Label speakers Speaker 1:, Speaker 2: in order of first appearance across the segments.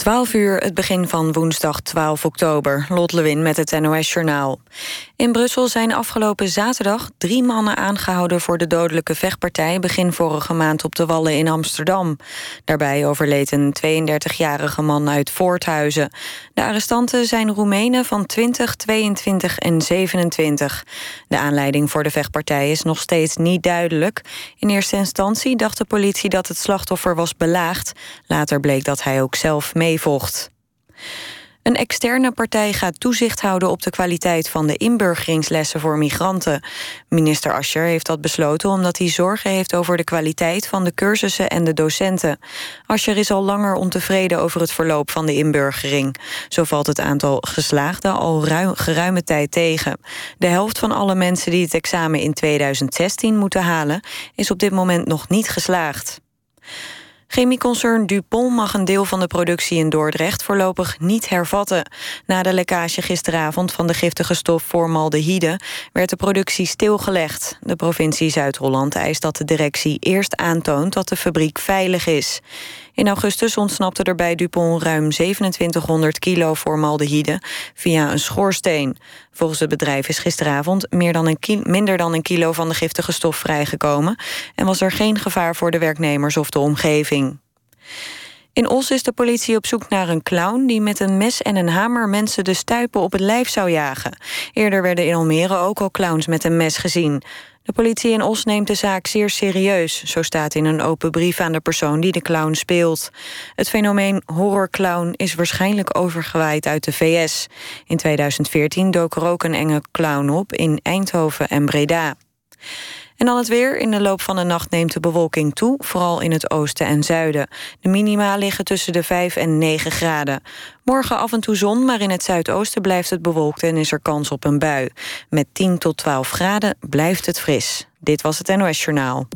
Speaker 1: 12 uur, het begin van woensdag 12 oktober. Lot Lewin met het NOS-journaal. In Brussel zijn afgelopen zaterdag drie mannen aangehouden... voor de dodelijke vechtpartij begin vorige maand op de Wallen in Amsterdam. Daarbij overleed een 32-jarige man uit Voorthuizen. De arrestanten zijn Roemenen van 20, 22 en 27. De aanleiding voor de vechtpartij is nog steeds niet duidelijk. In eerste instantie dacht de politie dat het slachtoffer was belaagd. Later bleek dat hij ook zelf mee meevocht. Een externe partij gaat toezicht houden op de kwaliteit van de inburgeringslessen voor migranten. Minister Ascher heeft dat besloten omdat hij zorgen heeft over de kwaliteit van de cursussen en de docenten. Ascher is al langer ontevreden over het verloop van de inburgering. Zo valt het aantal geslaagden al ruim, geruime tijd tegen. De helft van alle mensen die het examen in 2016 moeten halen, is op dit moment nog niet geslaagd. Chemieconcern Dupont mag een deel van de productie in Dordrecht voorlopig niet hervatten. Na de lekkage gisteravond van de giftige stof formaldehyde werd de productie stilgelegd. De provincie Zuid-Holland eist dat de directie eerst aantoont dat de fabriek veilig is. In augustus ontsnapte er bij Dupont ruim 2700 kilo formaldehyde via een schoorsteen. Volgens het bedrijf is gisteravond meer dan een minder dan een kilo van de giftige stof vrijgekomen en was er geen gevaar voor de werknemers of de omgeving. In Os is de politie op zoek naar een clown die met een mes en een hamer mensen de stuipen op het lijf zou jagen. Eerder werden in Almere ook al clowns met een mes gezien. De politie in Os neemt de zaak zeer serieus, zo staat in een open brief aan de persoon die de clown speelt. Het fenomeen horrorclown is waarschijnlijk overgewaaid uit de VS. In 2014 dook er ook een enge clown op in Eindhoven en Breda. En dan het weer. In de loop van de nacht neemt de bewolking toe, vooral in het oosten en zuiden. De minima liggen tussen de 5 en 9 graden. Morgen af en toe zon, maar in het zuidoosten blijft het bewolkt en is er kans op een bui. Met 10 tot 12 graden blijft het fris. Dit was het NOS Journaal.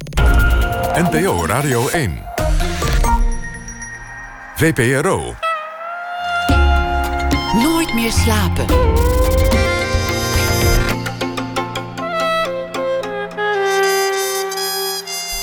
Speaker 2: NPO Radio 1. VPRO.
Speaker 3: Nooit meer slapen.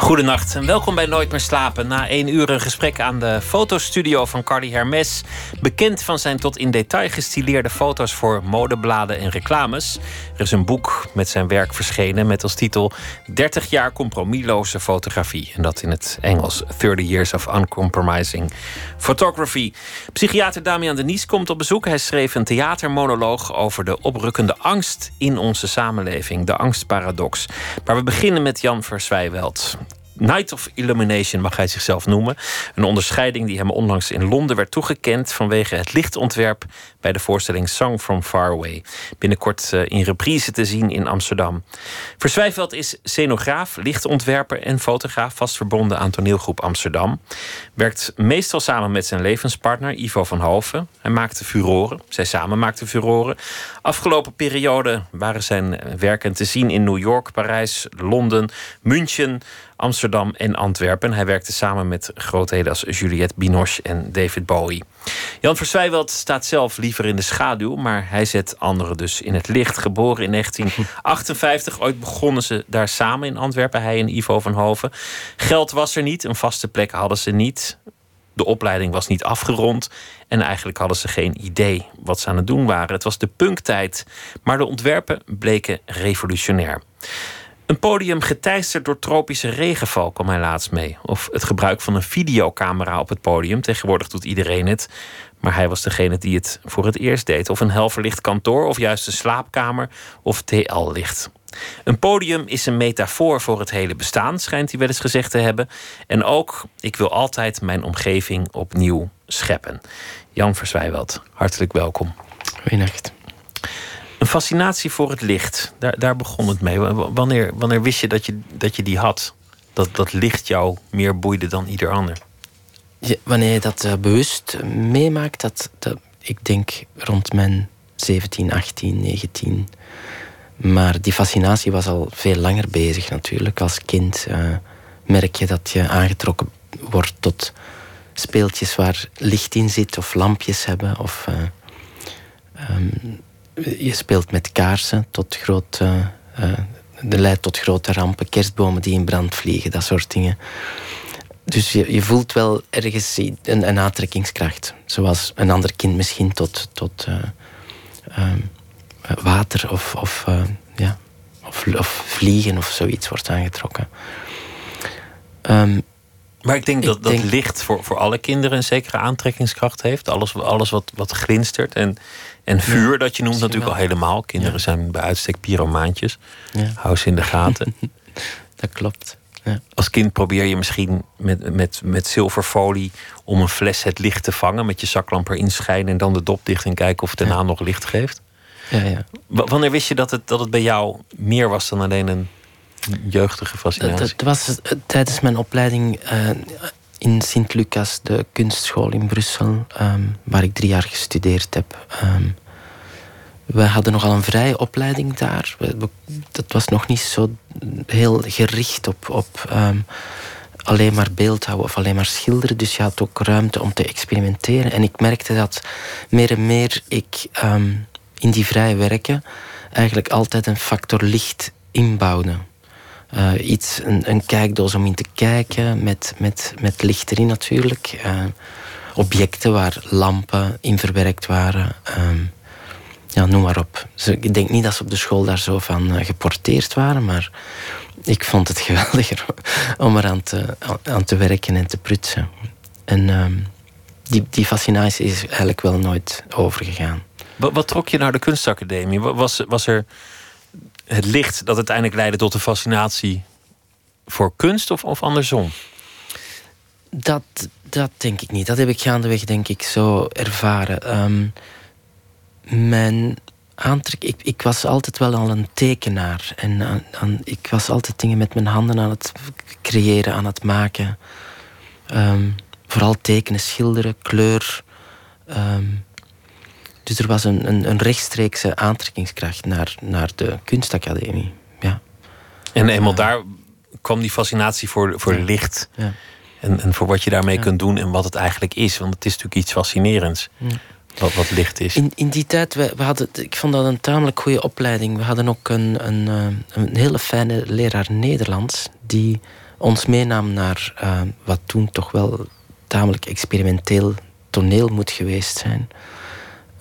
Speaker 4: Goedenacht en welkom bij Nooit meer slapen. Na één uur een gesprek aan de fotostudio van Cardi Hermes. Bekend van zijn tot in detail gestileerde foto's voor modebladen en reclames. Er is een boek met zijn werk verschenen met als titel 30 jaar compromisloze fotografie. En dat in het Engels 30 Years of Uncompromising Photography. Psychiater Damian Denies komt op bezoek. Hij schreef een theatermonoloog over de oprukkende angst in onze samenleving. De angstparadox. Maar we beginnen met Jan Verswijweld. Night of Illumination mag hij zichzelf noemen. Een onderscheiding die hem onlangs in Londen werd toegekend vanwege het lichtontwerp bij de voorstelling Song from Far Away. Binnenkort eh, in reprise te zien in Amsterdam. Verswijveld is scenograaf, lichtontwerper en fotograaf, vast verbonden aan toneelgroep Amsterdam. Werkt meestal samen met zijn levenspartner Ivo van Hoven. Hij maakte furoren, zij samen maakten furoren. Afgelopen periode waren zijn werken te zien in New York, Parijs, Londen, München. Amsterdam en Antwerpen. Hij werkte samen met grootheden als Juliette Binoche en David Bowie. Jan Verswijweld staat zelf liever in de schaduw, maar hij zet anderen dus in het licht. Geboren in 1958, ooit begonnen ze daar samen in Antwerpen, hij en Ivo van Hoven. Geld was er niet, een vaste plek hadden ze niet. De opleiding was niet afgerond en eigenlijk hadden ze geen idee wat ze aan het doen waren. Het was de punktijd, maar de ontwerpen bleken revolutionair. Een podium geteisterd door tropische regenval kwam hij laatst mee. Of het gebruik van een videocamera op het podium. Tegenwoordig doet iedereen het. Maar hij was degene die het voor het eerst deed. Of een helverlicht kantoor, of juist een slaapkamer, of TL-licht. Een podium is een metafoor voor het hele bestaan, schijnt hij wel eens gezegd te hebben. En ook, ik wil altijd mijn omgeving opnieuw scheppen. Jan Verswijweld, hartelijk welkom.
Speaker 5: Goedenacht.
Speaker 4: Een fascinatie voor het licht, daar, daar begon het mee. Wanneer, wanneer wist je dat, je dat je die had? Dat, dat licht jou meer boeide dan ieder ander?
Speaker 5: wanneer je dat uh, bewust meemaakt, dat, dat, ik denk rond mijn 17, 18, 19. Maar die fascinatie was al veel langer bezig natuurlijk. Als kind uh, merk je dat je aangetrokken wordt tot speeltjes waar licht in zit, of lampjes hebben, of um, je speelt met kaarsen tot groot. Uh, uh, leidt tot grote rampen, kerstbomen die in brand vliegen, dat soort dingen. dus je, je voelt wel ergens een, een aantrekkingskracht. Zoals een ander kind misschien tot, tot uh, water of, of, ja, of, of, vliegen of zoiets wordt aangetrokken.
Speaker 4: Um, maar ik denk dat, dat licht voor, voor alle kinderen een zekere aantrekkingskracht heeft. Alles, alles wat, wat glinstert. En, en vuur, dat je noemt natuurlijk al helemaal. Kinderen zijn bij uitstek pyromaantjes. Ja. Hou ze in de gaten.
Speaker 5: dat klopt.
Speaker 4: Ja. Als kind probeer je misschien met, met, met zilverfolie om een fles het licht te vangen. Met je zaklamp erin schijnen en dan de dop dicht en kijken of het daarna nog licht geeft.
Speaker 5: Ja, ja.
Speaker 4: wanneer wist je dat het, dat het bij jou meer was dan alleen een jeugdige fascinatie?
Speaker 5: Het was eh, tijdens mijn opleiding uh, in Sint-Lucas, de kunstschool in Brussel, um, waar ik drie jaar gestudeerd heb. Um, we hadden nogal een vrije opleiding daar. dat was nog niet zo heel gericht op, op um, alleen maar beeldhouden of alleen maar schilderen. Dus je had ook ruimte om te experimenteren. En ik merkte dat meer en meer ik in die vrije werken eigenlijk altijd een factor licht inbouwde. Uh, iets, een, een, kijkdoos om in te kijken, met, met, met licht erin natuurlijk. Uh, objecten waar lampen in verwerkt waren. Uh, ja, noem maar op. ik denk niet dat ze op de school daar zo van uh, geporteerd waren, maar ik vond het geweldiger om eraan te, aan te werken en te prutsen. En ehm, die, die fascinatie is eigenlijk wel nooit overgegaan.
Speaker 4: Wat, wat trok je naar de kunstacademie? Was, was er het licht dat uiteindelijk leidde tot een fascinatie voor kunst of, of andersom?
Speaker 5: Dat, dat denk ik niet. Dat heb ik gaandeweg denk ik zo ervaren. Um, mijn aantrek... Ik, ik was altijd wel al een tekenaar. En aan, ik was altijd dingen met mijn handen aan het creëren, aan het maken. Um, vooral tekenen, schilderen, kleur. Um, dus er was een, een, een rechtstreekse aantrekkingskracht naar, naar de kunstacademie. Ja.
Speaker 4: En eenmaal daar kwam die fascinatie voor, voor licht. Ja. En, en voor wat je daarmee kunt doen en wat het eigenlijk is. Want het is natuurlijk iets fascinerends. Wat, wat licht is.
Speaker 5: In, in die tijd, we, we hadden, ik vond dat een tamelijk goede opleiding. We hadden ook een, een, eh, een hele fijne leraar Nederlands. Die ons meenam naar uh, wat toen toch wel tamelijk experimenteel toneel moet geweest zijn.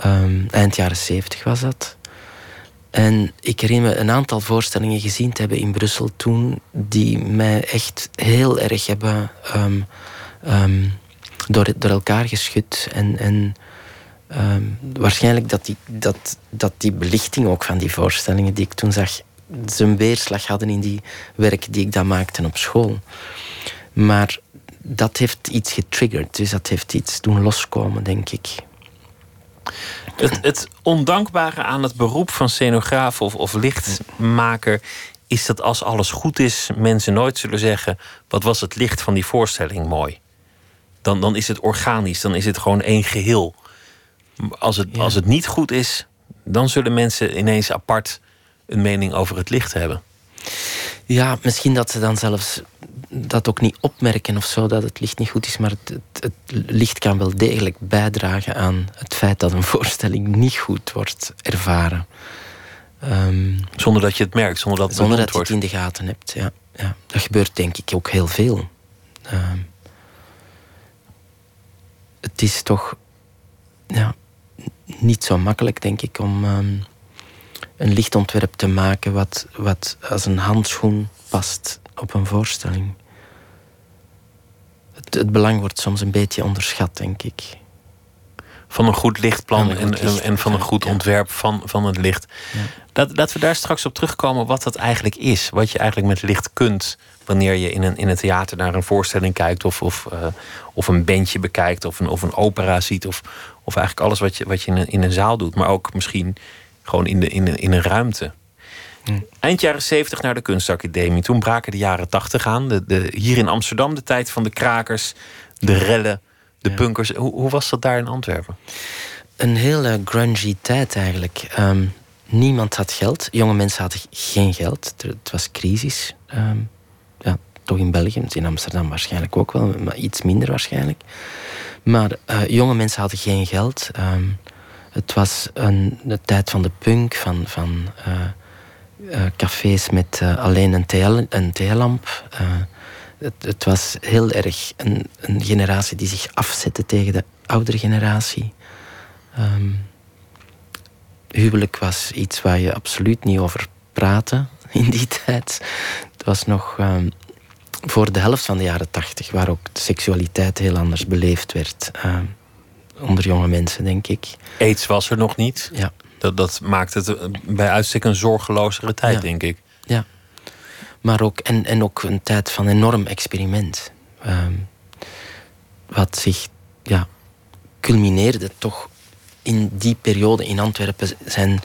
Speaker 5: Um, eind jaren zeventig was dat. En ik herinner me een aantal voorstellingen gezien te hebben in Brussel toen, die mij echt heel erg hebben um, um, door, door elkaar geschud. En, en waarschijnlijk dat die, dat, dat die belichting ook van die voorstellingen die ik toen zag, zijn weerslag hadden in die werken die ik dan maakte op school. Maar dat heeft iets getriggerd, dus dat heeft iets doen loskomen, denk ik.
Speaker 4: Het, het, ondankbare aan het beroep van scenograaf of, of lichtmaker is dat als alles goed is, mensen nooit zullen zeggen: wat was het licht van die voorstelling mooi. Dan, dan is het organisch, dan is het gewoon één geheel. Als het, als het niet goed is, dan zullen mensen ineens apart een mening over het licht hebben.
Speaker 5: Ja, misschien dat ze dan zelfs dat ook niet opmerken of zo, dat het licht niet goed is. Maar het, het, licht kan wel degelijk bijdragen aan het feit dat een voorstelling niet goed wordt ervaren.
Speaker 4: Um, zonder dat je het merkt, zonder dat het,
Speaker 5: zonder dat je het in de gaten hebt. Ja, ja. Dat gebeurt denk ik ook heel veel. Um, het is toch ja, niet zo makkelijk, denk ik, om um, een lichtontwerp te maken wat, wat als een handschoen past op een voorstelling. Het, het, belang wordt soms een beetje onderschat, denk ik.
Speaker 4: Van een goed lichtplan en, en, van een goed ontwerp van, van het licht. Ja. Dat, laten we daar straks op terugkomen wat dat eigenlijk is. Wat je eigenlijk met licht kunt wanneer je in een, in een theater naar een voorstelling kijkt, of, of, uh, of een bandje bekijkt, of een, of een opera ziet, of, of eigenlijk alles wat je, wat je in, een, in een zaal doet, maar ook misschien gewoon in, de, in, in een ruimte. Eind jaren 70 naar de kunstacademie. Toen braken de jaren 80 aan. De, de, hier in Amsterdam de tijd van de krakers, de rellen, de punkers. Hoe, hoe, was dat daar in Antwerpen?
Speaker 5: Een hele grungy tijd eigenlijk. Ehm, niemand had geld. Jonge mensen hadden geen geld. Het was crisis. Ehm, ja, toch in België, in Amsterdam waarschijnlijk ook wel, maar iets minder waarschijnlijk. Maar uh, jonge mensen hadden geen geld. Um, het was een, de tijd van de punk, van, van uh, uh, cafés met uh, alleen een, theelamp. Het, het was heel erg een, een, generatie die zich afzette tegen de oudere generatie. Um, huwelijk was iets waar je absoluut niet over praatte in die tijd. Het was nog um, voor de helft van de jaren tachtig, waar ook de seksualiteit heel anders beleefd werd. Um, onder jonge mensen, denk ik.
Speaker 4: Aids was er nog niet.
Speaker 5: Ja.
Speaker 4: Dat, dat maakt het eh, bij uitstek een zorgelozere tijd, denk ik.
Speaker 5: Ja. Maar ook, en, en ook een tijd van enorm experiment. Um, wat zich ja, culmineerde toch in die periode in Antwerpen zijn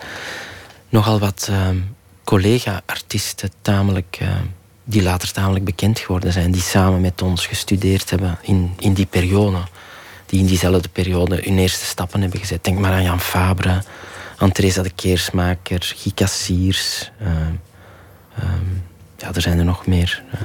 Speaker 5: nogal wat um, collega-artiesten tamelijk, uh, die later tamelijk bekend geworden zijn, die samen met ons gestudeerd hebben in, in die periode. Die in diezelfde periode hun eerste stappen hebben gezet. Denk maar aan Jan Fabre, aan de Keersmaker, Guy Cassiers. Uh, um, ja, er zijn er nog meer. Uh,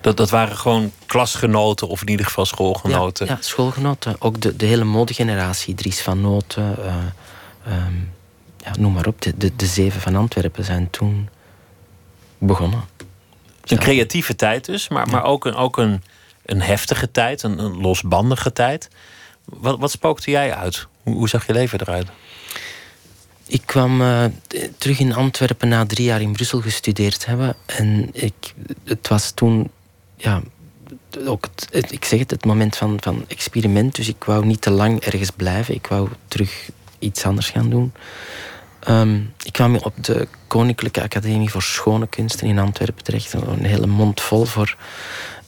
Speaker 4: dat, dat waren gewoon klasgenoten of in ieder geval schoolgenoten.
Speaker 5: Ja, ja schoolgenoten. Ook de, de hele modegeneratie. Dries van Noten. Uh, um, ja, noem maar op. De, de, de zeven van Antwerpen zijn toen begonnen.
Speaker 4: Een creatieve tijd dus, maar, maar ook, een, ook een, een heftige tijd, een, een losbandige tijd. Wat, wat spookte jij uit? Hoe, hoe zag je leven eruit?
Speaker 5: Ik kwam uh, terug in Antwerpen na drie jaar in Brussel gestudeerd hebben. En ik, het was toen ja, ook het, ik zeg het, het moment van, van experiment. Dus ik wou niet te lang ergens blijven. Ik wou terug iets anders gaan doen. Um, ik kwam op de Koninklijke Academie voor Schone Kunsten in Antwerpen terecht. Een hele mond vol voor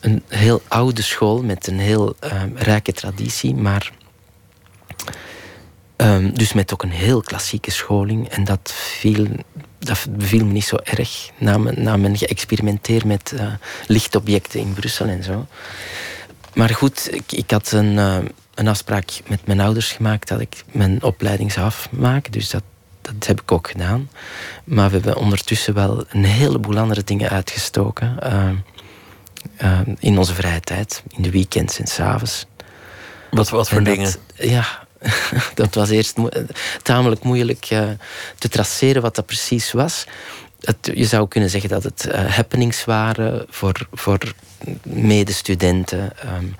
Speaker 5: een heel oude school met een heel um, rijke traditie. Maar um, dus met ook een heel klassieke scholing. En dat viel dat beviel me niet zo erg. Na mijn, na mijn met uh, lichtobjecten in Brussel en zo. Maar goed, ik, ik had een, uh, een afspraak met mijn ouders gemaakt dat ik mijn opleiding zou afmaken. Dus dat, dat heb ik ook gedaan. Maar we hebben ondertussen wel een heleboel andere dingen uitgestoken. Uh, in onze vrije tijd, in de weekends en s'avonds.
Speaker 4: Wat, wat voor dingen?
Speaker 5: Ja, dat was eerst tamelijk moeilijk uh, te traceren wat dat precies was. Het, je zou kunnen zeggen dat het uh, happenings waren voor, voor medestudenten. Um,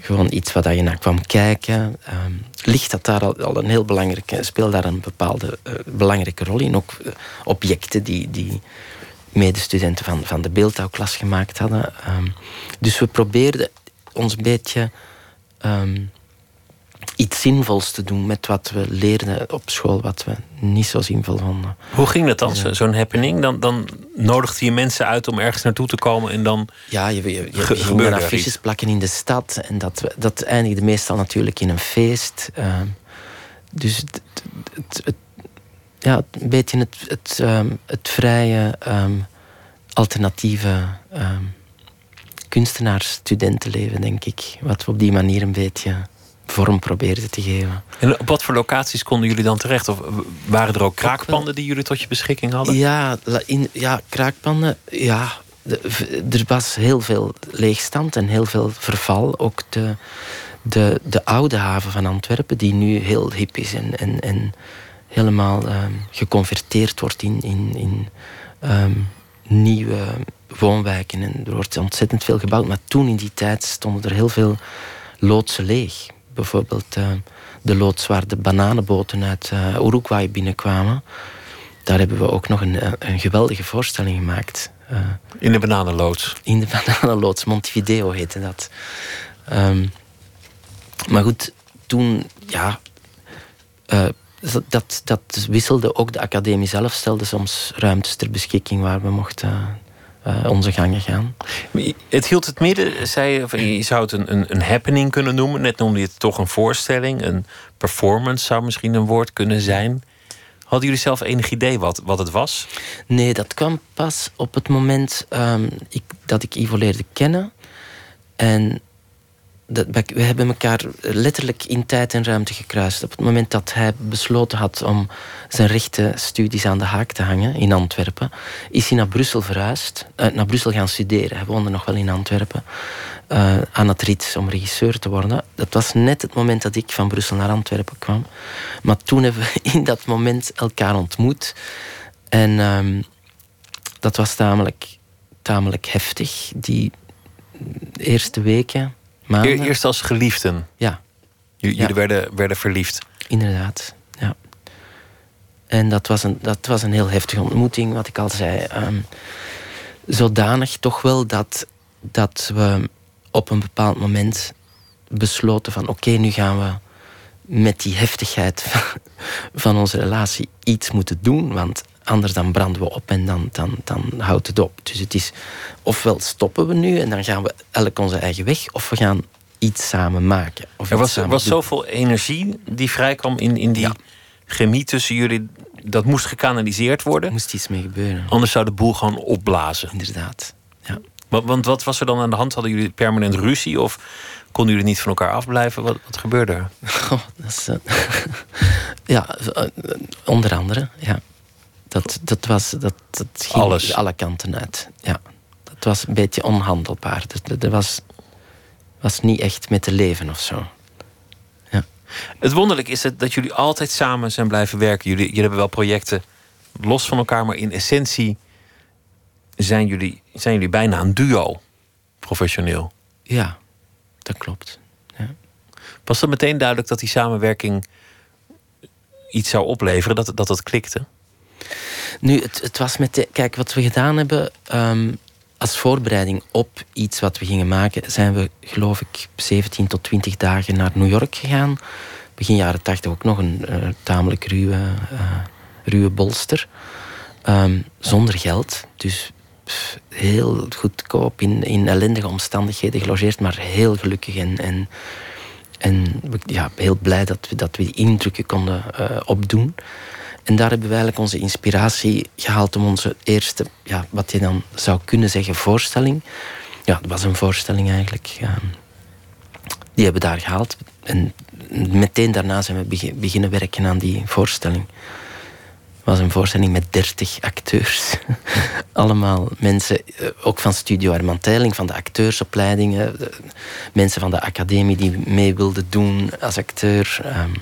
Speaker 5: gewoon iets wat je naar kwam kijken. Um, licht had daar al, al, een heel belangrijke, speelde daar een bepaalde uh, belangrijke rol in. Ook objecten die, die medestudenten van, van de beeldhouwklas gemaakt hadden. Um, dus we probeerden ons een beetje iets zinvols te doen met wat we leerden op school, wat we niet zo zinvol vonden.
Speaker 4: Hoe ging dat dan, ja. zo'n happening? Dan, dan nodigde je mensen uit om ergens naartoe te komen en dan.
Speaker 5: Ja, je, je, je, ging er affiches plakken in de stad en dat, dat eindigde meestal natuurlijk in een feest. Uh, dus het, het, het, ja, een beetje het, het, um, het vrije, um, alternatieve um, kunstenaars-studentenleven, denk ik. Wat we op die manier een beetje vorm probeerde te geven.
Speaker 4: En op wat voor locaties konden jullie dan terecht? Of waren er ook kraakpanden die jullie tot je beschikking hadden?
Speaker 5: Ja, in, ja kraakpanden, ja. Er was heel veel leegstand en heel veel verval. Ook de, de, de oude haven van Antwerpen, die nu heel hip is en, en, en helemaal um, geconverteerd wordt in, in, in um, nieuwe woonwijken. En er wordt ontzettend veel gebouwd. Maar toen in die tijd stonden er heel veel loodsen leeg bijvoorbeeld uh, de loods waar de bananenboten uit uh, Uruguay binnenkwamen. Daar hebben we ook nog een, eh, een geweldige voorstelling gemaakt. Uh,
Speaker 4: in de bananenloods?
Speaker 5: In de bananenloods, Montevideo heette dat. Um, maar goed, toen, ja... dat, dat wisselde ook de academie zelf, stelde soms ruimtes ter beschikking waar we mochten uh, onze gangen gaan.
Speaker 4: Het hield het midden, zei, je zou het een, een, een, happening kunnen noemen. Net noemde je het toch een voorstelling. Een performance zou misschien een woord kunnen zijn. Hadden jullie zelf enig idee wat, wat het was?
Speaker 5: Nee, dat kwam pas op het moment um, ik, dat ik Ivo leerde kennen. En dat, we hebben elkaar letterlijk in tijd en ruimte gekruist. Op het moment dat hij besloten had om zijn rechte studies aan de haak te hangen in Antwerpen, is hij naar Brussel verhuisd, uh, naar Brussel gaan studeren. Hij woonde nog wel in Antwerpen, uh, aan het Rits om regisseur te worden. Dat was net het moment dat ik van Brussel naar Antwerpen kwam. Maar toen hebben we in dat moment elkaar ontmoet. En um, dat was tamelijk, tamelijk heftig. Die eerste weken, maanden.
Speaker 4: Eerst als geliefden?
Speaker 5: Ja.
Speaker 4: Jullie ja. werden, werden verliefd?
Speaker 5: Inderdaad, ja. En dat was een, dat was een heel heftige ontmoeting, wat ik al zei. Um, zodanig toch wel dat, dat we op een bepaald moment besloten van oké, nu gaan we met die heftigheid van onze relatie iets moeten doen. Want anders dan branden we op en dan, dan, dan houdt het op. Dus het is ofwel stoppen we nu en dan gaan we elk onze eigen weg, of we gaan iets samen maken. Of
Speaker 4: er was, was zoveel energie die vrijkwam in, in die chemie tussen jullie. Dat moest gekanaliseerd worden.
Speaker 5: Er moest iets mee gebeuren.
Speaker 4: Anders zou de boel gewoon opblazen.
Speaker 5: Inderdaad. Ja.
Speaker 4: Want, want wat was er dan aan de hand? Hadden jullie permanent ruzie? Of konden jullie niet van elkaar afblijven? Wat, wat gebeurde er?
Speaker 5: Oh, dat is, uh, ja, uh, onder andere. Ja. Dat, dat, was, dat, dat ging
Speaker 4: Alles.
Speaker 5: alle kanten uit. Ja. Dat was een beetje onhandelbaar. Dus er was, was niet echt met te leven of zo. Ja.
Speaker 4: Het wonderlijk is het dat jullie altijd samen zijn blijven werken. Jullie, jullie hebben wel projecten los van elkaar, maar in essentie zijn jullie, zijn jullie bijna een duo, professioneel.
Speaker 5: Ja, dat klopt. Ja.
Speaker 4: Was het meteen duidelijk dat die samenwerking iets zou opleveren, dat dat, dat klikte?
Speaker 5: Nu, het, het was met Kijk, wat we gedaan hebben. Um, als voorbereiding op iets wat we gingen maken, zijn we, geloof ik, 17 tot 20 dagen naar New York gegaan. Begin jaren 80 ook nog een uh, tamelijk ruwe, uh, ruwe bolster. Um, zonder geld. Dus heel goedkoop, in, in ellendige omstandigheden gelogeerd, maar heel gelukkig en, en, en ja, heel blij dat we, dat we die indrukken konden uh, opdoen. En daar hebben we eigenlijk onze inspiratie gehaald om onze eerste, ja, wat je dan zou kunnen zeggen, voorstelling. Ja, dat was een voorstelling eigenlijk. Die hebben we daar gehaald. En meteen daarna zijn we beginnen werken aan die voorstelling. Het was een voorstelling met dertig acteurs. Allemaal mensen, ook van Studio Herman Teiling, van de acteursopleidingen. Mensen van de academie die mee wilden doen als acteur. Um,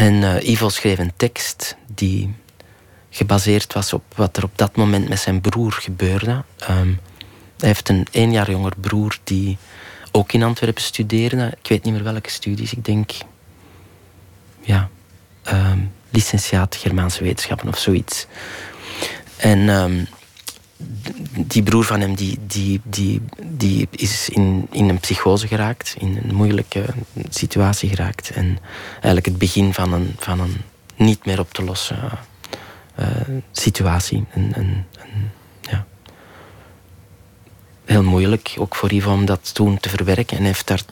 Speaker 5: en uh, Ivo schreef een tekst die gebaseerd was op wat er op dat moment met zijn broer gebeurde. Um, hij heeft een één jaar jonger broer die ook in Antwerpen studeerde. Ik weet niet meer welke studies. Ik denk, ja, um, licentiaat Germaanse wetenschappen of zoiets. En um, die broer van hem die, die, die, die is in, in een psychose geraakt, in een moeilijke situatie geraakt. En eigenlijk het begin van een, van een niet meer op te lossen uh, situatie. En, en, en, ja. Heel moeilijk, ook voor Ivo, om dat toen te verwerken. En heeft daar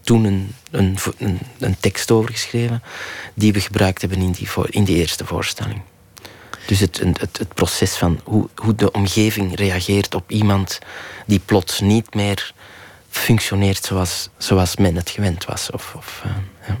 Speaker 5: toen een, een, een, een tekst over geschreven, die we gebruikt hebben in die, in die eerste voorstelling. Dus het, het, het proces van hoe, hoe de omgeving reageert op iemand die plots niet meer functioneert zoals, zoals men het gewend was. Of, of, uh, ja.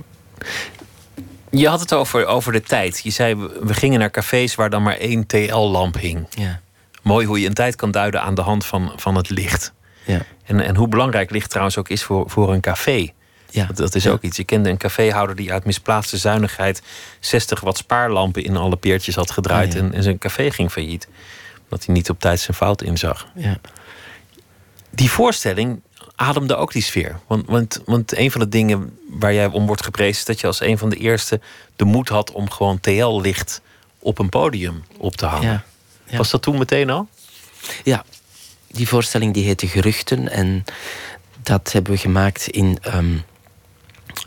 Speaker 4: Je had het over, over de tijd. Je zei, we gingen naar cafés waar dan maar één TL-lamp hing.
Speaker 5: Ja.
Speaker 4: Mooi hoe je een tijd kan duiden aan de hand van, van het licht.
Speaker 5: Ja.
Speaker 4: En, en hoe belangrijk licht trouwens ook is voor, voor een café.
Speaker 5: Ja.
Speaker 4: Dat, dat is ook iets. Je kende een caféhouder die uit misplaatste zuinigheid 60 watt spaarlampen in alle peertjes had gedraaid.
Speaker 5: Ah, ja.
Speaker 4: en, en, zijn café ging failliet. Omdat hij niet op tijd zijn fout inzag.
Speaker 5: Ja.
Speaker 4: Die voorstelling ademde ook die sfeer. Want, want, want een van de dingen waar jij om wordt geprezen... is dat je als een van de eerste de moed had om gewoon TL-licht op een podium op te hangen. Was dat toen meteen al?
Speaker 5: Ja, die voorstelling die heette Geruchten. En dat hebben we gemaakt in um,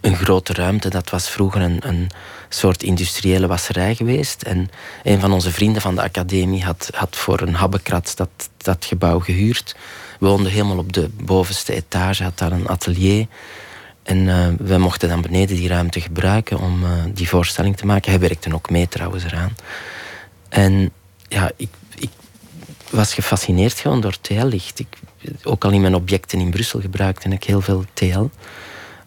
Speaker 5: een grote ruimte. Dat was vroeger een, een soort industriële wasserij geweest. En een van onze vrienden van de academie had, had voor een habbekrat dat, dat gebouw gehuurd. Woonde helemaal op de bovenste etage, had daar een atelier. En uh, we mochten dan beneden die ruimte gebruiken om uh, die voorstelling te maken. Hij werkte ook mee trouwens eraan. En ja, ik, ik was gefascineerd gewoon door TL-licht. Ook al in mijn objecten in Brussel gebruikte ik heel veel TL.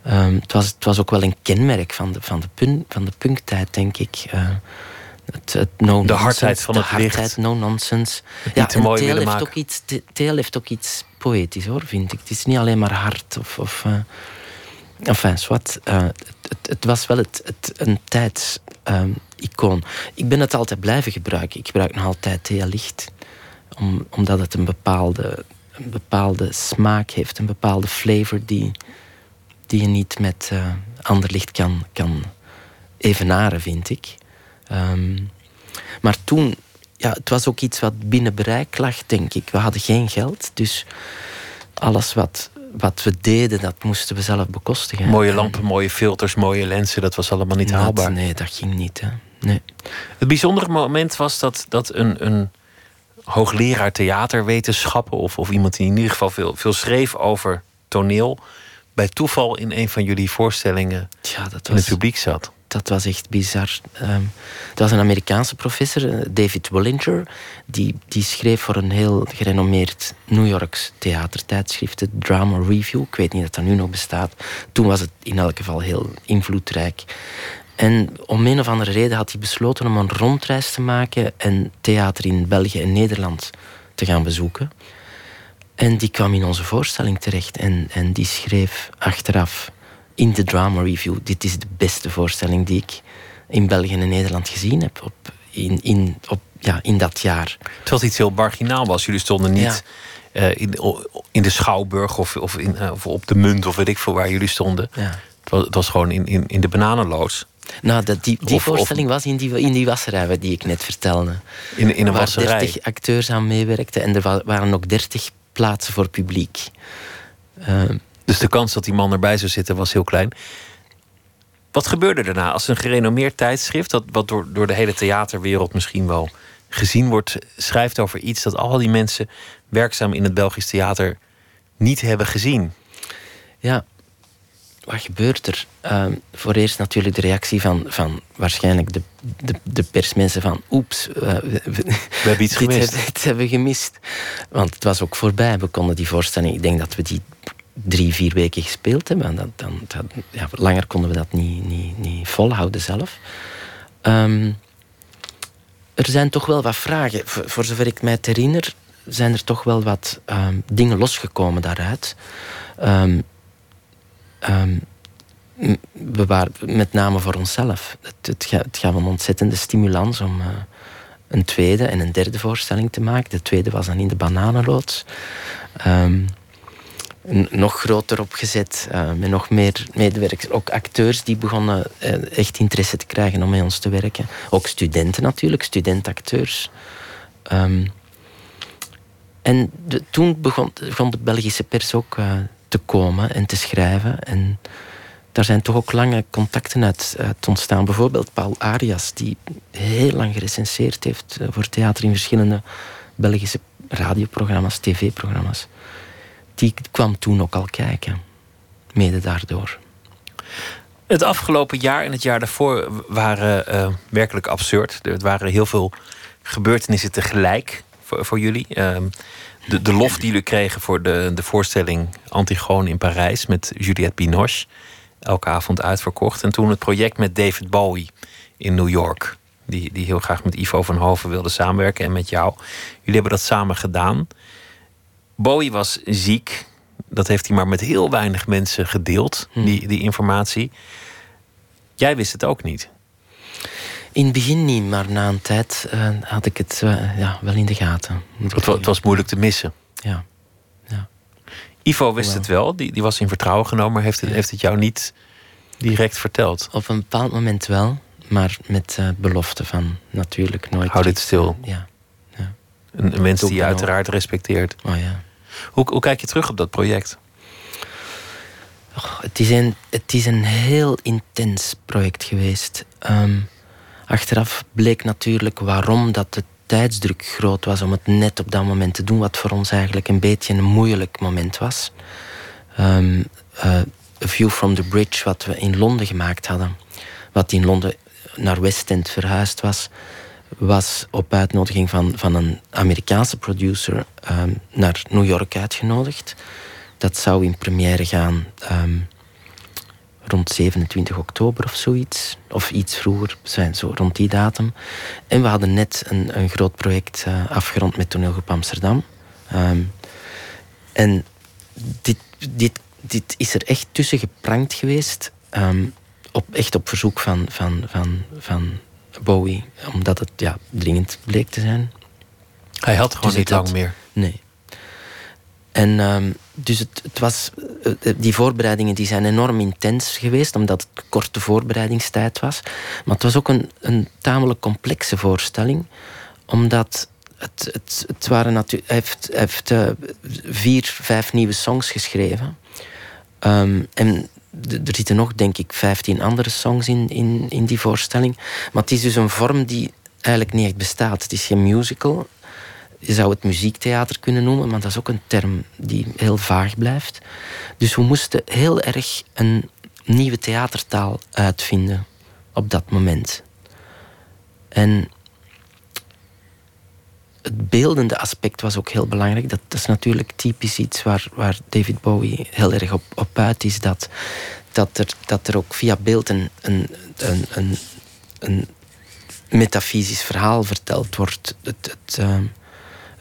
Speaker 5: Um, het, was, het was ook wel een kenmerk van de, van de, pun, van de punktijd, denk ik. Uh, het, het no
Speaker 4: de hardheid van
Speaker 5: de
Speaker 4: het
Speaker 5: hardheid,
Speaker 4: licht.
Speaker 5: no nonsense.
Speaker 4: Het
Speaker 5: Ja,
Speaker 4: te mooi
Speaker 5: heeft,
Speaker 4: maken.
Speaker 5: ook iets, heeft ook iets poëtisch, hoor, vind ik. Het is niet alleen maar hard of... of uh, enfin, wat. Uh, het, het, was wel het, het, een tijdsicoon. Um, ik ben het altijd blijven gebruiken. Ik gebruik nog altijd TL-licht. Om, omdat het een bepaalde een bepaalde smaak heeft, een bepaalde flavor die, die je niet met uh, ander licht kan, kan evenaren, vind ik. Ehm, maar toen, ja, het was ook iets wat binnen bereik lag, denk ik. We hadden geen geld, dus alles wat, wat we deden, dat moesten we zelf bekostigen.
Speaker 4: Mooie lampen, mooie filters, mooie lenzen, dat was allemaal niet haalbaar.
Speaker 5: Nee, dat ging niet. Hè. Nee.
Speaker 4: Het bijzondere moment was dat, dat een, een hoogleraar theaterwetenschappen... Of, of iemand die in ieder geval veel, veel schreef over toneel... bij toeval in een van jullie voorstellingen ja, dat was... in het publiek zat
Speaker 5: dat was echt bizar. Um, dat was een Amerikaanse professor, eh, David Wallinger, die, die schreef voor een heel gerenommeerd New Yorks theatertijdschrift, het Drama Review. Ik weet niet dat dat nu nog bestaat. Toen was het in elk geval heel invloedrijk. En om een of andere reden had hij besloten om een rondreis te maken en theater in België en Nederland te gaan bezoeken. En die kwam in onze voorstelling terecht en, en die schreef achteraf in de drama review: dit is de beste voorstelling die ik in België en Nederland gezien heb op, in, in, op, ja, in dat jaar.
Speaker 4: Terwijl iets heel marginaal was. Jullie stonden niet uh, in, in de Schouwburg of, of, in, uh, of op de Munt of weet ik veel waar jullie stonden. Ja. Het, was, het was gewoon in, in, in de bananenloos.
Speaker 5: Nou, dat, die, die voorstelling was in die, in die wasserij die ik net vertelde.
Speaker 4: In, in een wasserij?
Speaker 5: Waar 30 acteurs aan meewerkten en er waren ook 30 plaatsen voor publiek.
Speaker 4: Uh, dus de kans dat die man erbij zou zitten was heel klein. Wat gebeurde daarna als een gerenommeerd tijdschrift, dat wat door, door de hele theaterwereld misschien wel gezien wordt, schrijft over iets dat al die mensen werkzaam in het Belgisch theater niet hebben gezien?
Speaker 5: Ja, wat gebeurt er? Uh, voor eerst natuurlijk de reactie van, van waarschijnlijk de, de, de persmensen van oeps, uh,
Speaker 4: we, we, hebben iets gemist.
Speaker 5: Dit, hebben we gemist. Want het was ook voorbij. We konden die voorstelling, ik denk dat we die drie, vier weken gespeeld hebben. Dan, dan, ja, langer konden we dat niet, niet, niet volhouden zelf. Um, er zijn toch wel wat vragen. Voor, voor, zover ik mij herinner, zijn er toch wel wat um, dingen losgekomen daaruit. Um, we waren met name voor onszelf. Het, het, gaf een ontzettende stimulans om uh, een tweede en een derde voorstelling te maken. De tweede was dan in de bananenloods. Um, nog groter opgezet, uh, met nog meer medewerkers. Ook acteurs die begonnen uh, echt interesse te krijgen om met ons te werken. Ook studenten natuurlijk, studentacteurs. Um, en toen begon, begon, de Belgische pers ook te komen en te schrijven. En daar zijn toch ook lange contacten uit, uit ontstaan. Bijvoorbeeld Paul Arias, die heel lang gerecenseerd heeft voor theater in verschillende Belgische radioprogramma's, tv-programma's die kwam toen ook al kijken. Mede daardoor.
Speaker 4: Het afgelopen jaar en het jaar daarvoor waren uh, werkelijk absurd. Er waren heel veel gebeurtenissen tegelijk voor, voor jullie. Uh, de, de lof die jullie kregen voor de, de voorstelling Antigone in Parijs met Juliette Binoche. Elke avond uitverkocht. En toen het project met David Bowie in New York. Die, die heel graag met Ivo van Hoven wilde samenwerken en met jou. Jullie hebben dat samen gedaan. Bowie was ziek. Dat heeft hij maar met heel weinig mensen gedeeld, hmm. die, die informatie. Jij wist het ook niet.
Speaker 5: In het begin niet, maar na een tijd uh, had ik het uh, ja, wel in de gaten.
Speaker 4: Het, het, was moeilijk te missen.
Speaker 5: Ja. ja.
Speaker 4: Ivo wist het wel, die, die was in vertrouwen genomen, maar heeft het, heeft het jou niet direct verteld?
Speaker 5: Op een bepaald moment wel, maar met uh, belofte van natuurlijk nooit.
Speaker 4: Houd dit stil.
Speaker 5: Ja. ja.
Speaker 4: Een, een mens die je uiteraard respecteert.
Speaker 5: Oh ja.
Speaker 4: Hoe, hoe kijk je terug op dat project?
Speaker 5: Oh, het, is een, het is een heel intens project geweest. Ehm, achteraf bleek natuurlijk waarom dat de tijdsdruk groot was om het net op dat moment te doen, wat voor ons eigenlijk een beetje een moeilijk moment was. Um, uh, A View from the Bridge, wat we in Londen gemaakt hadden, wat in Londen naar West End verhuisd was, was op uitnodiging van, van een Amerikaanse producer um, naar New York uitgenodigd. Dat zou in première gaan um, rond 27 oktober of zoiets. Of iets vroeger, zijn zo rond die datum. En we hadden net een, een groot project uh, afgerond met Toneelgroep Amsterdam. Um, en dit, dit, dit is er echt tussen geprankt geweest. op, echt op verzoek van, van, van, van Bowie, omdat het ja, dringend bleek te zijn.
Speaker 4: Hij had gewoon dus niet lang meer.
Speaker 5: Nee. En ehm, dus het, het, was, eh, die voorbereidingen die zijn enorm intens geweest, omdat het korte voorbereidingstijd was. Maar het was ook een, een tamelijk complexe voorstelling, omdat het, het, het waren. Hij heeft, heeft uh, vier, vijf nieuwe songs geschreven. Um, en er zitten nog, denk ik, 15 andere songs in, in, in die voorstelling. Maar het is dus een vorm die eigenlijk niet echt bestaat. Het is geen musical. Je zou het muziektheater kunnen noemen, maar dat is ook een term die heel vaag blijft. Dus we moesten heel erg een nieuwe theatertaal uitvinden op dat moment. En het beeldende aspect was ook heel belangrijk. Dat, is natuurlijk typisch iets waar, waar David Bowie heel erg op, op uit is. Dat, dat, er, dat er ook via beeld een, een, een, een, metafysisch verhaal verteld wordt. Het, het, ehm,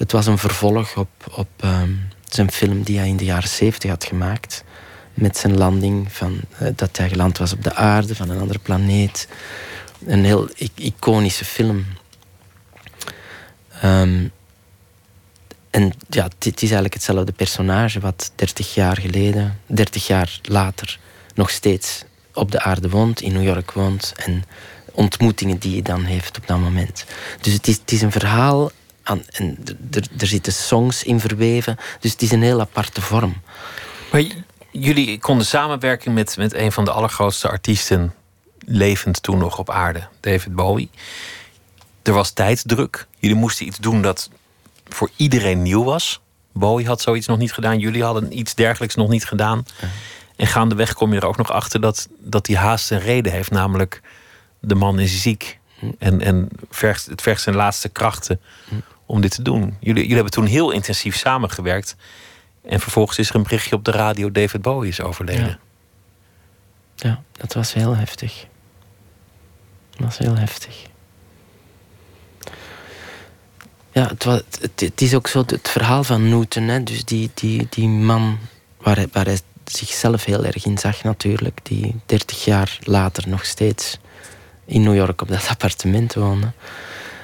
Speaker 5: het was een vervolg op, op ehm, zijn film die hij in de jaren zeventig had gemaakt. Met zijn landing, van, uh, dat hij geland was op de aarde, van een andere planeet. Een heel iconische film. Ehm, en ja, het is eigenlijk hetzelfde personage wat 30 jaar geleden, 30 jaar later, nog steeds op de aarde woont, in New York woont en ontmoetingen die je dan heeft op dat moment. Dus het is, het is een verhaal aan, en er, zitten songs in verweven, dus het is een heel aparte vorm.
Speaker 4: Maar jullie konden samenwerken met, met een van de allergrootste artiesten levend toen nog op aarde, David Bowie. Er was tijdsdruk. Jullie moesten iets doen dat voor iedereen nieuw was. Bowie had zoiets nog niet gedaan. Jullie hadden iets dergelijks nog niet gedaan. En gaandeweg kom je er ook nog achter dat, dat die haast een reden heeft. Namelijk, de man is ziek. En, en vergt, het vergt zijn laatste krachten om dit te doen. Jullie, jullie hebben toen heel intensief samengewerkt. En vervolgens is er een berichtje op de radio: David Bowie is overleden.
Speaker 5: Ja, dat was heel heftig. Dat was heel heftig. Ja, het, was, het, is ook zo het verhaal van Newton. Hè? Dus die, die, die man waar waar hij zichzelf heel erg in zag natuurlijk. Die 30 jaar later nog steeds in New York op dat appartement woonde.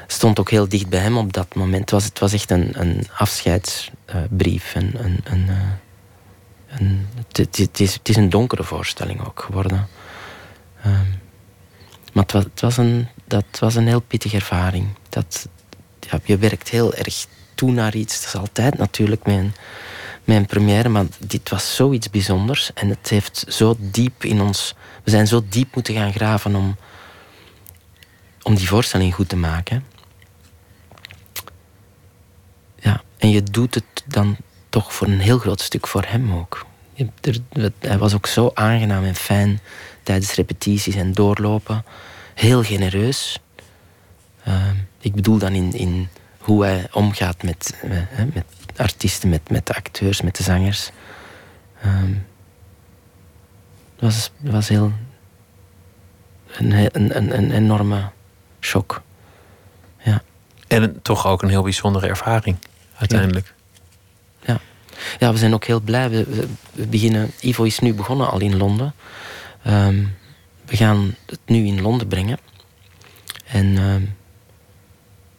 Speaker 5: Stond ook heel dicht bij hem op dat moment. Het was, het was echt een, een afscheidsbrief. Een, een, een, eh, een, het, is, is een donkere voorstelling ook geworden. Um, maar het was, het was, een, dat was een heel pittige ervaring. Dat, ja, je werkt heel erg toe naar iets. Dat is altijd natuurlijk mijn, mijn première, maar dit was zoiets bijzonders. En het heeft zo diep in ons... We zijn zo diep moeten gaan graven om, om die voorstelling goed te maken. Ja, en je doet het dan toch voor een heel groot stuk voor hem ook. Hij was ook zo aangenaam en fijn tijdens repetities en doorlopen. Heel genereus. Ehm, ik bedoel dan in, in hoe hij omgaat met, met, met artiesten, met, met de acteurs, met de zangers. Het was, was heel. Een, een, een enorme shock. Ja.
Speaker 4: En toch ook een heel bijzondere ervaring, uiteindelijk.
Speaker 5: Ja, ja. we zijn ook heel blij. We, we beginnen, Ivo is nu begonnen al in Londen. Um, we gaan het nu in Londen brengen. En um,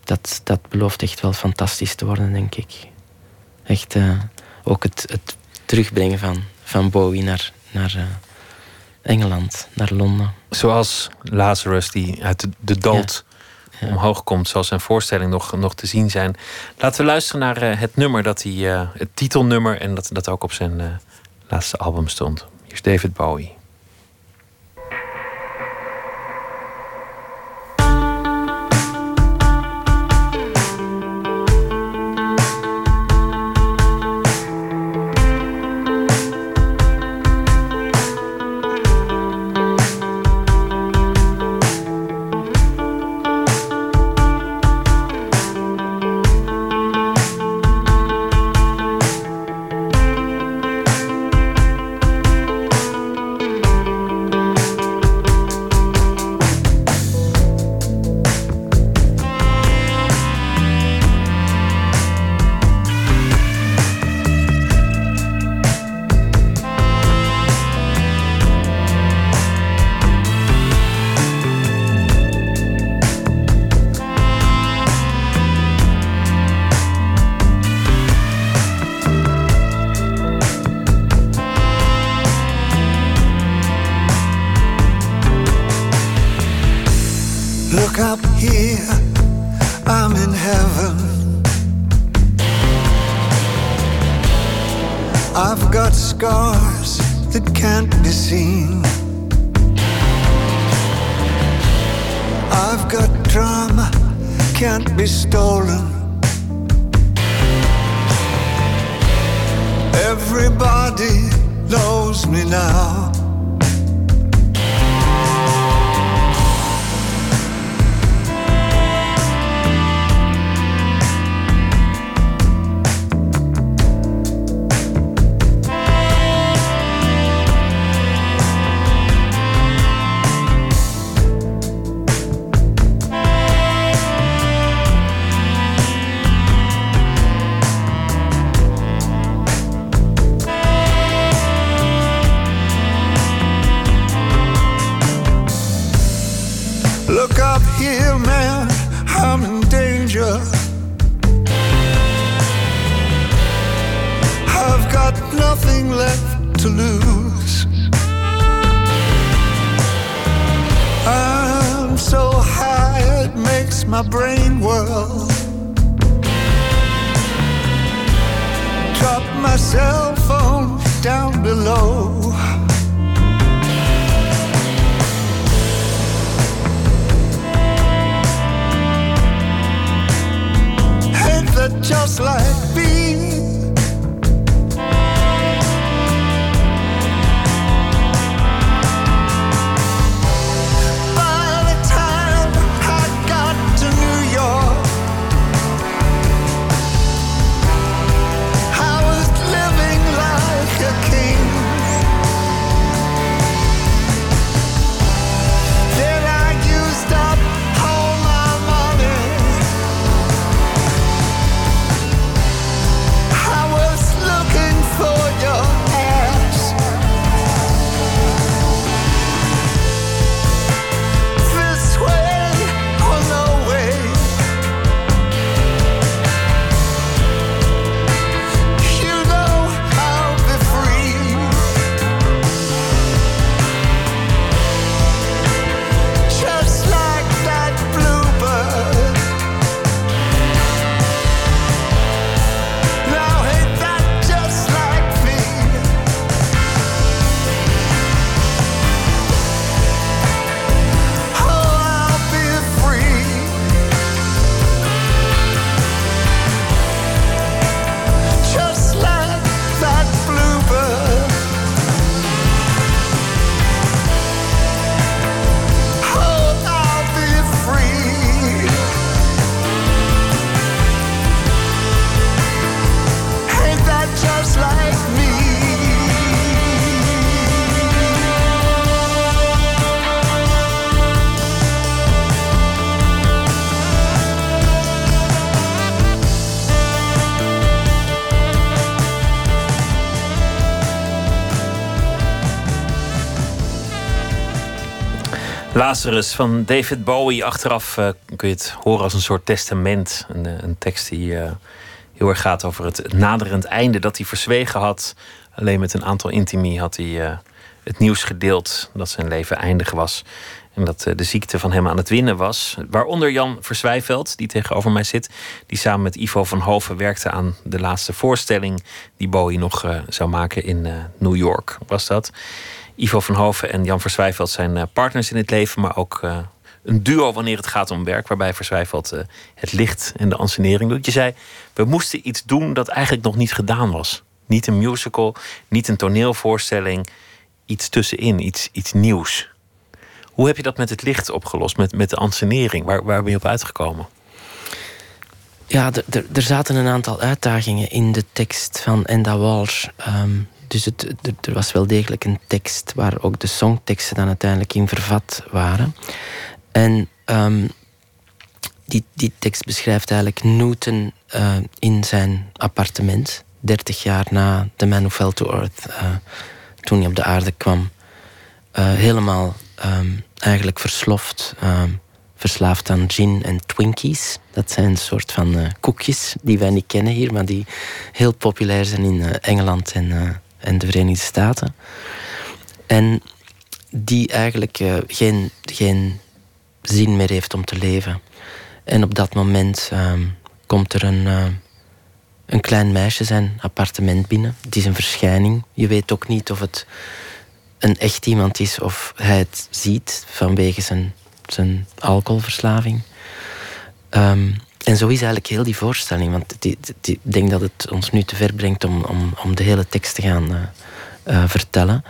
Speaker 5: dat, dat belooft echt wel fantastisch te worden, denk ik. Echt uh, ook het, het terugbrengen van, van Bowie naar, naar uh, Engeland, naar Londen.
Speaker 4: Zoals Lazarus die uit de, de dood ja. Ja. omhoog komt, zoals zijn voorstelling nog, nog te zien zijn. Laten we luisteren naar uh, het nummer, dat hij, het titelnummer, en dat dat ook op zijn laatste album stond. Hier is David Bowie.
Speaker 6: Up here, I'm in heaven. I've got scars that can't be seen. I've got drama, can't be stolen. Everybody knows me now.
Speaker 4: Lazarus van David Bowie. Achteraf uh, kun je het horen als een soort testament. Een, eh, een tekst die uh, heel erg gaat over het, naderend einde dat hij verzwegen had. Alleen met een aantal intimi had hij het nieuws gedeeld dat zijn leven eindig was. En dat de ziekte van hem aan het winnen was. Waaronder Jan Verzwijveld, die tegenover mij zit. Die samen met Ivo van Hoven werkte aan de laatste voorstelling die Bowie nog zou maken in New York. Was dat? Ivo van Hoven en Jan Verswijveld zijn eh, partners in het leven, maar ook eh, een duo wanneer het gaat om werk, waarbij Verswijveld uh, het licht en de ansenering doet. Je zei, we moesten iets doen dat eigenlijk nog niet gedaan was. Niet een musical, niet een toneelvoorstelling, iets tussenin, iets, iets nieuws. Hoe heb je dat met het licht opgelost, met, met de ansenering? Waar, waar ben je op uitgekomen?
Speaker 5: Ja, er zaten een aantal uitdagingen in de tekst van Enda Walsh. Ehm, dus het, er was wel degelijk een tekst waar ook de songteksten dan uiteindelijk in vervat waren. En ehm, die, die tekst beschrijft eigenlijk Newton uh, in zijn appartement, 30 jaar na The Man Who Fell to Earth, uh, toen hij op de aarde kwam. Uh, helemaal um, eigenlijk versloft, um, verslaafd aan gin en Twinkies. Dat zijn een soort van koekjes die wij niet kennen hier, maar die heel populair zijn in Engeland en en de Verenigde Staten. En die eigenlijk uh, geen, geen zin meer heeft om te leven. En op dat moment ehm, komt er een, eh, een klein meisje zijn appartement binnen. Het is een verschijning. Je weet ook niet of het een echt iemand is of hij het ziet vanwege zijn, zijn alcoholverslaving. Ehm, en zo is eigenlijk heel die voorstelling. Want ik denk dat het ons nu te ver brengt om, om, om de hele tekst te gaan uh, uh, vertellen.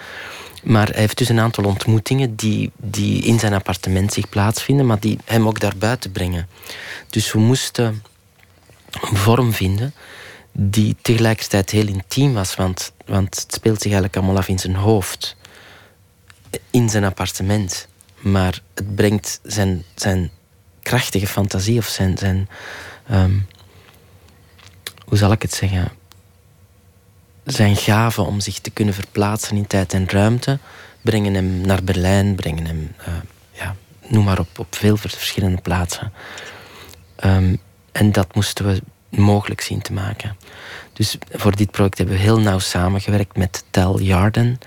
Speaker 5: Maar hij heeft dus een aantal ontmoetingen die, die in zijn appartement zich plaatsvinden, maar die hem ook daar buiten brengen. Dus we moesten een vorm vinden die tegelijkertijd heel intiem was, want, want het speelt zich eigenlijk allemaal af in zijn hoofd, in zijn appartement. Maar het brengt zijn, zijn krachtige fantasie of zijn, zijn um, hoe zal ik het zeggen, zijn gave om zich te kunnen verplaatsen in tijd en ruimte, brengen hem naar Berlijn, brengen hem, uh, ja, noem maar op, op veel verschillende plaatsen. Um, en dat moesten we mogelijk zien te maken. Dus voor dit project hebben we heel nauw samengewerkt met Tel Jarden.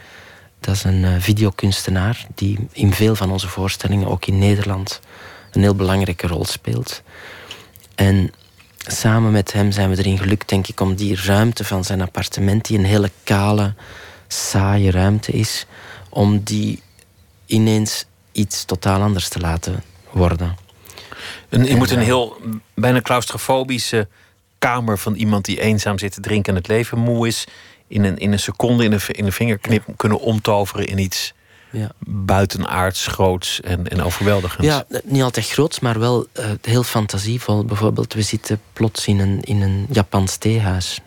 Speaker 5: Dat is een uh, videokunstenaar die in veel van onze voorstellingen, ook in Nederland, een heel belangrijke rol speelt. En samen met hem zijn we erin gelukt, denk ik, om die ruimte van zijn appartement, die een hele kale, saaie ruimte is, om die ineens iets totaal anders te laten worden.
Speaker 4: Je moet een heel bijna claustrofobische kamer van iemand die eenzaam zit te drinken en het leven moe is, in een, in een seconde in een, in een vingerknip kunnen omtoveren in iets ja. buitenaards, groots en, en overweldigends.
Speaker 5: Ja, niet altijd groots, maar wel uh, heel fantasievol. Bijvoorbeeld, we zitten plots in een, in een Japans theehuis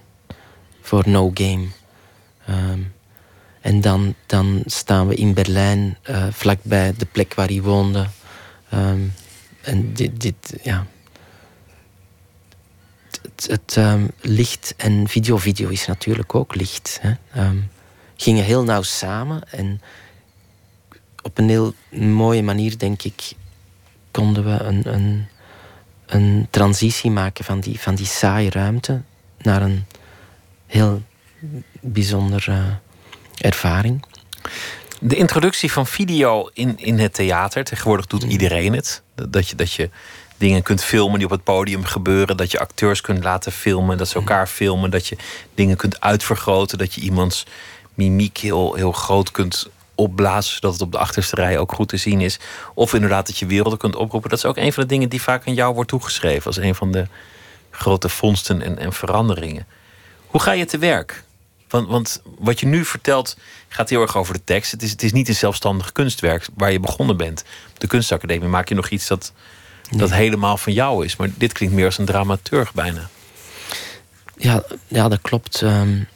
Speaker 5: voor No Game. Um, en dan, dan staan we in Berlijn, uh, vlakbij de plek waar hij woonde. Um, en dit, dit ja. Het, het um, licht en video, video is natuurlijk ook licht. Hè. Gingen heel nauw samen en op een heel mooie manier, denk ik, konden we een, een, een transitie maken van die, van die saaie ruimte naar een heel bijzondere ervaring.
Speaker 4: De introductie van video in, in het theater, tegenwoordig doet mm. iedereen het. Dat je, dat je dingen kunt filmen die op het podium gebeuren. Dat je acteurs kunt laten filmen, dat ze mm. elkaar filmen. Dat je dingen kunt uitvergroten. Dat je iemands mimiek heel, heel groot kunt opblazen, zodat het op de achterste rij ook goed te zien is. Of inderdaad dat je werelden kunt oproepen. Dat is ook een van de dingen die vaak aan jou wordt toegeschreven als een van de grote vondsten en, en veranderingen. Hoe ga je te werk? Want, want, wat je nu vertelt gaat heel erg over de tekst. Het is, het is niet een zelfstandig kunstwerk waar je begonnen bent. Op de kunstacademie maak je nog iets dat, dat helemaal van jou is. Maar dit klinkt meer als een dramaturg bijna.
Speaker 5: Ja, ja dat klopt. Um,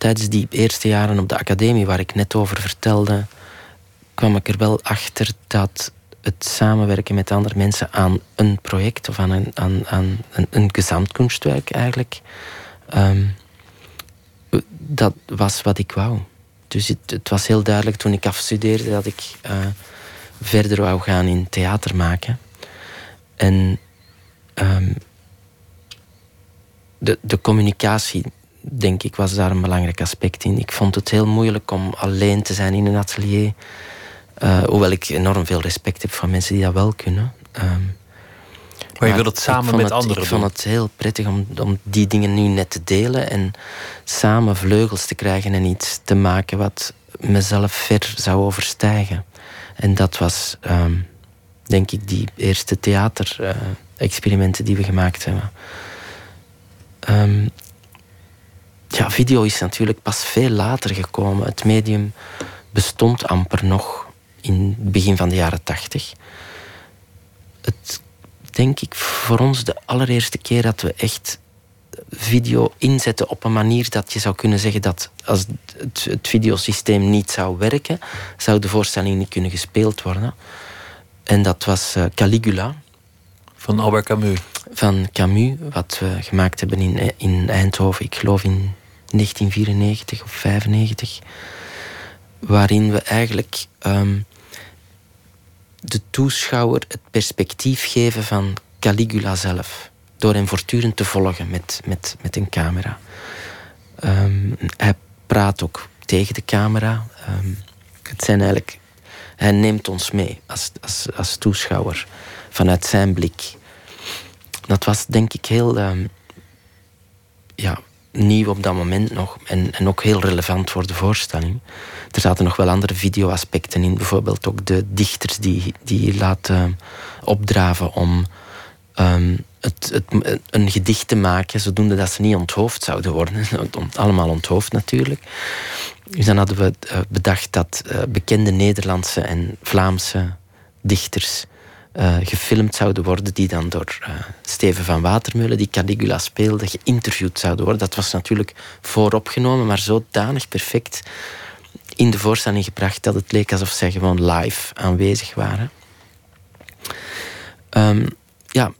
Speaker 5: tijdens die eerste jaren op de academie, waar ik net over vertelde, kwam ik er wel achter dat het samenwerken met andere mensen aan een project of aan een, aan, aan een, een gezamtkunstwerk eigenlijk, um, dat was wat ik wou. Dus het, het, was heel duidelijk toen ik afstudeerde dat ik uh, verder wou gaan in theater maken. En um, de, de communicatie denk ik, was daar een belangrijk aspect in. Ik vond het heel moeilijk om alleen te zijn in een atelier. Uh, hoewel ik enorm veel respect heb voor mensen die dat wel kunnen. Um,
Speaker 4: maar je wil het samen met
Speaker 5: het,
Speaker 4: anderen
Speaker 5: Ik vond het heel prettig om, om die dingen nu net te delen en samen vleugels te krijgen en iets te maken wat mezelf ver zou overstijgen. En dat was, um, denk ik, die eerste theater-experimenten uh, die we gemaakt hebben. Um, ja, video is natuurlijk pas veel later gekomen. Het medium bestond amper nog in het begin van de jaren tachtig. Het, denk ik, voor ons de allereerste keer dat we echt video inzetten op een manier dat je zou kunnen zeggen dat als het, het videosysteem niet zou werken, zou de voorstelling niet kunnen gespeeld worden. En dat was uh, Caligula.
Speaker 4: Van Albert Camus.
Speaker 5: Van Camus, wat we gemaakt hebben in, in Eindhoven, ik geloof in 1994 of 95, waarin we eigenlijk um, de toeschouwer het perspectief geven van Caligula zelf, door hem voortdurend te volgen met, met, met een camera. Um, hij praat ook tegen de camera. Um, het zijn eigenlijk hij neemt ons mee als, als, als toeschouwer vanuit zijn blik. Dat was denk ik heel ehm, ja, nieuw op dat moment nog en, en ook heel relevant voor de voorstelling. Er zaten nog wel andere videoaspecten in, bijvoorbeeld ook de dichters die, die laten opdraven om ehm, het, het, een gedicht te maken, zodoende dat ze niet onthoofd zouden worden. Allemaal onthoofd natuurlijk. Dus dan hadden we eh, bedacht dat eh, bekende Nederlandse en Vlaamse dichters uh, gefilmd zouden worden, die dan door Steven van Watermeulen, die Caligula speelde, geïnterviewd zouden worden. Dat was natuurlijk vooropgenomen, maar zodanig perfect in de voorstelling gebracht dat het leek alsof zij gewoon live aanwezig waren. Um, ja,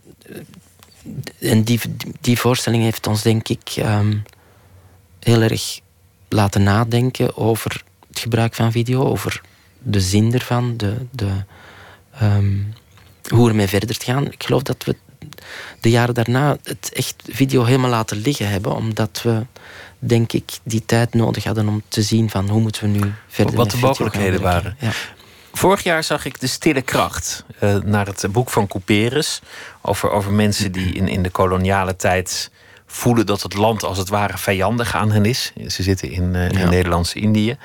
Speaker 5: en die, die voorstelling heeft ons denk ik um, heel erg laten nadenken over het gebruik van video, over de zin ervan, de, de, um, hoe ermee verder te gaan. Ik geloof dat we de jaren daarna het echt video helemaal laten liggen hebben, omdat we, denk ik, die tijd nodig hadden om te zien van hoe moeten we nu verder.
Speaker 4: Wat de mogelijkheden waren.
Speaker 5: Ja.
Speaker 4: Vorig jaar zag ik De Stille Kracht, uh, naar het boek van Couperus. Over, over mensen die in, in de koloniale tijd voelen dat het land als het ware vijandig aan hen is. Ze zitten in, uh, in Nederlands-Indië.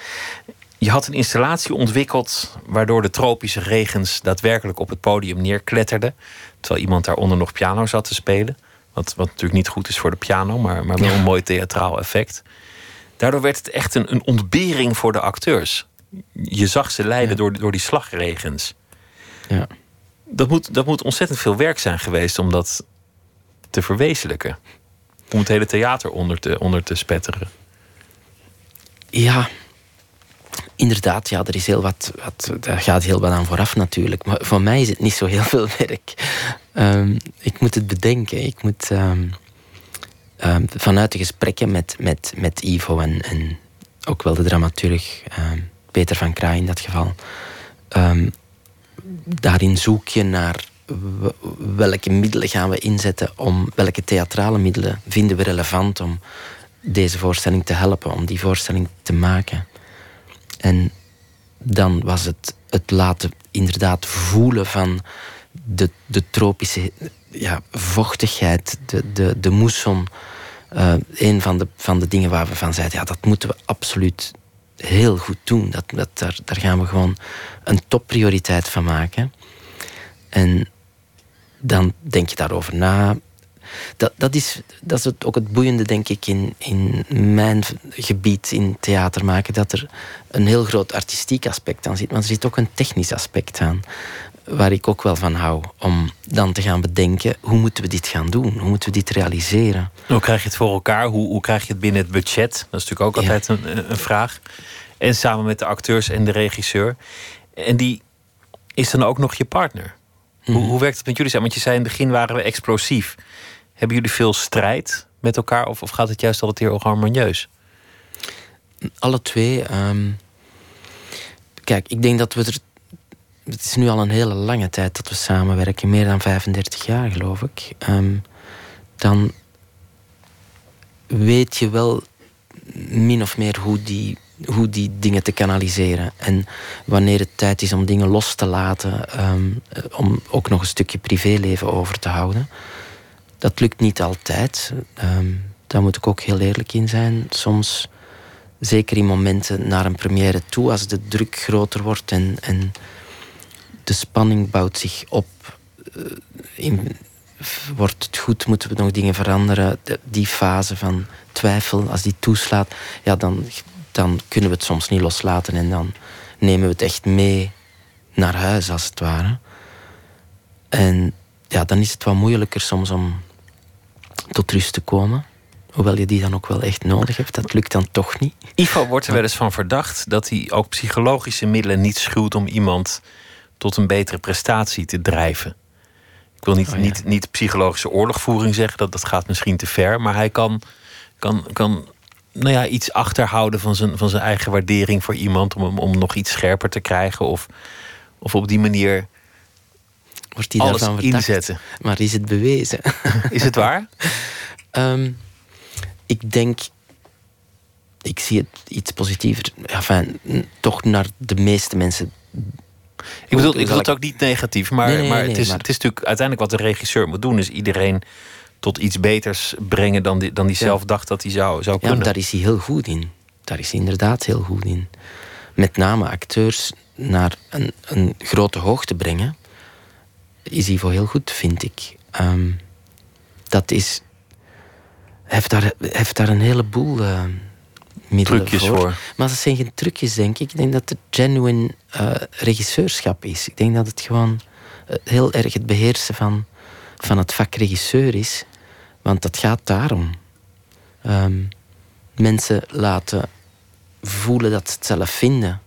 Speaker 4: Je had een installatie ontwikkeld waardoor de tropische regens daadwerkelijk op het podium neerkletterden. Terwijl iemand daaronder nog piano zat te spelen. Wat, wat natuurlijk niet goed is voor de piano, maar, maar wel een mooi theatraal effect. Daardoor werd het echt een, een ontbering voor de acteurs je zag ze leiden door, door die slagregens.
Speaker 5: Ja.
Speaker 4: Dat, moet, dat moet ontzettend veel werk zijn geweest om dat te verwezenlijken. Om het hele theater onder te, onder te spetteren.
Speaker 5: Ja, inderdaad, ja, er is heel wat, wat, daar gaat heel wat aan vooraf natuurlijk. Maar voor mij is het niet zo heel veel werk. Um, ik moet het bedenken. Ik moet um, um, vanuit de gesprekken met, met, met Ivo en, en ook wel de dramaturg Peter van Kraai in dat geval. Daarin zoek je naar welke middelen gaan we inzetten om welke theatrale middelen vinden we relevant om deze voorstelling te helpen, om die voorstelling te maken. En dan was het het laten inderdaad voelen van de, de tropische ja, vochtigheid, de, de, de moesson. Uh, een van de, van de dingen waar we van zeiden, ja, dat moeten we absoluut heel goed doen. Dat, dat, daar, daar gaan we gewoon een topprioriteit van maken. En dan denk je daarover na. Dat, dat, is, dat is het, ook het boeiende, denk ik, in, in mijn gebied in theater maken. Dat er een heel groot artistiek aspect aan zit. Maar er zit ook een technisch aspect aan. Waar ik ook wel van hou. Om dan te gaan bedenken, hoe moeten we dit gaan doen? Hoe moeten we dit realiseren?
Speaker 4: Hoe krijg je het voor elkaar? Hoe, hoe krijg je het binnen het budget? Dat is natuurlijk ook altijd een, een vraag. En samen met de acteurs en de regisseur. En die is dan ook nog je partner. hoe, mhm. hoe, werkt het met jullie samen? Want je zei in het begin waren we explosief. Hebben jullie veel strijd met elkaar? Of, of gaat het juist altijd heel harmonieus?
Speaker 5: Alle twee. Ehm, kijk, ik denk dat we er. Het is nu al een hele lange tijd dat we samenwerken, meer dan 35 jaar geloof ik. Um, dan weet je wel min of meer hoe die hoe die dingen te kanaliseren. En wanneer het tijd is om dingen los te laten, ehm, om ook nog een stukje privéleven over te houden. Dat lukt niet altijd. Um, daar moet ik ook heel eerlijk in zijn. Soms, zeker in momenten naar een première toe, als de druk groter wordt en, en de spanning bouwt zich op. Uh, in, wordt het goed, moeten we nog dingen veranderen. die fase van twijfel, als die toeslaat, ja, dan dan kunnen we het soms niet loslaten en dan nemen we het echt mee naar huis, als het ware. En ja, dan is het wat moeilijker soms om tot rust te komen. Hoewel je die dan ook wel echt nodig hebt. Dat lukt dan toch niet.
Speaker 4: Ivo wordt er wel eens van verdacht dat hij ook psychologische middelen niet schuwt om iemand tot een betere prestatie te drijven. Ik wil niet, oh niet, niet psychologische oorlogvoering zeggen, dat, dat gaat misschien te ver. Maar hij kan, kan, kan nou ja, iets achterhouden van zijn, van zijn eigen waardering voor iemand. Om hem om nog iets scherper te krijgen. Of, of op die manier
Speaker 5: Wordt
Speaker 4: alles
Speaker 5: daarvan
Speaker 4: inzetten.
Speaker 5: Maar is het bewezen?
Speaker 4: Is het waar?
Speaker 5: um, ik denk. Ik zie het iets positiever. Enfin, toch naar de meeste mensen
Speaker 4: Ik bedoel, ik bedoel het ook niet negatief, maar,
Speaker 5: Nee, nee,
Speaker 4: maar,
Speaker 5: nee,
Speaker 4: het, is,
Speaker 5: maar-
Speaker 4: het is natuurlijk uiteindelijk wat de regisseur moet doen, is iedereen tot iets beters brengen dan die, dan die
Speaker 5: Ja.
Speaker 4: zelf dacht dat hij zou, zou
Speaker 5: Ja,
Speaker 4: kunnen.
Speaker 5: maar daar is hij heel goed in. Daar is hij inderdaad heel goed in. Met name acteurs naar een, een grote hoogte brengen, is voor heel goed, vind ik. Ehm, dat is. Hij heeft daar, heeft daar een heleboel eh middelen
Speaker 4: Trucjes
Speaker 5: voor.
Speaker 4: voor.
Speaker 5: Maar dat zijn geen trucjes, denk ik. Ik denk dat het genuine eh, regisseurschap is. Ik denk dat het gewoon eh, heel erg het beheersen van, van het vak regisseur is. Want dat gaat daarom. Ehm, mensen laten voelen dat ze het zelf vinden.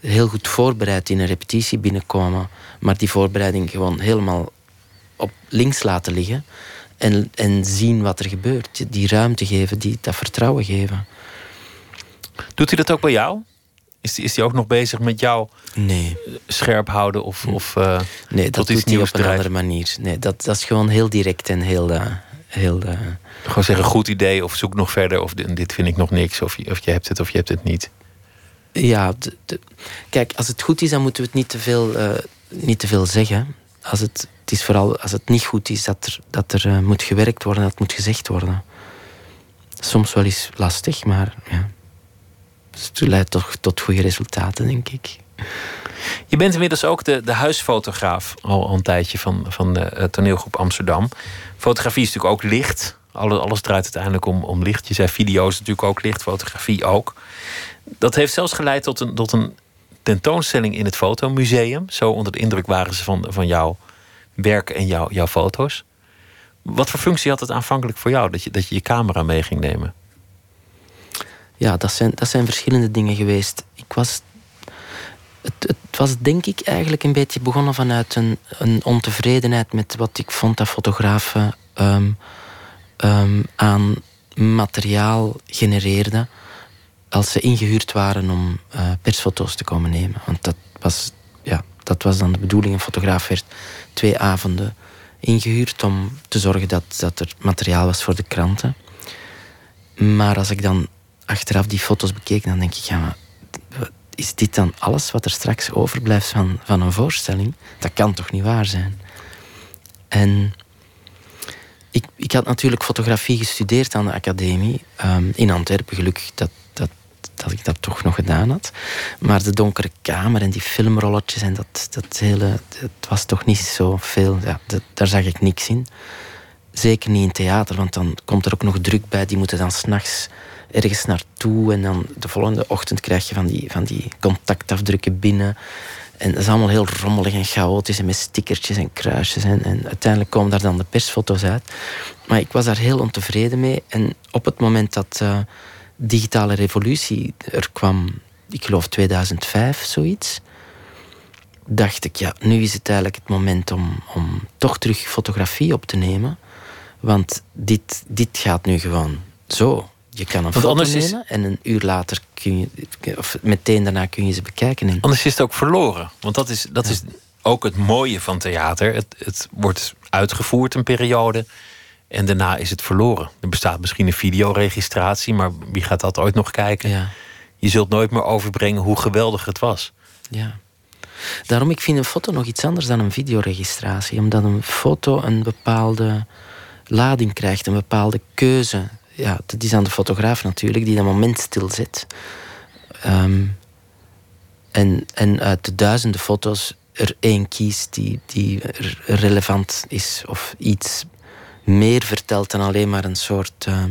Speaker 5: Heel goed voorbereid in een repetitie binnenkomen, maar die voorbereiding gewoon helemaal op links laten liggen. En, en zien wat er gebeurt. Die ruimte geven, die, dat vertrouwen geven.
Speaker 4: Doet hij dat ook bij jou? Is hij, is hij ook nog bezig met jou
Speaker 5: Nee,
Speaker 4: scherp houden of, of eh,
Speaker 5: nee dat doet hij op een andere manier. Nee, dat, dat is gewoon heel direct en heel... eh, heel eh,
Speaker 4: Gewoon zeggen goed idee of zoek nog verder of dit dit vind ik nog niks of je, of je hebt het of je hebt het niet.
Speaker 5: Ja, de- de- kijk, als het goed is, dan moeten we het niet te veel, eh, niet te veel zeggen. Als het, het is vooral als het niet goed is, dat er, dat er eh, moet gewerkt worden, dat moet gezegd worden. Soms wel eens lastig, maar ja. Dus het leidt toch tot goede resultaten, denk ik.
Speaker 4: Je bent inmiddels ook de, de huisfotograaf al, al een tijdje van, van de eh, toneelgroep Amsterdam. Fotografie is natuurlijk ook licht. Alle- Alles draait uiteindelijk om, om licht. Je zei video is natuurlijk ook licht, fotografie ook. Dat heeft zelfs geleid tot een, tot een tentoonstelling in het Fotomuseum. Zo onder de indruk waren ze van, van jouw werk en jouw, jouw foto's. Wat voor functie had het aanvankelijk voor jou dat je dat je, je camera mee ging nemen?
Speaker 5: Ja, dat zijn, dat zijn verschillende dingen geweest. Ik was, het, het was denk ik eigenlijk een beetje begonnen vanuit een, een ontevredenheid met wat ik vond dat fotografen ehm, ehm, aan materiaal genereerden als ze ingehuurd waren om eh, persfoto's te komen nemen. Want dat was, ja, dat was dan de bedoeling. Een fotograaf werd twee avonden ingehuurd om te zorgen dat, dat er materiaal was voor de kranten. Maar als ik dan achteraf die foto's bekeek, dan denk ik, ja, is dit dan alles wat er straks overblijft van, van een voorstelling? Dat kan toch niet waar zijn? En ik, ik had natuurlijk fotografie gestudeerd aan de academie ehm, in Antwerpen. Gelukkig dat, dat, ik dat toch nog gedaan had. Maar de donkere kamer en die filmrolletjes en dat, dat hele... Het was toch niet zo veel. Ja, daar zag ik niks in. Zeker niet in theater, want dan komt er ook nog druk bij. Die moeten dan s'nachts ergens naartoe. En dan de volgende ochtend krijg je van die, van die contactafdrukken binnen. En dat is allemaal heel rommelig en chaotisch. En met stickertjes en kruisjes. En, en uiteindelijk komen daar dan de persfoto's uit. Maar ik was daar heel ontevreden mee. En op het moment dat eh, digitale revolutie er kwam, ik geloof 2005, zoiets dacht ik, ja, nu is het eigenlijk het moment om, om toch terug fotografie op te nemen. Want dit, dit gaat nu gewoon zo. Je kan een foto
Speaker 4: is-
Speaker 5: nemen en een uur later kun je, of meteen daarna kun je ze bekijken. En,
Speaker 4: Anders is het ook verloren. Want dat is, dat is ook het mooie van theater. Het, het wordt uitgevoerd een periode. En daarna is het verloren. Er bestaat misschien een videoregistratie, maar wie gaat dat ooit nog kijken?
Speaker 5: ja,
Speaker 4: Je zult nooit meer overbrengen hoe geweldig het was.
Speaker 5: ja. Daarom ik vind een foto nog iets anders dan een videoregistratie. Omdat een foto een bepaalde lading krijgt, een bepaalde keuze. Ja, dat is aan de fotograaf natuurlijk, die dat moment stilzet. Ehm, en, en uit de duizenden foto's er één kiest die, die relevant is of iets meer vertelt dan alleen maar een soort ehm,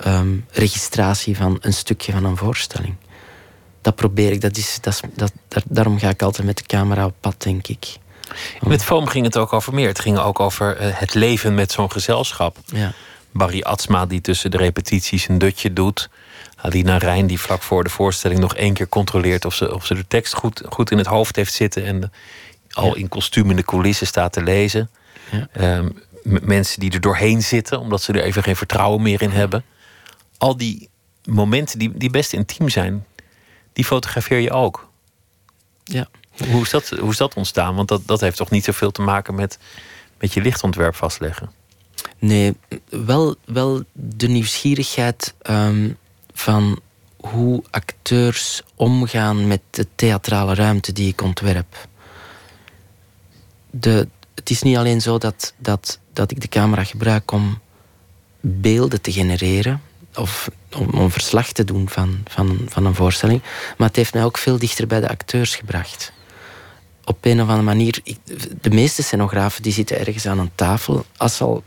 Speaker 5: ehm, registratie van een stukje van een voorstelling. Dat probeer ik, dat is, dat is, dat, daar- daarom ga ik altijd met de camera op pad, denk ik.
Speaker 4: Met Foam ging het ook over meer. Het ging ook over eh, het leven met zo'n gezelschap.
Speaker 5: Ja.
Speaker 4: Barry Atsma die tussen de repetities een dutje doet. Alina Rijn die vlak voor de voorstelling nog één keer controleert... of ze, of ze de tekst goed, goed in het hoofd heeft zitten... en al in kostuum in de coulissen staat te lezen.
Speaker 5: Ja.
Speaker 4: Ehm, mensen die er doorheen zitten... omdat ze er even geen vertrouwen meer in hebben. Al die momenten die, die best intiem zijn... die fotografeer je ook.
Speaker 5: Ja.
Speaker 4: Hoe is dat, hoe is dat ontstaan? Want dat, dat heeft toch niet zoveel te maken met, met je lichtontwerp vastleggen?
Speaker 5: Nee, wel, wel de nieuwsgierigheid ehm, van hoe acteurs omgaan met de theatrale ruimte die ik ontwerp. De, het is niet alleen zo dat, dat, dat ik de camera gebruik om beelden te genereren of om, verslag te doen van, van, van een voorstelling, maar het heeft mij ook veel dichter bij de acteurs gebracht. Op een of andere manier, de meeste scenografen die zitten ergens aan een tafel. Als ze al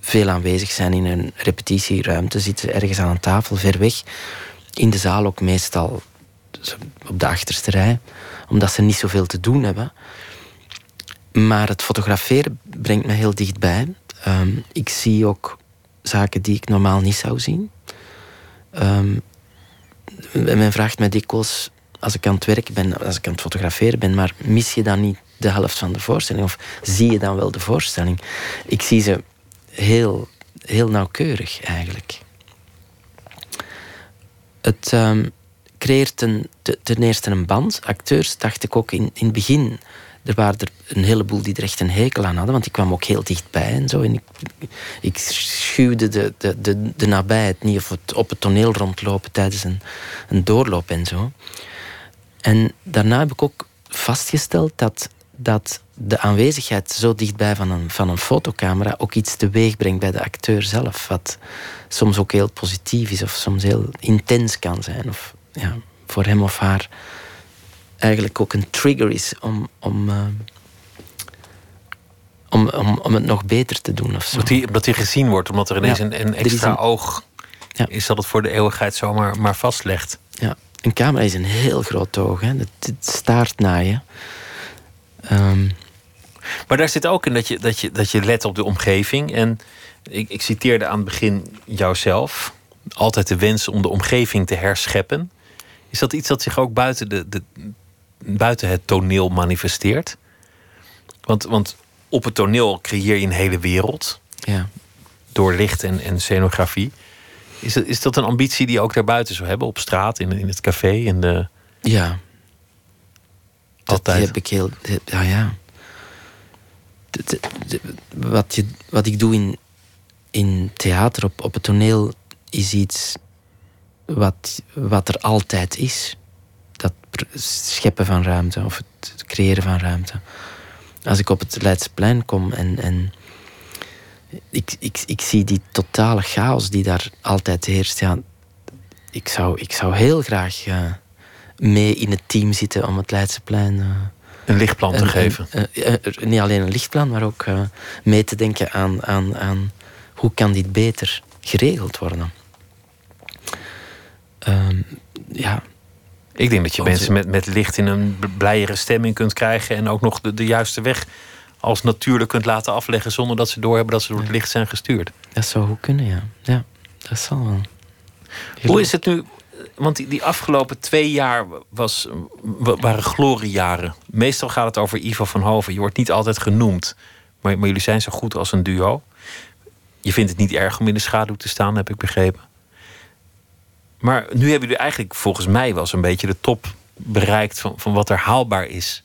Speaker 5: veel aanwezig zijn in een repetitieruimte, zitten ze ergens aan een tafel ver weg. In de zaal ook meestal op de achterste rij, omdat ze niet zoveel te doen hebben. Maar het fotograferen brengt me heel dichtbij. Um, ik zie ook zaken die ik normaal niet zou zien. Um, men vraagt mij dikwijls, als ik aan het werken ben, als ik aan het fotograferen ben, maar mis je dan niet de helft van de voorstelling? Of zie je dan wel de voorstelling? Ik zie ze heel, heel nauwkeurig eigenlijk. Het um, creëert een, ten eerste een band. Acteurs dacht ik ook in, in het begin er waren er een heleboel die er echt een hekel aan hadden, want ik kwam ook heel dichtbij en zo. En ik, ik schuwde de, de, de, de nabijheid niet of het op het toneel rondlopen tijdens een, een doorloop en zo. En daarna heb ik ook vastgesteld dat, dat de aanwezigheid zo dichtbij van een, van een fotocamera ook iets teweeg brengt bij de acteur zelf. Wat soms ook heel positief is of soms heel intens kan zijn. Of ja, voor hem of haar eigenlijk ook een trigger is om, om, uh, om, om, om het nog beter te doen. Of zo.
Speaker 4: Dat hij, dat hij gezien wordt, omdat er ineens een, een extra oog ja. is dat het voor de eeuwigheid zomaar maar vastlegt.
Speaker 5: Ja, een camera is een heel groot oog. Hè. Het, het staart naar je. Um,
Speaker 4: maar daar zit ook in dat je, dat je, dat je let op de omgeving. En ik, ik citeerde aan het begin jouzelf. Altijd de wens om de omgeving te herscheppen. Is dat iets dat zich ook buiten de, de, buiten het toneel manifesteert. Want, want op het toneel creëer je een hele wereld.
Speaker 5: Ja.
Speaker 4: Door licht en, en scenografie. Is dat, is dat een ambitie die je ook daarbuiten zou hebben? Op straat, in, in het café? In de...
Speaker 5: Ja. Altijd. Dat heb ik heel... Ja, ja. wat, je, wat ik doe in, in theater, op, op het toneel, is iets wat, wat er altijd is scheppen van ruimte of het creëren van ruimte. Als ik op het Leidseplein kom en, en ik, ik, ik zie die totale chaos die daar altijd heerst, ja, ik, zou, ik zou heel graag uh, mee in het team zitten om het Leidseplein. Uh,
Speaker 4: een lichtplan te geven.
Speaker 5: Niet alleen een lichtplan, maar ook mee te denken aan, aan, aan hoe kan dit beter geregeld worden. Um, ja,
Speaker 4: ik denk dat je mensen met, met licht in een blijere stemming kunt krijgen. En ook nog de, de juiste weg als natuurlijk kunt laten afleggen. zonder dat ze doorhebben dat ze door het licht zijn gestuurd.
Speaker 5: Dat zou goed kunnen, ja. Ja, dat zal wel.
Speaker 4: Hoe is het nu? Want die, die afgelopen twee jaar was, waren gloriejaren. Meestal gaat het over Ivo van Hoven. Je wordt niet altijd genoemd. Maar, maar jullie zijn zo goed als een duo. Je vindt het niet erg om in de schaduw te staan, heb ik begrepen. Maar nu hebben jullie eigenlijk volgens mij wel zo'n beetje de top bereikt van, van wat er haalbaar is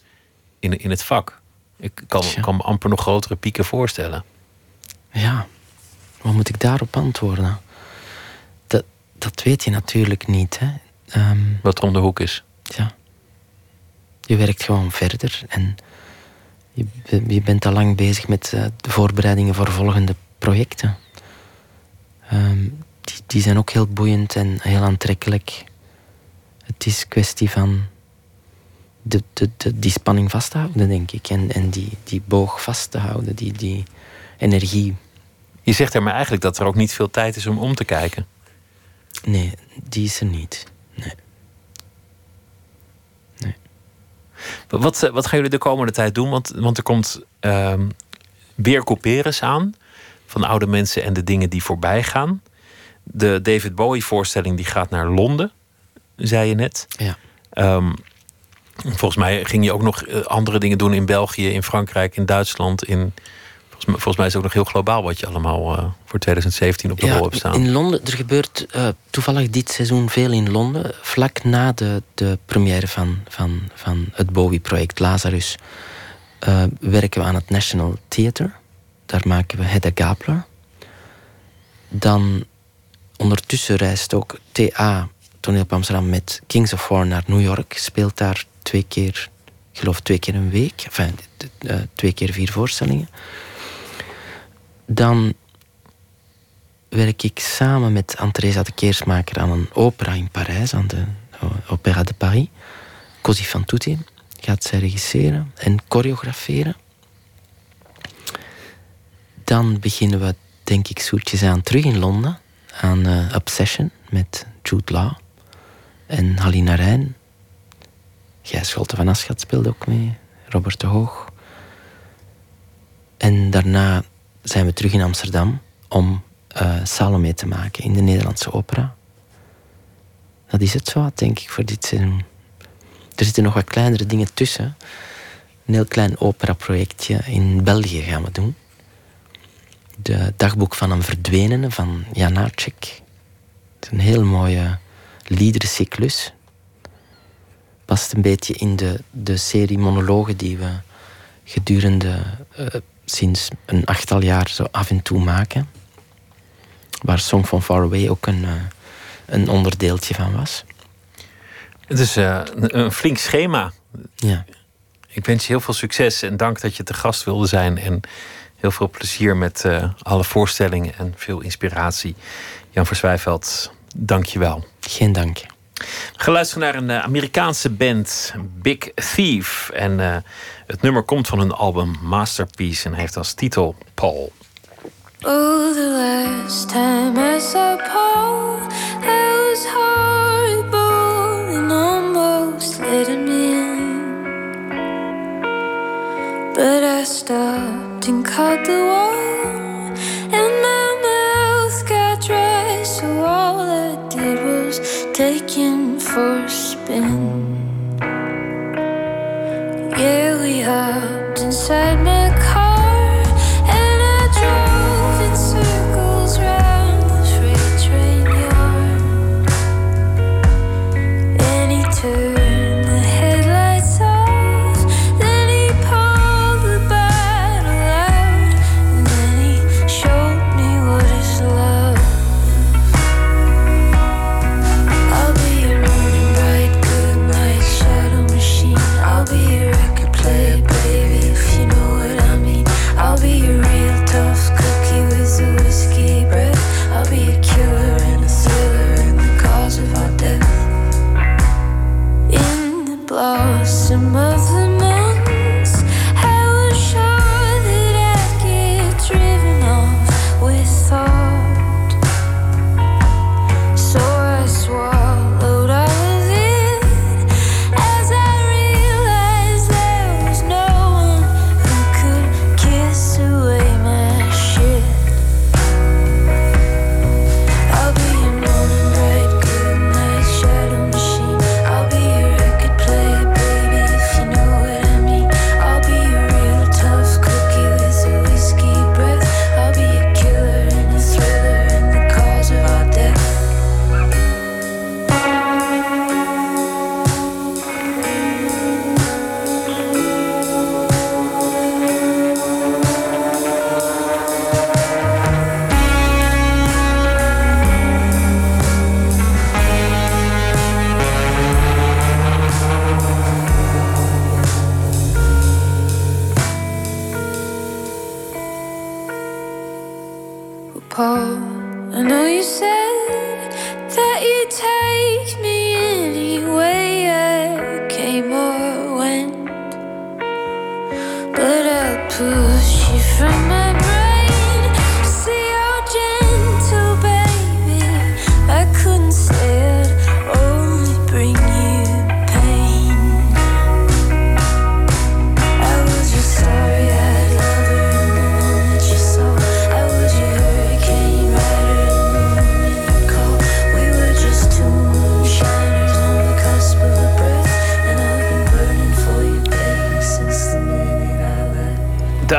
Speaker 4: in, in het vak. Ik kan, kan me amper nog grotere pieken voorstellen.
Speaker 5: Ja, wat moet ik daarop antwoorden? Dat, dat weet je natuurlijk niet. Hè?
Speaker 4: Um, wat om de hoek is.
Speaker 5: Ja. Je werkt gewoon verder en je, je bent al lang bezig met uh, de voorbereidingen voor volgende projecten. Um, die, die zijn ook heel boeiend en heel aantrekkelijk. Het is kwestie van de, de, de, die spanning vast te houden, denk ik. En, en die, die boog vast te houden, die, die energie.
Speaker 4: Je zegt er maar eigenlijk dat er ook niet veel tijd is om om te kijken.
Speaker 5: Nee, die is er niet. Nee. nee.
Speaker 4: Wat, eh, wat gaan jullie de komende tijd doen? Want, want er komt uh, weer couperus aan van oude mensen en de dingen die voorbij gaan. De David Bowie-voorstelling die gaat naar Londen, zei je net.
Speaker 5: Ja.
Speaker 4: Um, volgens mij ging je ook nog eh, andere dingen doen in België, in Frankrijk, in Duitsland. In, volgens, mij, volgens mij is het ook nog heel globaal wat je allemaal uh, voor 2017 op de rol hebt staan.
Speaker 5: In Londen, er gebeurt uh, toevallig dit seizoen veel in Londen. Vlak na de, de première van, van, van het Bowie-project Lazarus werken we aan het National Theatre. Daar maken we Hedda Gabler. Dan Ondertussen reist ook TA toneel op Amsterdam met Kings of War naar New York. Speelt daar twee keer, ik geloof twee keer een week. Enfin, uh, twee keer vier voorstellingen. Dan werk ik samen met Anne-Theresa de Keersmaker aan een opera in Parijs, aan de Opéra de Paris. Così fan tutti gaat zij regisseren en choreograferen. Dan beginnen we, denk ik, zoetjes aan terug in Londen. Aan uh, Obsession met Jude Law en Halina Rijn. Gijs Scholte van Aschat speelde ook mee. Robert de Hoog. En daarna zijn we terug in Amsterdam om uh, Salome te maken in de Nederlandse opera. Dat is het zo, denk ik, voor dit seizoen. Er zitten nog wat kleinere dingen tussen. Een heel klein operaprojectje in België gaan we doen. De dagboek van een verdwenene van Janacek. Het is een heel mooie liederencyclus. Past een beetje in de, de serie monologen die we gedurende uh, sinds een achttal jaar zo af en toe maken. Waar Song from Far Away ook een, uh, een onderdeeltje van was.
Speaker 4: Het is uh, een flink schema.
Speaker 5: Ja.
Speaker 4: Ik wens je heel veel succes en dank dat je te gast wilde zijn. En heel veel plezier met uh, alle voorstellingen en veel inspiratie. Jan Verswijveld, dank je wel.
Speaker 5: Geen dank.
Speaker 4: We gaan luisteren naar een Amerikaanse band, Big Thief. En uh, het nummer komt van hun album Masterpiece en heeft als titel Paul.
Speaker 7: Oh, the last time I saw Paul, that was horrible and almost let him in. But I stopped and caught the wall, and my mouth got dry, so all I did was take him for a spin. Yeah, we hopped inside my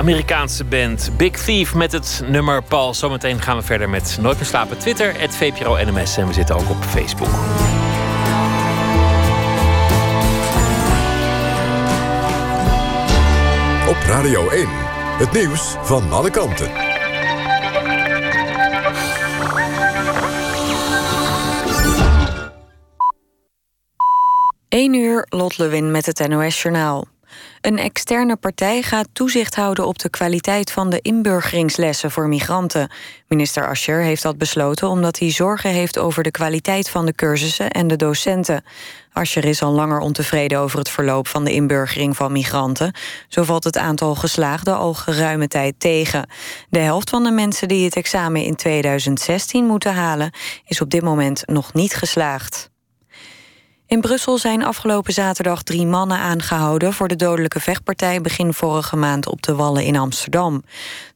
Speaker 4: Amerikaanse band Big Thief met het nummer Paul. Zometeen gaan we verder met Nooit meer slapen. Twitter, het VPRO NMS. En we zitten ook op Facebook.
Speaker 2: Op Radio 1. Het nieuws van alle kanten.
Speaker 1: 1 uur, Lot Lewin met het NOS-journaal. Een externe partij gaat toezicht houden op de kwaliteit van de inburgeringslessen voor migranten. Minister Ascher heeft dat besloten omdat hij zorgen heeft over de kwaliteit van de cursussen en de docenten. Ascher is al langer ontevreden over het verloop van de inburgering van migranten. Zo valt het aantal geslaagden al geruime tijd tegen. De helft van de mensen die het examen in 2016 moeten halen, is op dit moment nog niet geslaagd. In Brussel zijn afgelopen zaterdag drie mannen aangehouden... voor de dodelijke vechtpartij begin vorige maand op de Wallen in Amsterdam.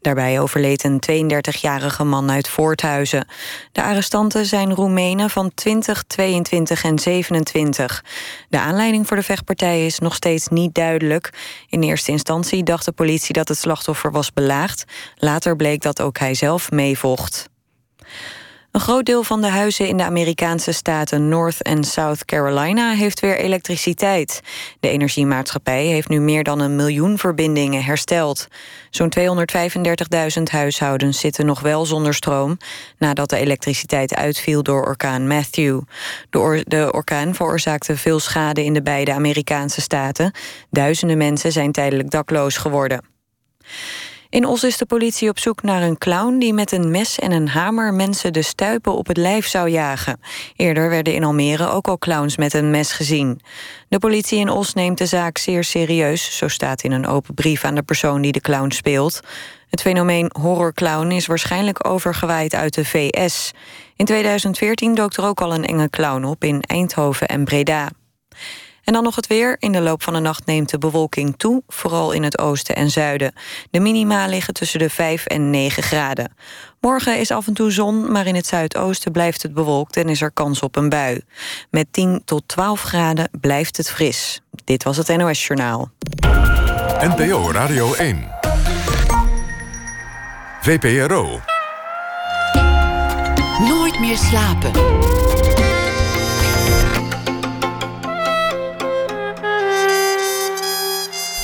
Speaker 1: Daarbij overleed een 32-jarige man uit Voorthuizen. De arrestanten zijn Roemenen van 20, 22 en 27. De aanleiding voor de vechtpartij is nog steeds niet duidelijk. In eerste instantie dacht de politie dat het slachtoffer was belaagd. Later bleek dat ook hij zelf meevocht. Een groot deel van de huizen in de Amerikaanse staten North en South Carolina heeft weer elektriciteit. De energiemaatschappij heeft nu meer dan een miljoen verbindingen hersteld. Zo'n 235.000 huishoudens zitten nog wel zonder stroom nadat de elektriciteit uitviel door orkaan Matthew. De, de orkaan veroorzaakte veel schade in de beide Amerikaanse staten. Duizenden mensen zijn tijdelijk dakloos geworden. In Os is de politie op zoek naar een clown die met een mes en een hamer mensen de stuipen op het lijf zou jagen. Eerder werden in Almere ook al clowns met een mes gezien. De politie in Os neemt de zaak zeer serieus, zo staat in een open brief aan de persoon die de clown speelt. Het fenomeen horrorclown is waarschijnlijk overgewaaid uit de VS. In 2014 dook er ook al een enge clown op in Eindhoven en Breda. En dan nog het weer. In de loop van de nacht neemt de bewolking toe, vooral in het oosten en zuiden. De minima liggen tussen de 5 en 9 graden. Morgen is af en toe zon, maar in het zuidoosten blijft het bewolkt en is er kans op een bui. Met 10 tot 12 graden blijft het fris. Dit was het NOS Journaal.
Speaker 2: NPO Radio 1. VPRO.
Speaker 3: Nooit meer slapen.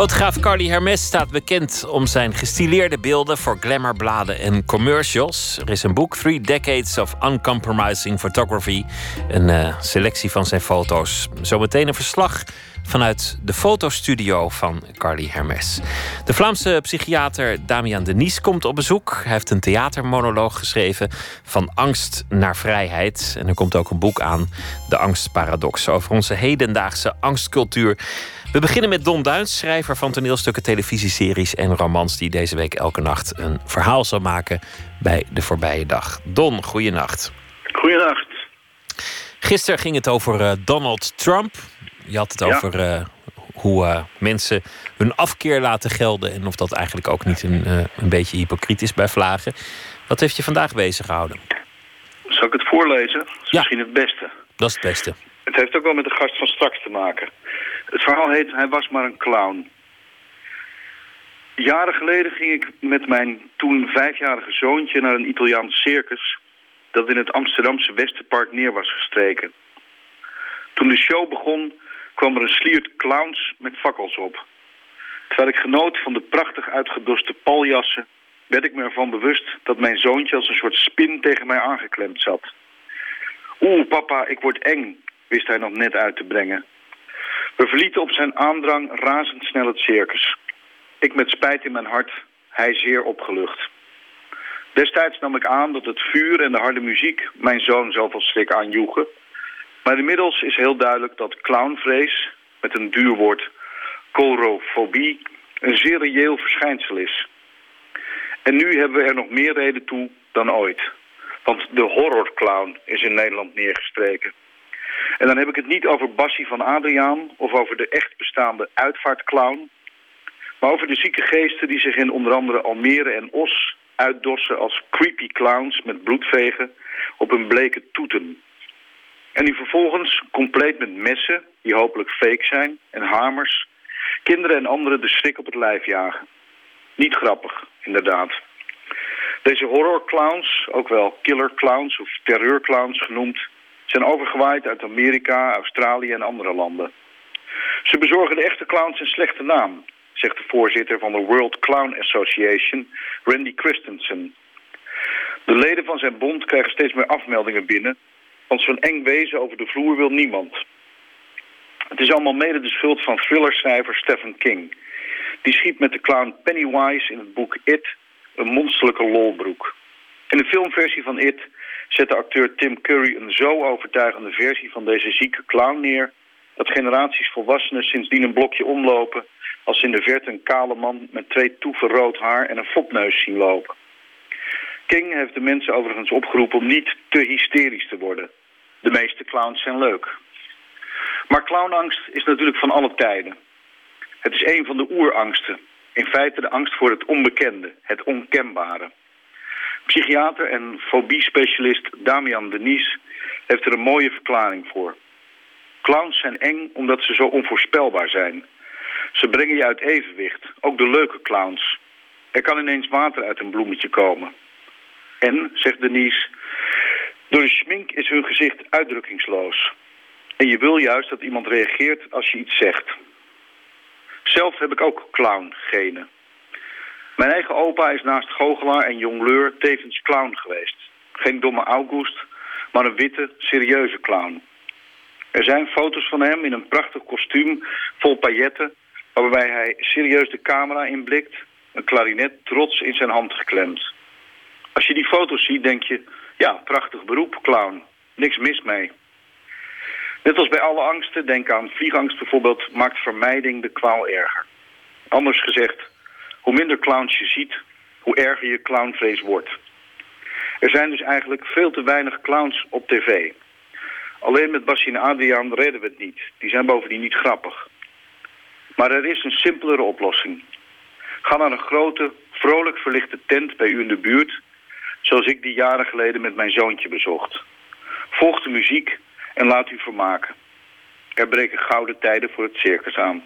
Speaker 4: Fotograaf Carly Hermes staat bekend om zijn gestileerde beelden voor glamourbladen en commercials. Er is een boek, Three Decades of Uncompromising Photography. Een eh, selectie van zijn foto's. Zometeen een verslag vanuit de fotostudio van Carly Hermes. De Vlaamse psychiater Damian Denies komt op bezoek. Hij heeft een theatermonoloog geschreven van angst naar vrijheid. En er komt ook een boek aan, De Angstparadox, over onze hedendaagse angstcultuur. We beginnen met Don Duins, schrijver van toneelstukken, televisieseries en romans, die deze week elke nacht een verhaal zal maken bij de voorbije dag. Don, goeienacht.
Speaker 8: Goeienacht.
Speaker 4: Gisteren ging het over eh, Donald Trump. Je had het
Speaker 8: Ja.
Speaker 4: over eh, hoe eh, mensen hun afkeer laten gelden en of dat eigenlijk ook niet een, een beetje hypocriet is bij vlagen. Wat heeft je vandaag bezig gehouden?
Speaker 8: Zal ik het voorlezen? Dat is
Speaker 4: Ja.
Speaker 8: misschien het beste.
Speaker 4: Dat is het beste.
Speaker 8: Het heeft ook wel met de gast van straks te maken. Het verhaal heet Hij was maar een clown. Jaren geleden ging ik met mijn toen vijfjarige zoontje naar een Italiaans circus dat in het Amsterdamse Westerpark neer was gestreken. Toen de show begon kwam er een sliert clowns met fakkels op. Terwijl ik genoot van de prachtig uitgedoste paljassen, werd ik me ervan bewust dat mijn zoontje als een soort spin tegen mij aangeklemd zat. Oeh, papa, ik word eng, wist hij nog net uit te brengen. We verlieten op zijn aandrang razendsnel het circus. Ik met spijt in mijn hart, hij zeer opgelucht. Destijds nam ik aan dat het vuur en de harde muziek mijn zoon zoveel schrik aanjoegen. Maar inmiddels is heel duidelijk dat clownvrees, met een duur woord colrofobie, een zeer reëel verschijnsel is. En nu hebben we er nog meer reden toe dan ooit. Want de horrorclown is in Nederland neergestreken. En dan heb ik het niet over Bassie van Adriaan of over de echt bestaande uitvaartclown. Maar over de zieke geesten die zich in onder andere Almere en Os uitdossen als creepy clowns met bloedvegen op hun bleke toeten. En die vervolgens, compleet met messen, die hopelijk fake zijn, en hamers, kinderen en anderen de schrik op het lijf jagen. Niet grappig, inderdaad. Deze horrorclowns, ook wel killer clowns of terreurclowns genoemd, zijn overgewaaid uit Amerika, Australië en andere landen. Ze bezorgen de echte clowns een slechte naam, zegt de voorzitter van de World Clown Association, Randy Christensen. De leden van zijn bond krijgen steeds meer afmeldingen binnen, want zo'n eng wezen over de vloer wil niemand. Het is allemaal mede de schuld van thrillerschrijver Stephen King. Die schiet met de clown Pennywise in het boek It een monsterlijke lolbroek. In de filmversie van It zette acteur Tim Curry een zo overtuigende versie van deze zieke clown neer... dat generaties volwassenen sindsdien een blokje omlopen... als in de verte een kale man met twee toeven rood haar en een fopneus zien lopen. King heeft de mensen overigens opgeroepen om niet te hysterisch te worden. De meeste clowns zijn leuk. Maar clownangst is natuurlijk van alle tijden. Het is een van de oerangsten. In feite de angst voor het onbekende, het onkenbare. Psychiater en fobiespecialist Damian Denies heeft er een mooie verklaring voor. Clowns zijn eng omdat ze zo onvoorspelbaar zijn. Ze brengen je uit evenwicht, ook de leuke clowns. Er kan ineens water uit een bloemetje komen. En, zegt Denise, door de schmink is hun gezicht uitdrukkingsloos. En je wil juist dat iemand reageert als je iets zegt. Zelf heb ik ook clown-genen. Mijn eigen opa is naast goochelaar en jongleur tevens clown geweest. Geen domme August, maar een witte, serieuze clown. Er zijn foto's van hem in een prachtig kostuum vol pailletten... waarbij hij serieus de camera inblikt, een klarinet trots in zijn hand geklemd. Als je die foto's ziet, denk je... ja, prachtig beroep, clown. Niks mis mee. Net als bij alle angsten, denk aan vliegangst bijvoorbeeld... maakt vermijding de kwaal erger. Anders gezegd, hoe minder clowns je ziet... hoe erger je clownvrees wordt. Er zijn dus eigenlijk veel te weinig clowns op tv. Alleen met Bassie en Adriaan redden we het niet. Die zijn bovendien niet grappig. Maar er is een simpelere oplossing. Ga naar een grote, vrolijk verlichte tent bij u in de buurt... zoals ik die jaren geleden met mijn zoontje bezocht. Volg de muziek en laat u vermaken. Er breken gouden tijden voor het circus aan.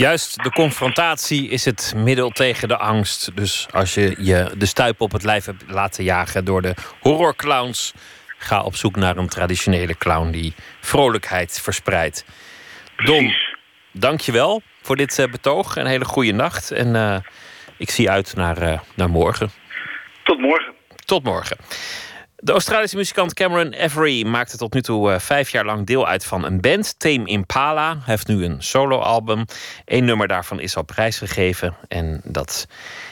Speaker 4: Juist de confrontatie is het middel tegen de angst. Dus als je je de stuip op het lijf hebt laten jagen door de horrorclowns, ga op zoek naar een traditionele clown die vrolijkheid verspreidt. Don,
Speaker 8: Precies.
Speaker 4: dank je wel voor dit eh, betoog. Een hele goede nacht. En eh, ik zie uit naar, eh, naar morgen.
Speaker 8: Tot morgen.
Speaker 4: Tot morgen. De Australische muzikant Cameron Avery maakte tot nu toe eh, vijf jaar lang deel uit van een band, Tame Impala. Hij heeft nu een soloalbum. Eén nummer daarvan is al prijsgegeven. En dat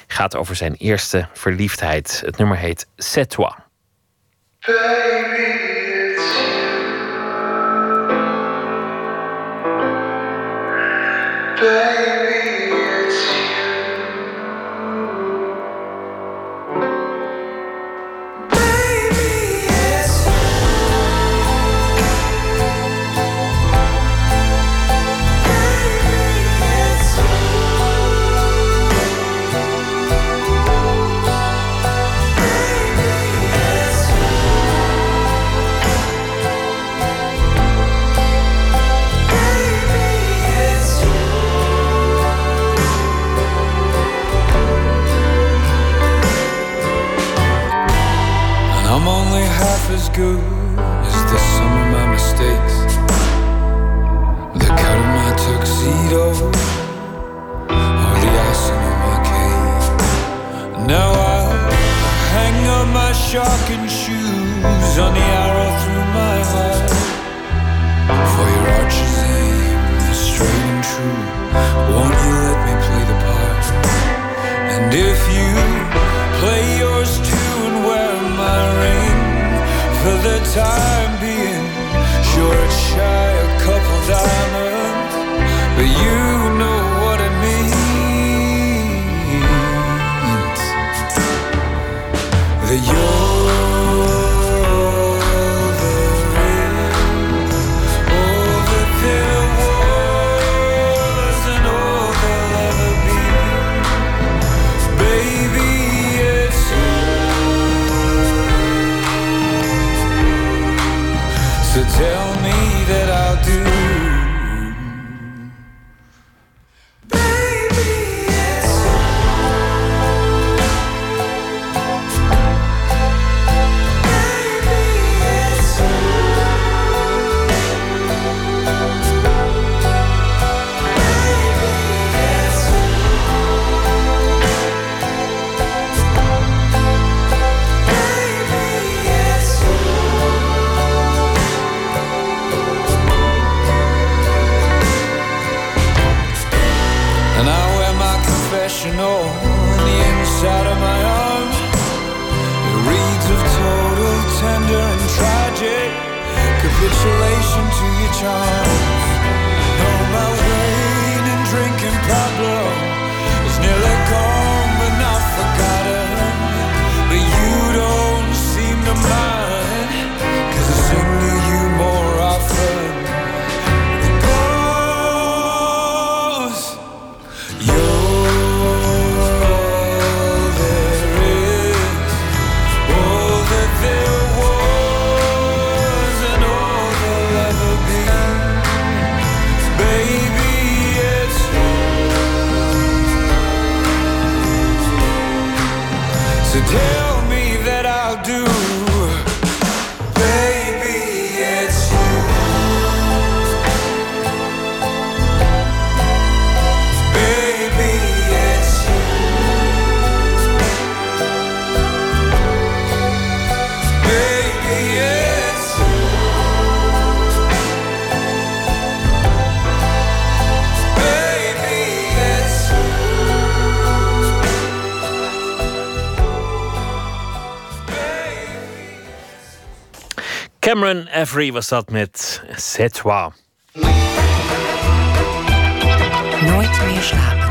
Speaker 4: gaat over zijn eerste verliefdheid. Het nummer heet C'est toi.
Speaker 6: Good as the sum of my mistakes. The cut of my tuxedo, or the icing on my cake. Now I'll hang up my shocking shoes on the time try.
Speaker 4: Cameron Avery was dat met C'est.
Speaker 3: Nooit meer slapen.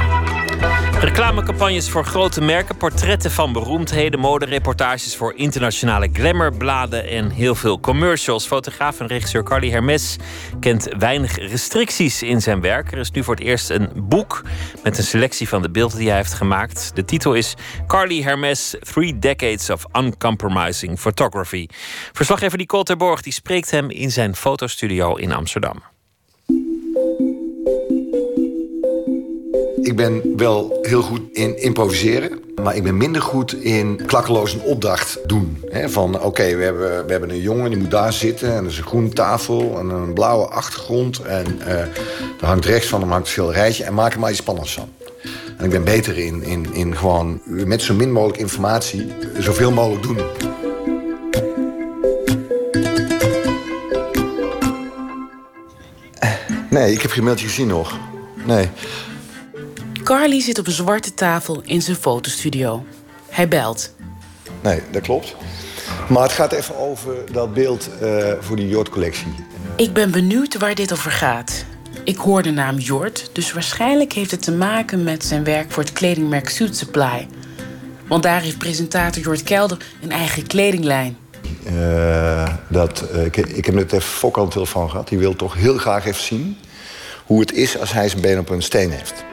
Speaker 4: Reclamecampagnes voor grote merken, portretten van beroemdheden, modereportages voor internationale glamourbladen en heel veel commercials. Fotograaf en regisseur Carly Hermes kent weinig restricties in zijn werk. Er is nu voor het eerst een boek met een selectie van de beelden die hij heeft gemaakt. De titel is Carly Hermes: Three Decades of Uncompromising Photography. Verslaggever Nicole Terborg die spreekt hem in zijn fotostudio in Amsterdam.
Speaker 9: Ik ben wel heel goed in improviseren. Maar ik ben minder goed in klakkeloos een opdracht doen. Van oké, we, hebben, we hebben een jongen die moet daar zitten. En er is een groene tafel en een blauwe achtergrond. En eh er hangt rechts van hem hangt een schilderijtje. En maak er maar iets spannends van. En ik ben beter in, in, in gewoon met zo min mogelijk informatie zoveel mogelijk doen. Nee, ik heb geen mailtje gezien nog. Nee.
Speaker 10: Carly zit op een zwarte tafel in zijn fotostudio. Hij belt.
Speaker 9: Nee, dat klopt. Maar het gaat even over dat beeld eh, voor die Jord-collectie.
Speaker 10: Ik ben benieuwd waar dit over gaat. Ik hoor de naam Jort, dus waarschijnlijk heeft het te maken met zijn werk voor het kledingmerk Suit Supply. Want daar heeft presentator Jort Kelder een eigen kledinglijn.
Speaker 9: Eh, dat, eh, ik, ik heb net even Fok aan de telefoon gehad. Die wil toch heel graag even zien hoe het is als hij zijn been op een steen heeft.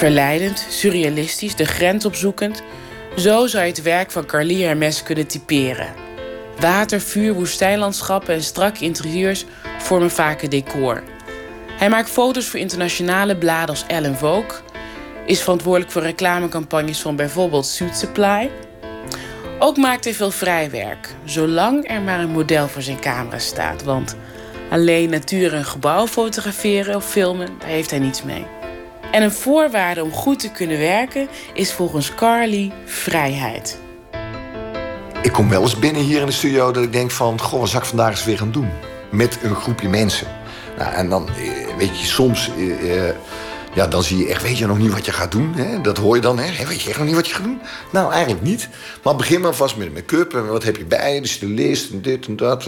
Speaker 10: Verleidend, surrealistisch, de grens opzoekend. Zo zou je het werk van Carly Hermes kunnen typeren. Water, vuur, woestijnlandschappen en strakke interieurs vormen vaak een decor. Hij maakt foto's voor internationale bladen als Elle Vogue... is verantwoordelijk voor reclamecampagnes van bijvoorbeeld Suit Supply... Ook maakt hij veel vrijwerk, zolang er maar een model voor zijn camera staat. Want alleen natuur en gebouw fotograferen of filmen, daar heeft hij niets mee. En een voorwaarde om goed te kunnen werken is volgens Carly vrijheid.
Speaker 9: Ik kom wel eens binnen hier in de studio dat ik denk van... goh, wat zou ik vandaag eens weer gaan doen? Met een groepje mensen. Nou, en dan, eh, weet je, soms... eh, eh, ja, dan zie je echt, weet je nog niet wat je gaat doen? Hè? Dat hoor je dan, hè? Weet je echt nog niet wat je gaat doen? Nou, eigenlijk niet. Maar begin maar vast met make-up en wat heb je bij? De stylist en dit en dat.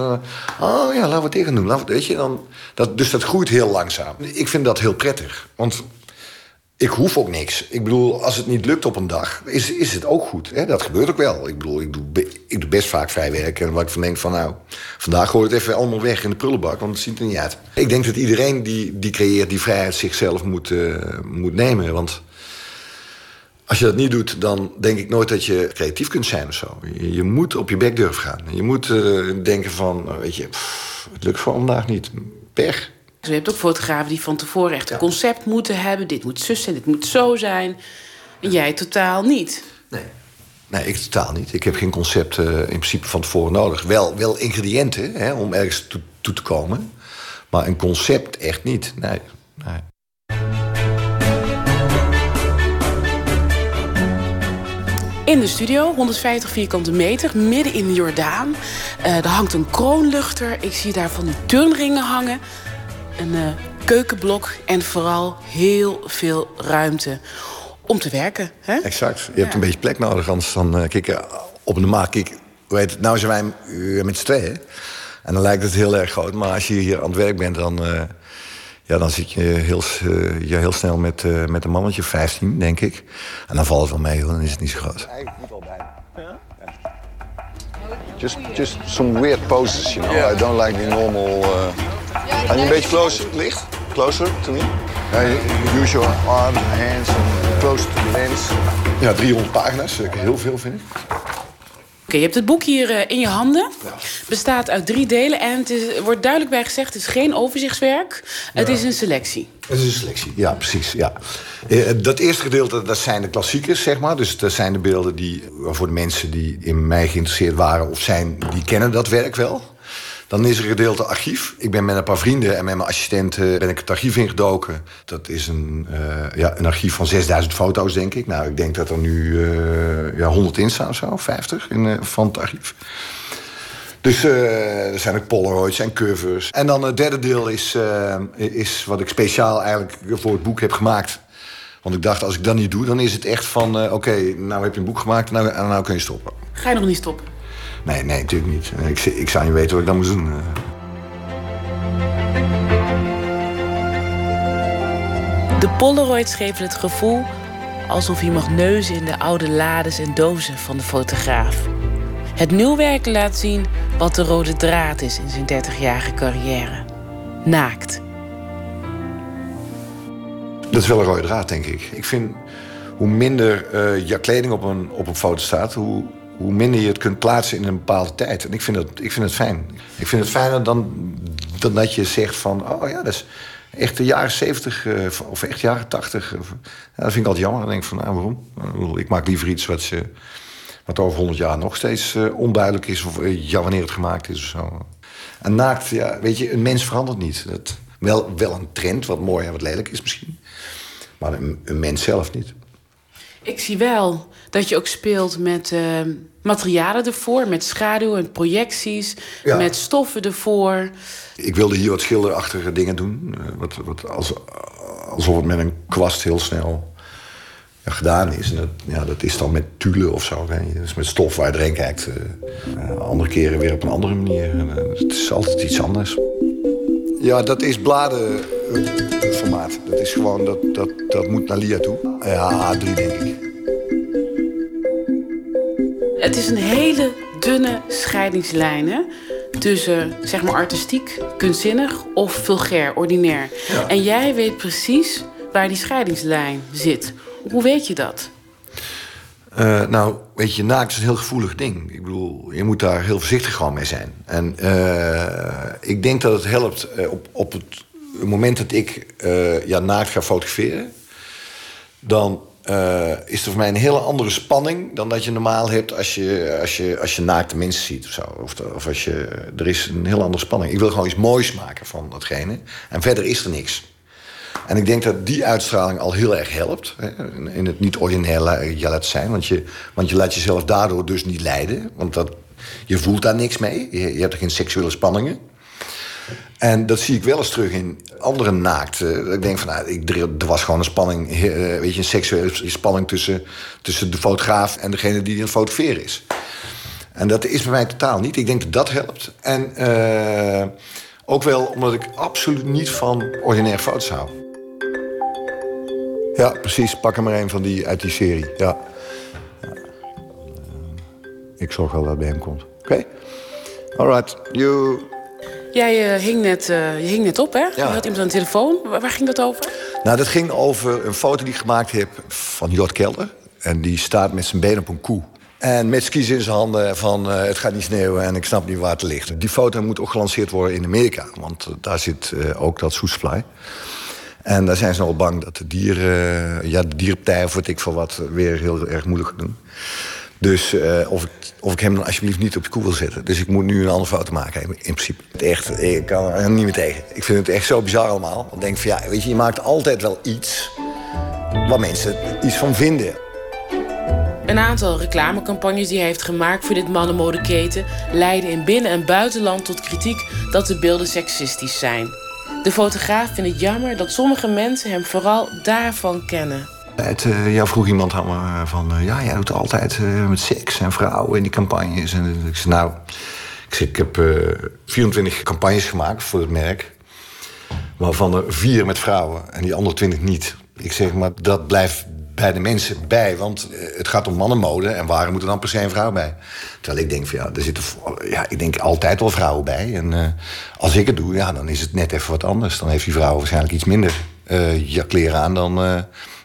Speaker 9: Oh ja, laten we dit gaan doen. Laten we, weet je, dan, dat, dus dat groeit heel langzaam. Ik vind dat heel prettig. Want ik hoef ook niks. Ik bedoel, als het niet lukt op een dag, is, is het ook goed. Hè? Dat gebeurt ook wel. Ik bedoel, ik doe, ik doe best vaak vrij werken. En waar ik van denk van, nou, vandaag gooi het even allemaal weg in de prullenbak, want het ziet er niet uit. Ik denk dat iedereen die, die creëert, die vrijheid zichzelf moet, eh, moet nemen. Want als je dat niet doet, dan denk ik nooit dat je creatief kunt zijn of zo. Je, moet op je bek durven gaan. Je moet eh, denken van, eh, weet je, het lukt voor vandaag niet. Pech.
Speaker 10: Dus je hebt ook fotografen die van tevoren echt een concept moeten hebben. Dit moet zus zijn, dit moet zo zijn. En jij totaal niet.
Speaker 9: Nee. Nee, ik totaal niet. Ik heb geen concept eh, in principe van tevoren nodig. Wel, wel ingrediënten hè, om ergens toe, toe te komen. Maar een concept echt niet. Nee. nee.
Speaker 10: In de studio, 150 vierkante meter, midden in de Jordaan. Eh er hangt een kroonluchter. Ik zie daar van die turnringen hangen. Een eh, keukenblok en vooral heel veel ruimte om te werken. Hè?
Speaker 9: Exact. Je hebt een beetje plek nodig, anders dan... eh, kijk, eh, op de hoe heet het, nou zijn wij uh, met z'n tweeën. En dan lijkt het heel erg groot. Maar als je hier aan het werk bent, dan, uh, ja, dan zit je heel, uh, je heel snel met, uh, met een mannetje, 15, denk ik. En dan valt het wel mee, hoor. dan is het niet zo groot.
Speaker 11: Just, just some weird poses, you know. I don't like the normal. Gaan je een beetje closer, licht? Closer to me? Uh, use your arms and hands and close to the lens.
Speaker 9: Ja, 300 pagina's, heel veel vind ik.
Speaker 10: Oké, je hebt het boek hier uh, in je handen. Bestaat uit drie delen en het is, er wordt duidelijk bij gezegd: het is geen overzichtswerk. Het
Speaker 9: Ja.
Speaker 10: is een selectie.
Speaker 9: Het is een selectie, ja, precies. Ja. Eh, Dat eerste gedeelte, dat zijn de klassiekers, zeg maar. Dus dat zijn de beelden die, voor de mensen die in mij geïnteresseerd waren of zijn, die kennen dat werk wel. Dan is er een gedeelte archief. Ik ben met een paar vrienden en met mijn assistent eh, ben ik het archief ingedoken. Dat is een, eh, ja, een archief van 6000 foto's, denk ik. Nou, ik denk dat er nu eh, ja, 100 in staan of zo, 50 in, van het archief. Dus er zijn ook Polaroids en covers. En dan het derde deel is, is wat ik speciaal eigenlijk voor het boek heb gemaakt. Want ik dacht, als ik dat niet doe, dan is het echt van... oké, nou heb je een boek gemaakt nou, nou kun je stoppen.
Speaker 10: Ga je nog niet stoppen?
Speaker 9: Nee, nee, natuurlijk niet. Ik, ik zou niet weten wat ik dan moet doen. eh.
Speaker 10: De Polaroids geven het gevoel alsof je mag neuzen in de oude lades en dozen van de fotograaf. Het nieuwwerk laat zien wat de rode draad is in zijn 30-jarige carrière. Naakt.
Speaker 9: Dat is wel een rode draad, denk ik. Ik vind hoe minder eh je kleding op een, op een foto staat, hoe, hoe minder je het kunt plaatsen in een bepaalde tijd. En ik vind, dat, ik vind het fijn. Ik vind het fijner dan, dan dat je zegt van, oh ja, dat is echt de jaren 70 eh, of echt jaren 80. Of, ja, dat vind ik altijd jammer. Dan denk van, nou, waarom? Ik maak liever iets wat, ze, wat over 100 jaar nog steeds eh, onduidelijk is, of eh, ja, wanneer het gemaakt is of zo. En naakt, ja, weet je, een mens verandert niet. Dat, wel, wel een trend, wat mooi en wat lelijk is misschien. Maar een mens zelf niet.
Speaker 10: Ik zie wel dat je ook speelt met eh, materialen ervoor, met schaduw en projecties,
Speaker 9: Ja.
Speaker 10: met stoffen ervoor.
Speaker 9: Ik wilde hier wat schilderachtige dingen doen. eh, Wat, wat als, alsof het met een kwast heel snel ja, gedaan is. En dat, ja, dat is dan met tulle of zo. Dat is met stof waar je doorheen kijkt. eh, andere keren weer op een andere manier. En, het is altijd iets anders. Ja, dat is bladenformaat. Dat is gewoon, dat, dat, dat moet naar Lia toe. Ja, A3 denk ik.
Speaker 10: Het is een hele dunne scheidingslijn hè, tussen zeg maar artistiek, kunstzinnig of vulgair, ordinair. En jij weet precies waar die scheidingslijn zit. Hoe weet je dat?
Speaker 9: Eh, nou, weet je, naakt is een heel gevoelig ding. Ik bedoel, je moet daar heel voorzichtig gewoon mee zijn. En eh, ik denk dat het helpt eh, op, op het moment dat ik eh, ja, naakt ga fotograferen... dan eh, is er voor mij een hele andere spanning... dan dat je normaal hebt als je, als je, als je naakte mensen ziet of zo. Of, of als je, er is een heel andere spanning. Ik wil gewoon iets moois maken van datgene. En verder is er niks. En ik denk dat die uitstraling al heel erg helpt. Hè, in- het niet ja, laten zijn. Want je, want je laat jezelf daardoor dus niet leiden. Want dat, je voelt daar niks mee. Je, je hebt er geen seksuele spanningen. En dat zie ik wel eens terug in andere naakten. Ik denk van, nou, ik, er was gewoon een spanning, eh, weet je, een seksuele spanning tussen, tussen de fotograaf en degene die aan het is. En dat is bij mij totaal niet. Ik denk dat dat helpt. En eh, ook wel omdat ik absoluut niet van ordinaire foto's hou. Ja, precies. Pak er maar een van die uit die serie. Ja. Ik zorg wel dat het bij hem komt. Oké? Alright. You.
Speaker 10: Jij eh, hing, net, eh, je hing net op, hè?
Speaker 9: Ja.
Speaker 10: Je had iemand aan de telefoon. Waar, waar ging dat over?
Speaker 9: Nou, dat ging over een foto die ik gemaakt heb van Jort Kelder. En die staat met zijn been op een koe. En met skis in zijn handen van eh, het gaat niet sneeuwen en ik snap niet waar het ligt. Die foto moet ook gelanceerd worden in Amerika. Want daar zit ook dat soesfly. En daar zijn ze nogal bang dat de dieren... ja, de dierenpartijen of weet ik veel wat weer heel erg moeilijk doen. Dus eh, of, ik, of ik hem dan alsjeblieft niet op de koe wil zetten. Dus ik moet nu een andere foto maken, in in principe. Echt, ik kan er niet meer tegen. Ik vind het echt zo bizar allemaal. Ik denk van ja, weet je, je maakt altijd wel iets... waar mensen iets van vinden.
Speaker 10: Een aantal reclamecampagnes die hij heeft gemaakt voor dit mannenmodeketen leiden in binnen- en buitenland tot kritiek dat de beelden seksistisch zijn. De fotograaf vindt het jammer dat sommige mensen hem vooral daarvan kennen.
Speaker 9: Het, eh, ja, vroeg iemand me van... eh, ja, jij doet altijd eh, met seks en vrouwen in die campagnes. En ik zei, nou... Ik, zeg, ik heb eh, 24 campagnes gemaakt voor het merk. Waarvan er vier met vrouwen en die andere 20 niet. Ik zeg, maar dat blijft bij de mensen bij. Want eh, het gaat om mannenmode en waar moet er dan per se een vrouw bij? Terwijl ik denk, van, ja, er zitten ja, ik denk altijd wel vrouwen bij. En eh, als ik het doe, ja, dan is het net even wat anders. Dan heeft die vrouw waarschijnlijk iets minder eh jakkleren aan dan eh,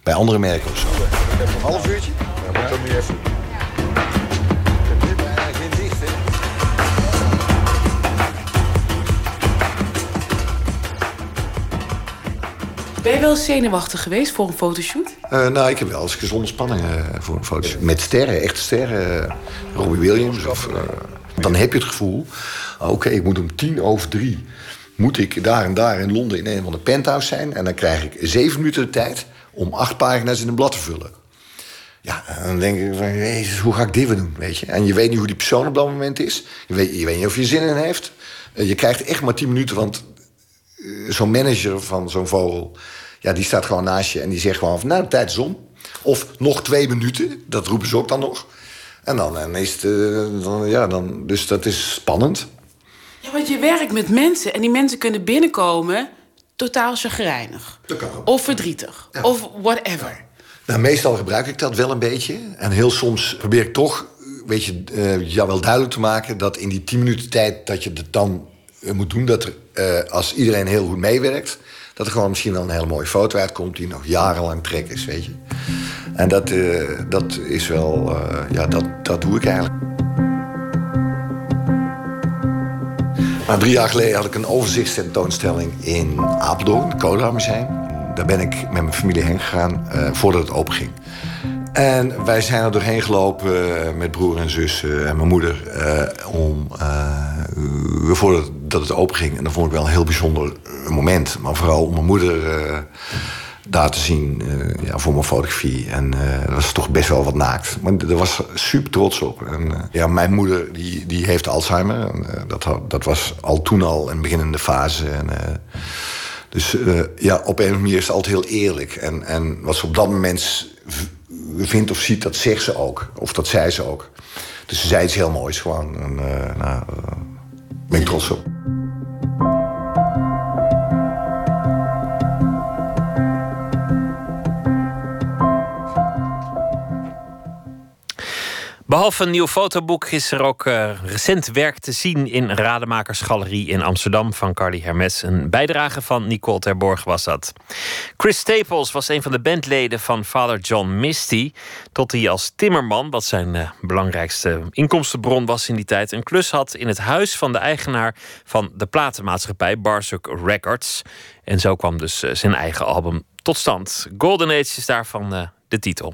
Speaker 9: bij andere merken of zo.
Speaker 11: Even een half uurtje? Ja, moet dan even.
Speaker 10: Ben je wel eens zenuwachtig geweest voor een fotoshoot?
Speaker 9: Eh, nou, ik heb wel eens gezonde spanning eh, voor een foto. Met sterren, echte sterren. eh, Robbie Williams. Of, eh, dan heb je het gevoel... oké, ik moet om tien over drie... moet ik daar en daar in Londen in een van de penthouse zijn... en dan krijg ik zeven minuten de tijd... om acht pagina's in een blad te vullen. Ja, dan denk ik van, hoe ga ik dit weer doen, weet je? En je weet niet hoe die persoon op dat moment is. Je weet, je weet niet of je zin in heeft. Eh, je krijgt echt maar tien minuten, want eh, zo'n manager van zo'n vogel... Ja, die staat gewoon naast je en die zegt gewoon van... nou, de tijd is om. Of nog twee minuten, dat roepen ze ook dan nog. En dan, en is eh, dan, ja, dan, dus dat is spannend.
Speaker 10: Ja, want je werkt met mensen en die mensen kunnen binnenkomen totaal chagrijnig. Of verdrietig. Of whatever.
Speaker 9: Nou, meestal gebruik ik dat wel een beetje. En heel soms probeer ik toch, weet je, eh, jou wel duidelijk te maken... dat in die tien minuten tijd dat je het dan eh, moet doen... dat er, eh, als iedereen heel goed meewerkt... dat er gewoon misschien wel een hele mooie foto uitkomt... die nog jarenlang trek is, weet je. En dat, dat is wel, ja, dat, dat doe ik eigenlijk. Drie jaar geleden had ik een overzichtstentoonstelling in Apeldoorn, het Cola Museum. Daar ben ik met mijn familie heen gegaan eh, voordat het open ging. En wij zijn er doorheen gelopen eh, met broer en zus eh, en mijn moeder... om, voordat dat het open ging. En dat vond ik wel een heel bijzonder moment. Maar vooral om mijn moeder daar te zien eh, ja, voor mijn fotografie. En eh, dat was toch best wel wat naakt. Maar daar was super trots op. En, eh, ja, mijn moeder die, die heeft Alzheimer. En, dat, dat was al toen al een beginnende fase. En, dus ja, op een of andere manier is het altijd heel eerlijk. En, en wat ze op dat moment vindt of ziet, dat zegt ze ook. Of dat zei ze ook. Dus ze zei iets heel moois gewoon. En, nou, ben ik trots op.
Speaker 4: Behalve een nieuw fotoboek is er ook eh, recent werk te zien in Rademakersgalerie in Amsterdam van Carly Hermes. Een bijdrage van Nicole Terborg was dat. Chris Staples was een van de bandleden van Father John Misty. Tot hij als timmerman, wat zijn eh, belangrijkste inkomstenbron was in die tijd, een klus had in het huis van de eigenaar van de platenmaatschappij Barsuk Records. En zo kwam dus eh, zijn eigen album tot stand. Golden Age is daarvan de titel.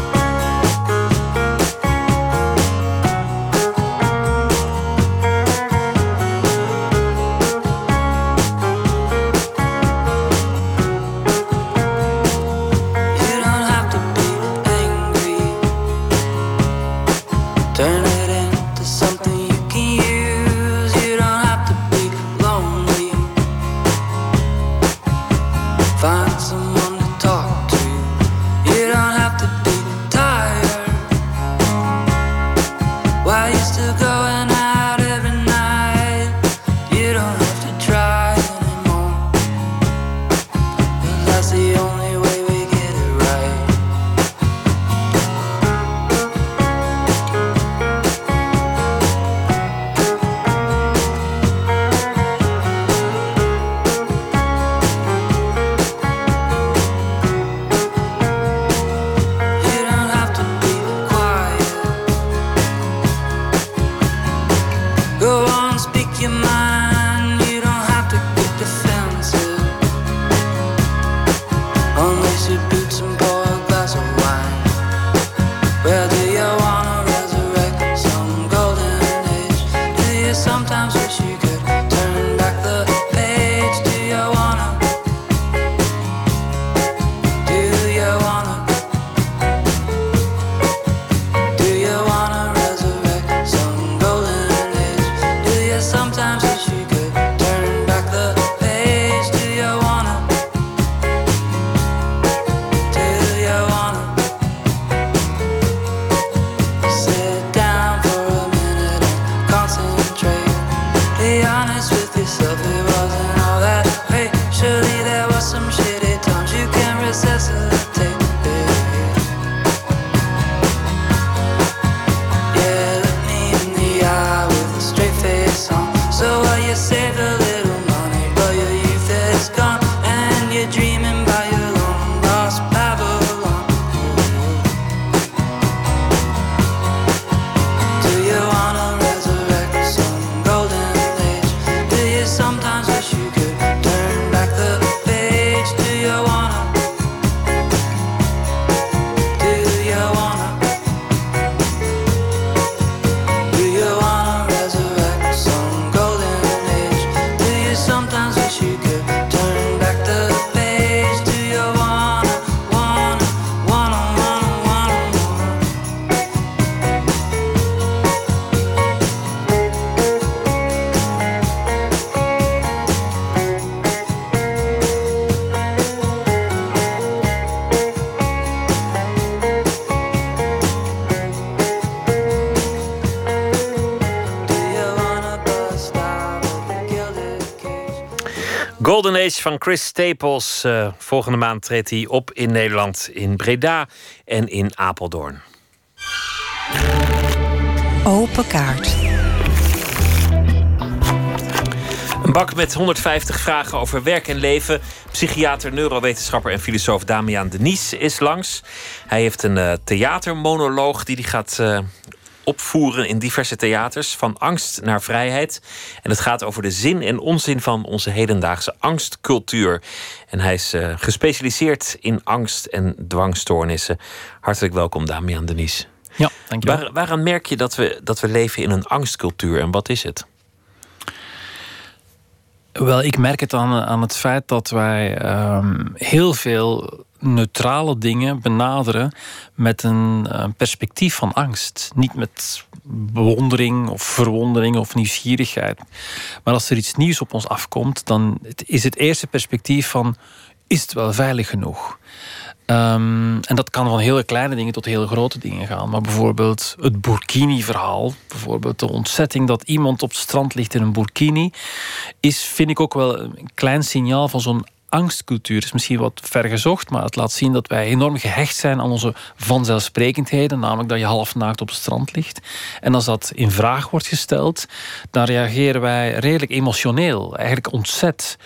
Speaker 4: Golden Age van Chris Staples. Eh, volgende maand treedt hij op in Nederland, in Breda en in Apeldoorn.
Speaker 3: Open kaart.
Speaker 4: Een bak met 150 vragen over werk en leven. Psychiater, neurowetenschapper en filosoof Damian Denies is langs. Hij heeft een eh, theatermonoloog die hij gaat eh, opvoeren in diverse theaters. Van angst naar vrijheid. En het gaat over de zin en onzin van onze hedendaagse angstcultuur. En hij is eh, gespecialiseerd in angst en dwangstoornissen. Hartelijk welkom, Damian Denies.
Speaker 12: Ja, dankjewel.
Speaker 4: Waar, waaraan merk je dat we, dat we leven in een angstcultuur en wat is het?
Speaker 12: Wel, ik merk het aan, aan het feit dat wij ehm, heel veel neutrale dingen benaderen met een eh, perspectief van angst. Niet met bewondering of verwondering of nieuwsgierigheid. Maar als er iets nieuws op ons afkomt, dan is het eerste perspectief van: is het wel veilig genoeg? Ehm, en dat kan van hele kleine dingen tot hele grote dingen gaan. Maar bijvoorbeeld het Burkini-verhaal. Bijvoorbeeld de ontzetting dat iemand op het strand ligt in een Burkini. Is, vind ik ook wel een klein signaal van zo'n angstcultuur. is misschien wat ver gezocht, maar het laat zien dat wij enorm gehecht zijn aan onze vanzelfsprekendheden. Namelijk dat je half naakt op het strand ligt. En als dat in vraag wordt gesteld, dan reageren wij redelijk emotioneel. Eigenlijk ontzet.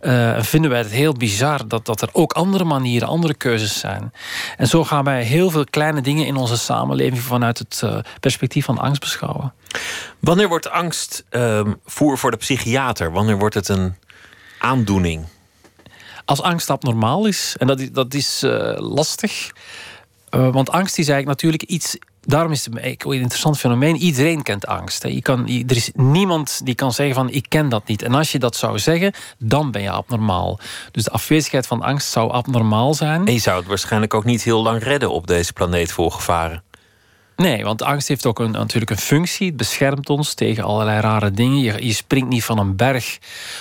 Speaker 12: Uh, vinden wij het heel bizar dat, dat er ook andere manieren, andere keuzes zijn. En zo gaan wij heel veel kleine dingen in onze samenleving vanuit het uh, perspectief van angst beschouwen.
Speaker 4: Wanneer wordt angst uh, voer voor de psychiater? Wanneer wordt het een aandoening?
Speaker 12: Als angst abnormaal is, en dat is, dat is uh, lastig. want angst is eigenlijk natuurlijk iets daarom is het een interessant fenomeen. Iedereen kent angst. Je kan, er is niemand die kan zeggen van ik ken dat niet. En als je dat zou zeggen, dan ben je abnormaal. Dus de afwezigheid van angst zou abnormaal zijn.
Speaker 4: En je zou het waarschijnlijk ook niet heel lang redden op deze planeet voor gevaren.
Speaker 12: Nee, want angst heeft ook een, natuurlijk een functie. Het beschermt ons tegen allerlei rare dingen. Je, je, springt niet van een berg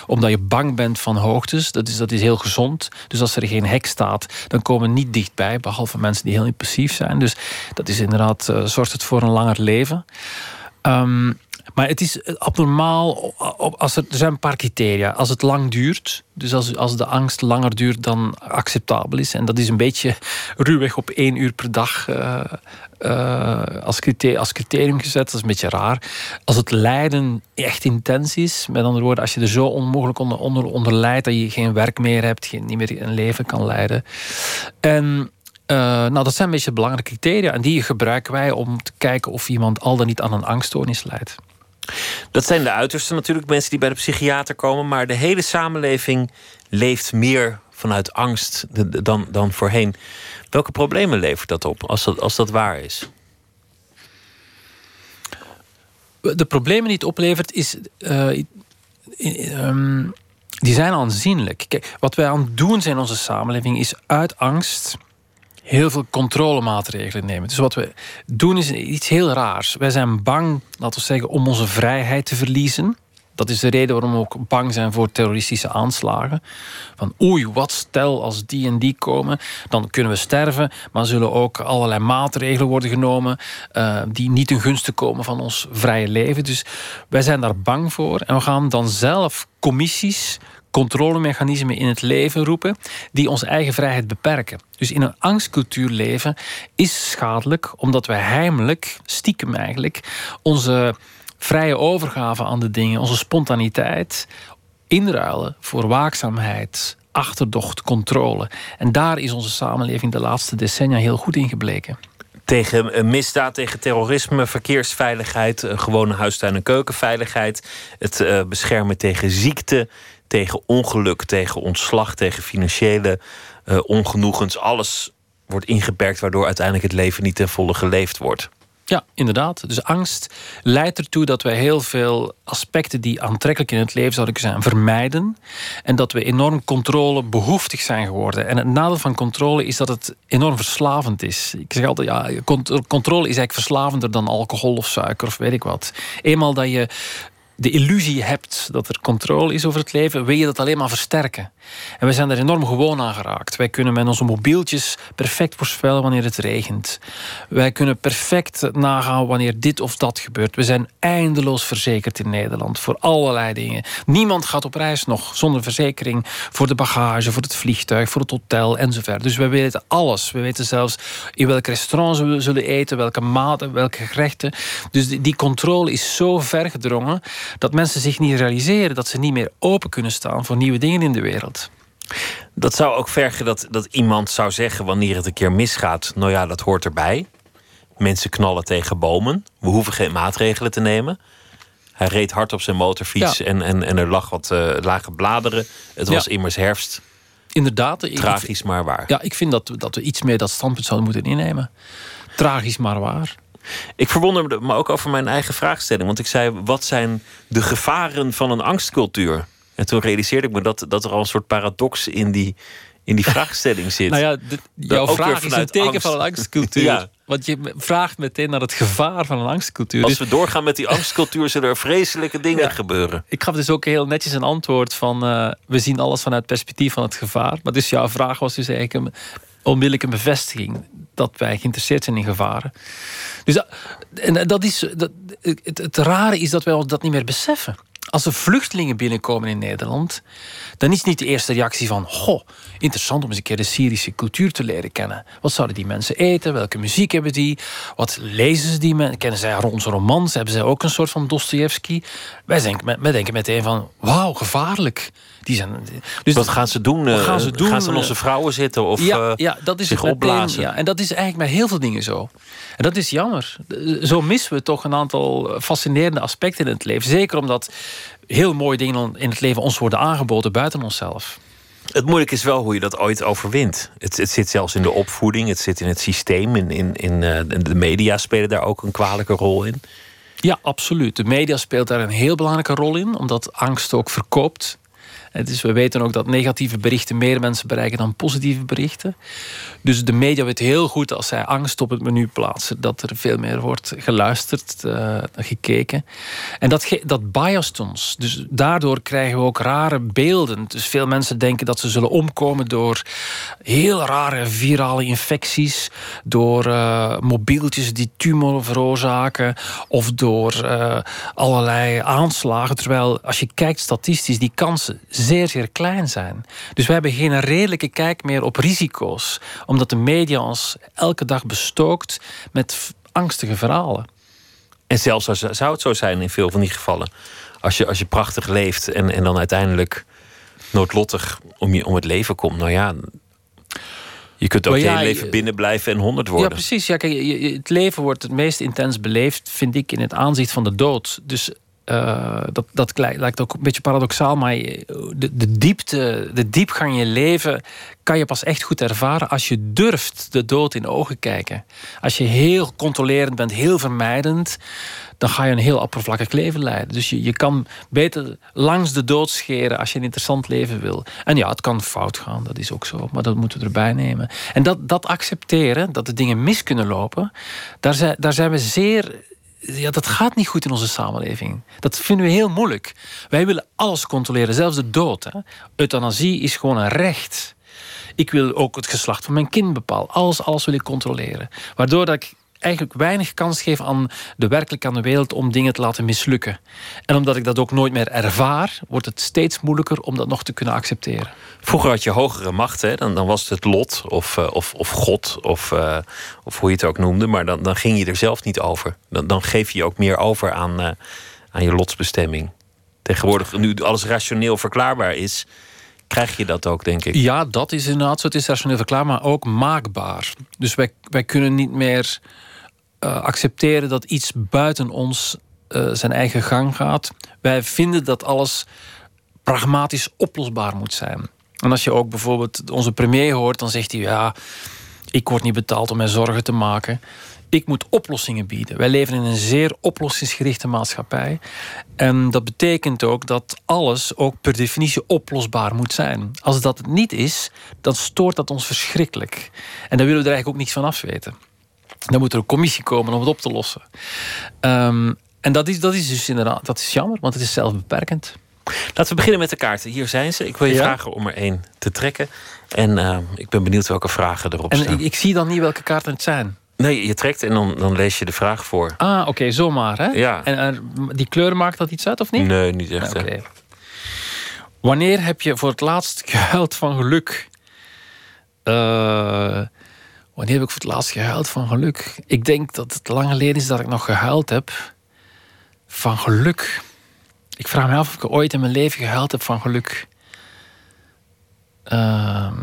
Speaker 12: omdat je bang bent van hoogtes. Dat is, dat is heel gezond. Dus als er geen hek staat, dan komen we niet dichtbij. Behalve mensen die heel impulsief zijn. Dus dat is inderdaad, uh, zorgt het voor een langer leven. Um, maar het is abnormaal, als er, er zijn een paar criteria. Als het lang duurt, dus als, als de angst langer duurt dan acceptabel is. En dat is een beetje ruwweg op één uur per dag uh, uh, als, criterium, gezet. Dat is een beetje raar. Als het lijden echt intens is, met andere woorden, als je er zo onmogelijk onder, onder, dat je geen werk meer hebt, geen, niet meer een leven kan leiden. En nou, dat zijn een beetje belangrijke criteria. En die gebruiken wij om te kijken of iemand al dan niet aan een angststoornis leidt.
Speaker 4: Dat zijn de uiterste natuurlijk, mensen die bij de psychiater komen. Maar de hele samenleving leeft meer vanuit angst dan, dan voorheen. Welke problemen levert dat op als dat, als dat waar is?
Speaker 12: De problemen die het oplevert, is, uh, um, die zijn aanzienlijk. Kijk, wat wij aan het doen zijn in onze samenleving is uit angst heel veel controlemaatregelen nemen. Dus wat we doen is iets heel raars. Wij zijn bang, laten we zeggen, om onze vrijheid te verliezen. Dat is de reden waarom we ook bang zijn voor terroristische aanslagen. Van oei, wat stel als die en die komen, dan kunnen we sterven. Maar zullen ook allerlei maatregelen worden genomen uh, die niet ten gunste komen van ons vrije leven. Dus wij zijn daar bang voor. En we gaan dan zelf commissies controlemechanismen in het leven roepen die onze eigen vrijheid beperken. Dus in een angstcultuur leven is schadelijk omdat wij heimelijk, stiekem eigenlijk, onze vrije overgave aan de dingen, onze spontaniteit inruilen voor waakzaamheid, achterdocht, controle. En daar is onze samenleving de laatste decennia heel goed in gebleken
Speaker 4: tegen misdaad, tegen terrorisme, verkeersveiligheid, gewone huistuin- en keukenveiligheid, het uh, beschermen tegen ziekte, tegen ongeluk, tegen ontslag, tegen financiële uh, ongenoegens. Alles wordt ingeperkt, waardoor uiteindelijk het leven niet ten volle geleefd wordt.
Speaker 12: Ja, inderdaad. Dus angst leidt ertoe dat wij heel veel aspecten die aantrekkelijk in het leven zouden zijn vermijden. En dat we enorm controlebehoeftig zijn geworden. En het nadeel van controle is dat het enorm verslavend is. Ik zeg altijd, ja, controle is eigenlijk verslavender dan alcohol of suiker of weet ik wat. Eenmaal dat je de illusie hebt dat er controle is over het leven, wil je dat alleen maar versterken. En we zijn er enorm gewoon aan geraakt. Wij kunnen met onze mobieltjes perfect voorspellen wanneer het regent. Wij kunnen perfect nagaan wanneer dit of dat gebeurt. We zijn eindeloos verzekerd in Nederland voor allerlei dingen. Niemand gaat op reis nog zonder verzekering voor de bagage, voor het vliegtuig, voor het hotel enzovoort. Dus we weten alles. We weten zelfs in welk restaurant we zullen eten, welke maten, welke gerechten. Dus die, die controle is zo ver gedrongen dat mensen zich niet realiseren dat ze niet meer open kunnen staan voor nieuwe dingen in de wereld.
Speaker 4: Dat zou ook vergen dat, dat iemand zou zeggen wanneer het een keer misgaat. Nou ja, dat hoort erbij. Mensen knallen tegen bomen. We hoeven geen maatregelen te nemen. Hij reed hard op zijn motorfiets
Speaker 12: Ja.
Speaker 4: en, en, en er lag wat eh, lage bladeren. Het was
Speaker 12: Ja.
Speaker 4: immers herfst.
Speaker 12: Inderdaad. ik-
Speaker 4: Tragisch, maar waar.
Speaker 12: Ja, ik vind dat, we- dat we iets meer dat standpunt zouden moeten innemen. Tragisch, maar waar.
Speaker 4: Ik verwonderde me ook over mijn eigen vraagstelling. Want ik zei, wat zijn de gevaren van een angstcultuur? En toen realiseerde ik me dat, dat er al een soort paradox in die, in die vraagstelling zit.
Speaker 12: Nou ja, de- jouw vraag is een teken
Speaker 4: angst.
Speaker 12: van een angstcultuur.
Speaker 4: Ja.
Speaker 12: Want je vraagt meteen naar het gevaar van een angstcultuur.
Speaker 4: Als
Speaker 12: Dus
Speaker 4: we doorgaan met die angstcultuur, zullen er vreselijke dingen gebeuren.
Speaker 12: ik gaf dus ook heel netjes een antwoord van... eh, we zien alles vanuit het perspectief van het gevaar. Maar dus jouw vraag was dus eigenlijk een onmiddellijke bevestiging... dat wij geïnteresseerd zijn in gevaren. Dus dat, en dat is, dat, het, het rare is dat wij ons dat niet meer beseffen. Als er vluchtelingen binnenkomen in Nederland, dan is niet de eerste reactie van: Goh, interessant om eens een keer de Syrische cultuur te leren kennen. Wat zouden die mensen eten? Welke muziek hebben die? Wat lezen ze die mensen? Kennen zij onze romans? Hebben zij ook een soort van Dostoevsky? Wij denken, wij denken meteen van: Wauw, gevaarlijk. Die zijn, dus
Speaker 4: Wat gaan ze doen?
Speaker 12: Wat
Speaker 4: Eh,
Speaker 12: gaan ze doen?
Speaker 4: Gaan ze aan onze vrouwen zitten of
Speaker 12: ja,
Speaker 4: eh,
Speaker 12: ja, dat is
Speaker 4: zich
Speaker 12: het meteen,
Speaker 4: opblazen?
Speaker 12: Ja, en dat is eigenlijk met heel veel dingen zo. En dat is jammer. Zo missen we toch een aantal fascinerende aspecten in het leven. Zeker omdat heel mooie dingen in het leven ons worden aangeboden buiten onszelf.
Speaker 4: Het moeilijke is wel hoe je dat ooit overwint. Het, het zit zelfs in de opvoeding, het zit in het systeem. In, in, in, eh, de media spelen daar ook een kwalijke rol in.
Speaker 12: Ja, absoluut. De media speelt daar een heel belangrijke rol in, omdat angst ook verkoopt. Dus we weten ook dat negatieve berichten meer mensen bereiken dan positieve berichten. Dus de media weet heel goed als zij angst op het menu plaatsen, dat er veel meer wordt geluisterd, eh, gekeken. En dat, dat biast ons. Dus daardoor krijgen we ook rare beelden. Dus veel mensen denken dat ze zullen omkomen door heel rare virale infecties, door eh, mobieltjes die tumoren veroorzaken, of door eh, allerlei aanslagen. Terwijl als je kijkt statistisch, die kansen zeer, zeer klein zijn. Dus we hebben geen redelijke kijk meer op risico's, omdat de media ons elke dag bestookt met angstige verhalen.
Speaker 4: En zelfs als, zou het zo zijn in veel van die gevallen. Als je, als je prachtig leeft en, en dan uiteindelijk noodlottig om, je, om het leven komt. Nou ja, je kunt ook je
Speaker 12: ja,
Speaker 4: hele leven binnen blijven en honderd
Speaker 12: Ja,
Speaker 4: worden.
Speaker 12: precies. Ja, kijk, het leven wordt het meest intens beleefd, vind ik, in het aanzicht van de dood. Dus eh, dat, dat lijkt ook een beetje paradoxaal, maar de, de diepte, de diepgang in je leven kan je pas echt goed ervaren als je durft de dood in ogen kijken. Als je heel controlerend bent, heel vermijdend, dan ga je een heel oppervlakkig leven leiden. Dus je, je kan beter langs de dood scheren als je een interessant leven wil. En ja, het kan fout gaan, dat is ook zo, maar dat moeten we erbij nemen. En dat, dat accepteren, dat de dingen mis kunnen lopen, daar zijn, daar zijn we zeer. Ja, dat gaat niet goed in onze samenleving. Dat vinden we heel moeilijk. Wij willen alles controleren, zelfs de dood. Hè. Euthanasie is gewoon een recht. Ik wil ook het geslacht van mijn kind bepalen. Alles, alles wil ik controleren. Waardoor dat ik eigenlijk weinig kans geef aan de werkelijk aan de wereld om dingen te laten mislukken. En omdat ik dat ook nooit meer ervaar, wordt het steeds moeilijker om dat nog te kunnen accepteren.
Speaker 4: Vroeger had je hogere macht, hè? Dan, dan was het het lot of, eh, of, of God of, eh, of hoe je het ook noemde. Maar dan, dan ging je er zelf niet over. Dan, dan geef je je ook meer over aan, eh, aan je lotsbestemming. Tegenwoordig, nu alles rationeel verklaarbaar is, krijg je dat ook, denk ik.
Speaker 12: Ja, dat is inderdaad zo. Het is rationeel verklaarbaar, maar ook maakbaar. Dus wij, wij kunnen niet meer eh, accepteren dat iets buiten ons eh, zijn eigen gang gaat. Wij vinden dat alles pragmatisch oplosbaar moet zijn. En als je ook bijvoorbeeld onze premier hoort, dan zegt hij: Ja, ik word niet betaald om mij zorgen te maken. Ik moet oplossingen bieden. Wij leven in een zeer oplossingsgerichte maatschappij. En dat betekent ook dat alles ook per definitie oplosbaar moet zijn. Als dat het niet is, dan stoort dat ons verschrikkelijk. En daar willen we er eigenlijk ook niets van afweten. Dan moet er een commissie komen om het op te lossen. Ehm, en dat is, dat is dus inderdaad dat is jammer, want het is zelfbeperkend.
Speaker 4: Laten we beginnen met de kaarten. Hier zijn ze. Ik wil je
Speaker 12: Ja.
Speaker 4: vragen om er één te trekken. En eh, ik ben benieuwd welke vragen erop
Speaker 12: En
Speaker 4: staan.
Speaker 12: ik, ik zie dan niet welke kaarten het zijn.
Speaker 4: Nee, je trekt en dan, dan lees je de vraag voor.
Speaker 12: Ah, oké, zomaar, hè?
Speaker 4: Ja.
Speaker 12: En die kleur maakt dat iets uit, of niet?
Speaker 4: Nee, niet echt.
Speaker 12: Wanneer heb je voor het laatst gehuild van geluk? Eh, wanneer heb ik voor het laatst gehuild van geluk? Ik denk dat het lang geleden is dat ik nog gehuild heb van geluk. Ik vraag me af of ik ooit in mijn leven gehuild heb van geluk. Ehm,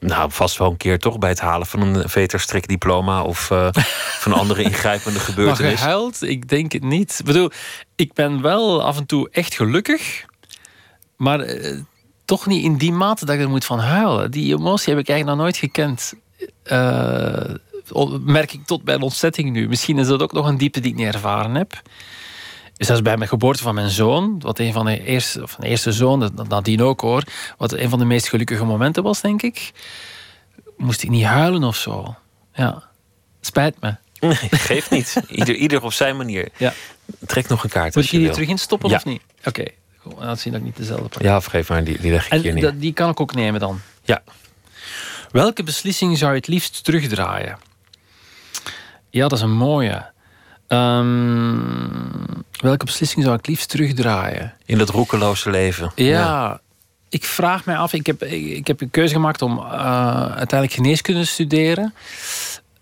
Speaker 4: Nou, vast wel een keer toch bij het halen van een veterstrikdiploma of eh, van een andere ingrijpende
Speaker 12: maar
Speaker 4: gebeurtenis.
Speaker 12: gehuild? Ik denk het niet. Ik bedoel, ik ben wel af en toe echt gelukkig. Maar eh, toch niet in die mate dat ik er moet van huilen. Die emotie heb ik eigenlijk nog nooit gekend. Eh, merk ik tot mijn ontzetting nu. Misschien is dat ook nog een diepte die ik niet ervaren heb. Dus dat is bij mijn geboorte van mijn zoon, wat een van de eerste, of een eerste zoon, dat nadien ook hoor, wat een van de meest gelukkige momenten was, denk ik. Moest ik niet huilen of zo. Ja, spijt me.
Speaker 4: Nee, geeft niet. Ieder, ieder op zijn manier.
Speaker 12: Ja.
Speaker 4: Trek nog een kaart.
Speaker 12: Moet je
Speaker 4: je
Speaker 12: die
Speaker 4: wil.
Speaker 12: terug instoppen
Speaker 4: Ja.
Speaker 12: of niet? Oké, laat zien dat ik niet dezelfde pak.
Speaker 4: Ja, of geef maar, die, die leg ik hier
Speaker 12: En
Speaker 4: neer.
Speaker 12: dat- die kan ik ook nemen dan.
Speaker 4: Ja.
Speaker 12: Welke beslissing zou je het liefst terugdraaien? Ja, dat is een mooie. Ehm, welke beslissing zou ik het liefst terugdraaien?
Speaker 4: In dat roekeloze leven.
Speaker 12: Ja, ik vraag mij af. Ik heb, ik, ik heb een keuze gemaakt om eh, uiteindelijk geneeskunde te studeren.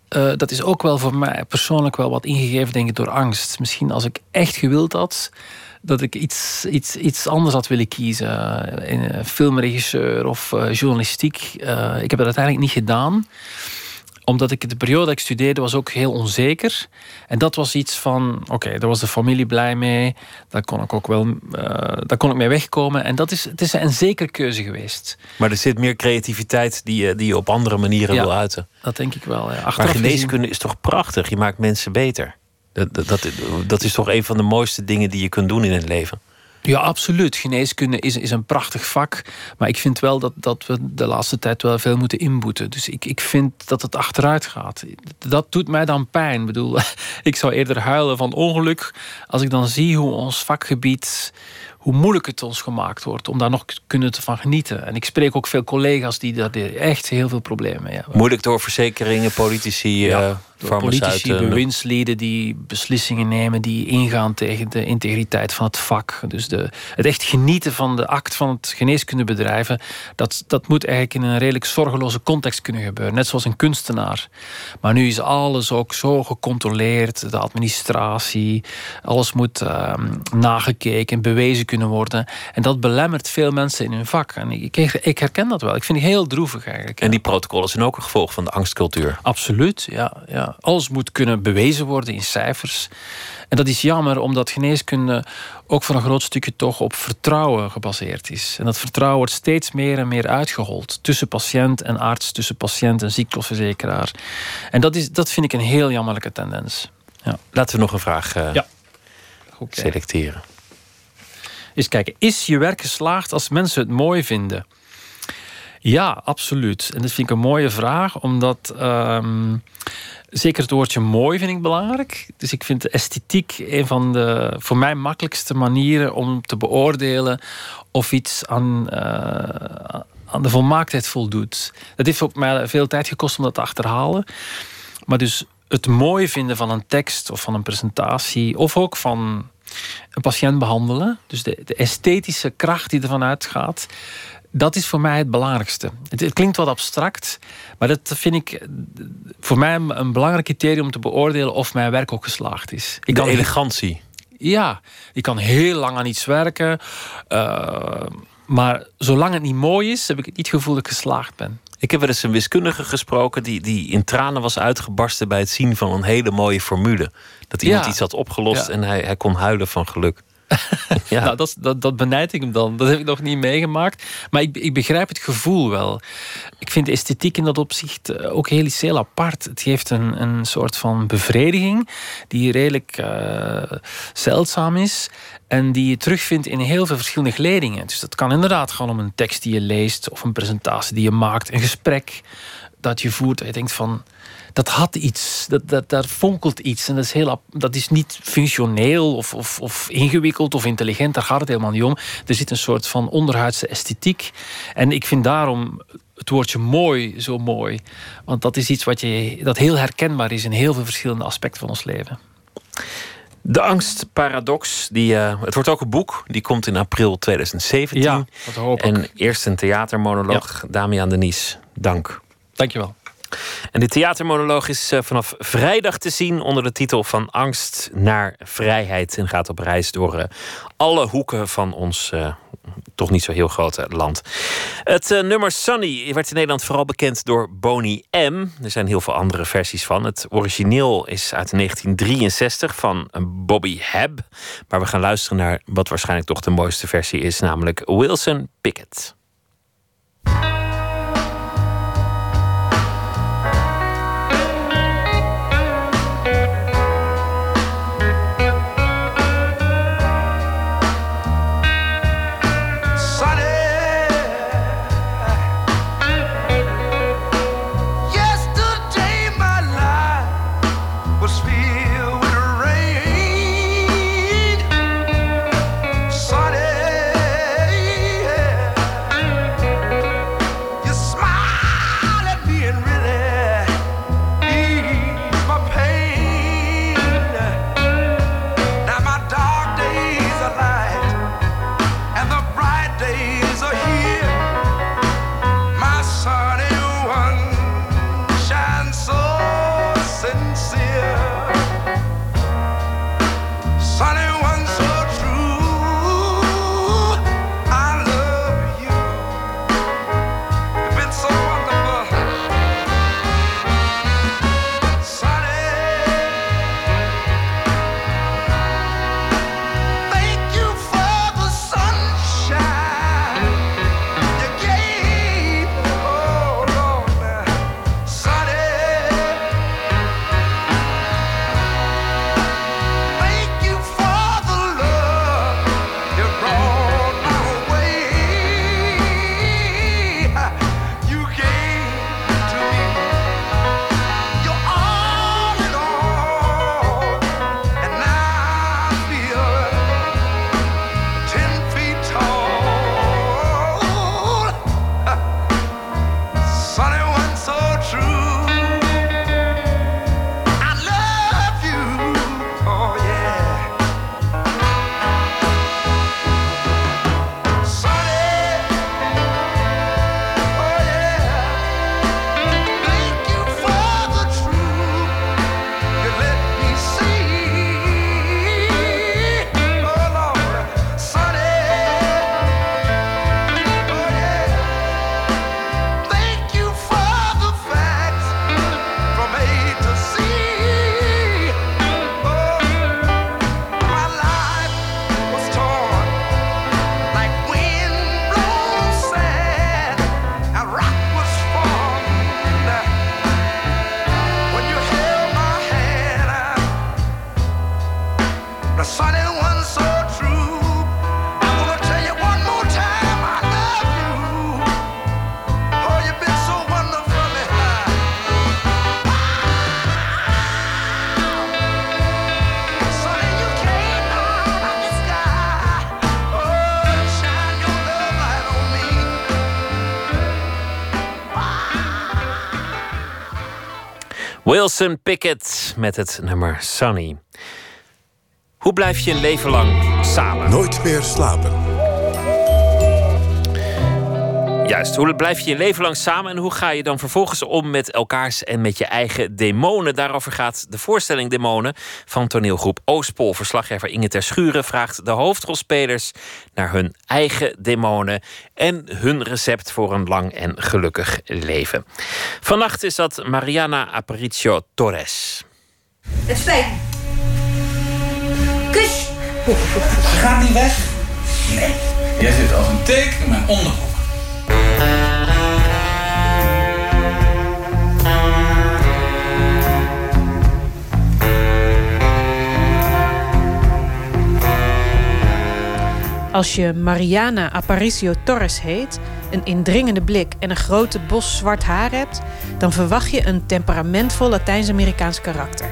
Speaker 12: Eh, dat is ook wel voor mij persoonlijk wel wat ingegeven, denk ik, door angst. Misschien als ik echt gewild had dat ik iets, iets, iets anders had willen kiezen. Eh, in, eh, filmregisseur of eh, journalistiek. Ik heb dat uiteindelijk niet gedaan omdat ik de periode dat ik studeerde was ook heel onzeker. En dat was iets van, oké, daar was de familie blij mee. Daar kon ik ook wel, daar kon ik mee wegkomen. En dat is, het is een zekere keuze geweest.
Speaker 4: Maar er zit meer creativiteit die je, die je op andere manieren
Speaker 12: Ja,
Speaker 4: wil uiten.
Speaker 12: Dat denk ik wel. Ja.
Speaker 4: Maar geneeskunde is toch prachtig? Je maakt mensen beter. Dat, dat, dat, is toch een van de mooiste dingen die je kunt doen in het leven.
Speaker 12: Ja, absoluut. Geneeskunde is, is een prachtig vak. Maar ik vind wel dat, dat we de laatste tijd wel veel moeten inboeten. Dus ik, ik vind dat het achteruit gaat. Dat doet mij dan pijn. Ik bedoel, ik zou eerder huilen van ongeluk als ik dan zie hoe ons vakgebied hoe moeilijk het ons gemaakt wordt om daar nog kunnen te van genieten. En ik spreek ook veel collega's die daar echt heel veel problemen mee hebben.
Speaker 4: Moeilijk door verzekeringen, politici,
Speaker 12: Ja,
Speaker 4: eh
Speaker 12: Door politici, bewindslieden die beslissingen nemen die ingaan tegen de integriteit van het vak. Dus de, het echt genieten van de act van het geneeskundebedrijven, dat, dat moet eigenlijk in een redelijk zorgeloze context kunnen gebeuren. Net zoals een kunstenaar. Maar nu is alles ook zo gecontroleerd, de administratie, alles moet ehm, nagekeken, bewezen kunnen worden. En dat belemmert veel mensen in hun vak. En ik, ik, ik herken dat wel. Ik vind het heel droevig eigenlijk.
Speaker 4: En die protocollen zijn ook een gevolg van de angstcultuur.
Speaker 12: Absoluut, ja, ja. Alles moet kunnen bewezen worden in cijfers. En dat is jammer, omdat geneeskunde ook voor een groot stukje toch op vertrouwen gebaseerd is. En dat vertrouwen wordt steeds meer en meer uitgehold. Tussen patiënt en arts, tussen patiënt en ziekteverzekeraar. En dat, is, dat vind ik een heel jammerlijke tendens. Ja.
Speaker 4: Laten we nog een vraag eh,
Speaker 12: Ja.
Speaker 4: selecteren.
Speaker 12: Eens kijken, is je werk geslaagd als mensen het mooi vinden? Ja, absoluut. En dat vind ik een mooie vraag, omdat ehm, zeker het woordje mooi vind ik belangrijk. Dus ik vind de esthetiek een van de voor mij makkelijkste manieren om te beoordelen of iets aan, eh, aan de volmaaktheid voldoet. Dat heeft ook mij veel tijd gekost om dat te achterhalen. Maar dus het mooi vinden van een tekst of van een presentatie, of ook van een patiënt behandelen, dus de, de esthetische kracht die ervan uitgaat, dat is voor mij het belangrijkste. Het, het klinkt wat abstract, maar dat vind ik eh, voor mij een, belangrijk criterium om te beoordelen of mijn werk ook geslaagd is. Ik
Speaker 4: De
Speaker 12: kan
Speaker 4: elegantie.
Speaker 12: ja, ik kan heel lang aan iets werken. eh, maar zolang het niet mooi is, heb ik niet het gevoel dat ik geslaagd ben.
Speaker 4: Ik heb wel eens een wiskundige gesproken die, die in tranen was uitgebarsten bij het zien van een hele mooie formule. Dat iemand
Speaker 12: Ja.
Speaker 4: iets had opgelost
Speaker 12: Ja.
Speaker 4: en hij, hij kon huilen van geluk. ja.
Speaker 12: Nou, dat, dat, dat benijd ik hem dan. Dat heb ik nog niet meegemaakt. Maar ik, ik begrijp het gevoel wel. Ik vind de esthetiek in dat opzicht eh, ook heel iets heel apart. Het geeft een, een soort van bevrediging die redelijk eh, zeldzaam is. En die je terugvindt in heel veel verschillende geledingen. Dus dat kan inderdaad gaan om een tekst die je leest, of een presentatie die je maakt, een gesprek. dat je voert. Dat je denkt van, dat had iets, dat, dat, daar fonkelt iets. En dat is, heel, dat is niet functioneel of, of, of ingewikkeld of intelligent. Daar gaat het helemaal niet om. Er zit een soort van onderhuidse esthetiek. En ik vind daarom het woordje mooi zo mooi. Want dat is iets wat je, dat heel herkenbaar is in heel veel verschillende aspecten van ons leven.
Speaker 6: De angstparadox, die, eh, het wordt ook een boek. Die komt in april 2017.
Speaker 12: Ja, dat hoop ik.
Speaker 6: En eerst een theatermonoloog. Damian Denies, dank.
Speaker 12: Dankjewel.
Speaker 6: En de theatermonoloog is eh, vanaf vrijdag te zien onder de titel Van angst naar vrijheid. En gaat op reis door eh, alle hoeken van ons eh, toch niet zo heel grote land. Het nummer Sunny werd in Nederland vooral bekend door Boney M. Er zijn heel veel andere versies van. Het origineel is uit 1963 van Bobby Hebb. Maar we gaan luisteren naar wat waarschijnlijk toch de mooiste versie is, namelijk Wilson Pickett. Wilson Pickett met het nummer Sunny. Hoe blijf je een leven lang samen?
Speaker 2: Nooit meer slapen.
Speaker 6: Juist, hoe blijf je je leven lang samen en hoe ga je dan vervolgens om met elkaars en met je eigen demonen? Daarover gaat de voorstelling Demonen van toneelgroep Oostpol. Verslaggever Inge Ter Schuren vraagt de hoofdrolspelers naar hun eigen demonen en hun recept voor een lang en gelukkig leven. Vannacht is dat Mariana Aparicio Torres.
Speaker 3: Het spijt me. Kus!
Speaker 4: Ze gaat niet weg. Nee. Jij zit als een teken in mijn onderbroek.
Speaker 13: Als je Mariana Aparicio Torres heet, een indringende blik en een grote bos zwart haar hebt, dan verwacht je een temperamentvol Latijns-Amerikaans karakter.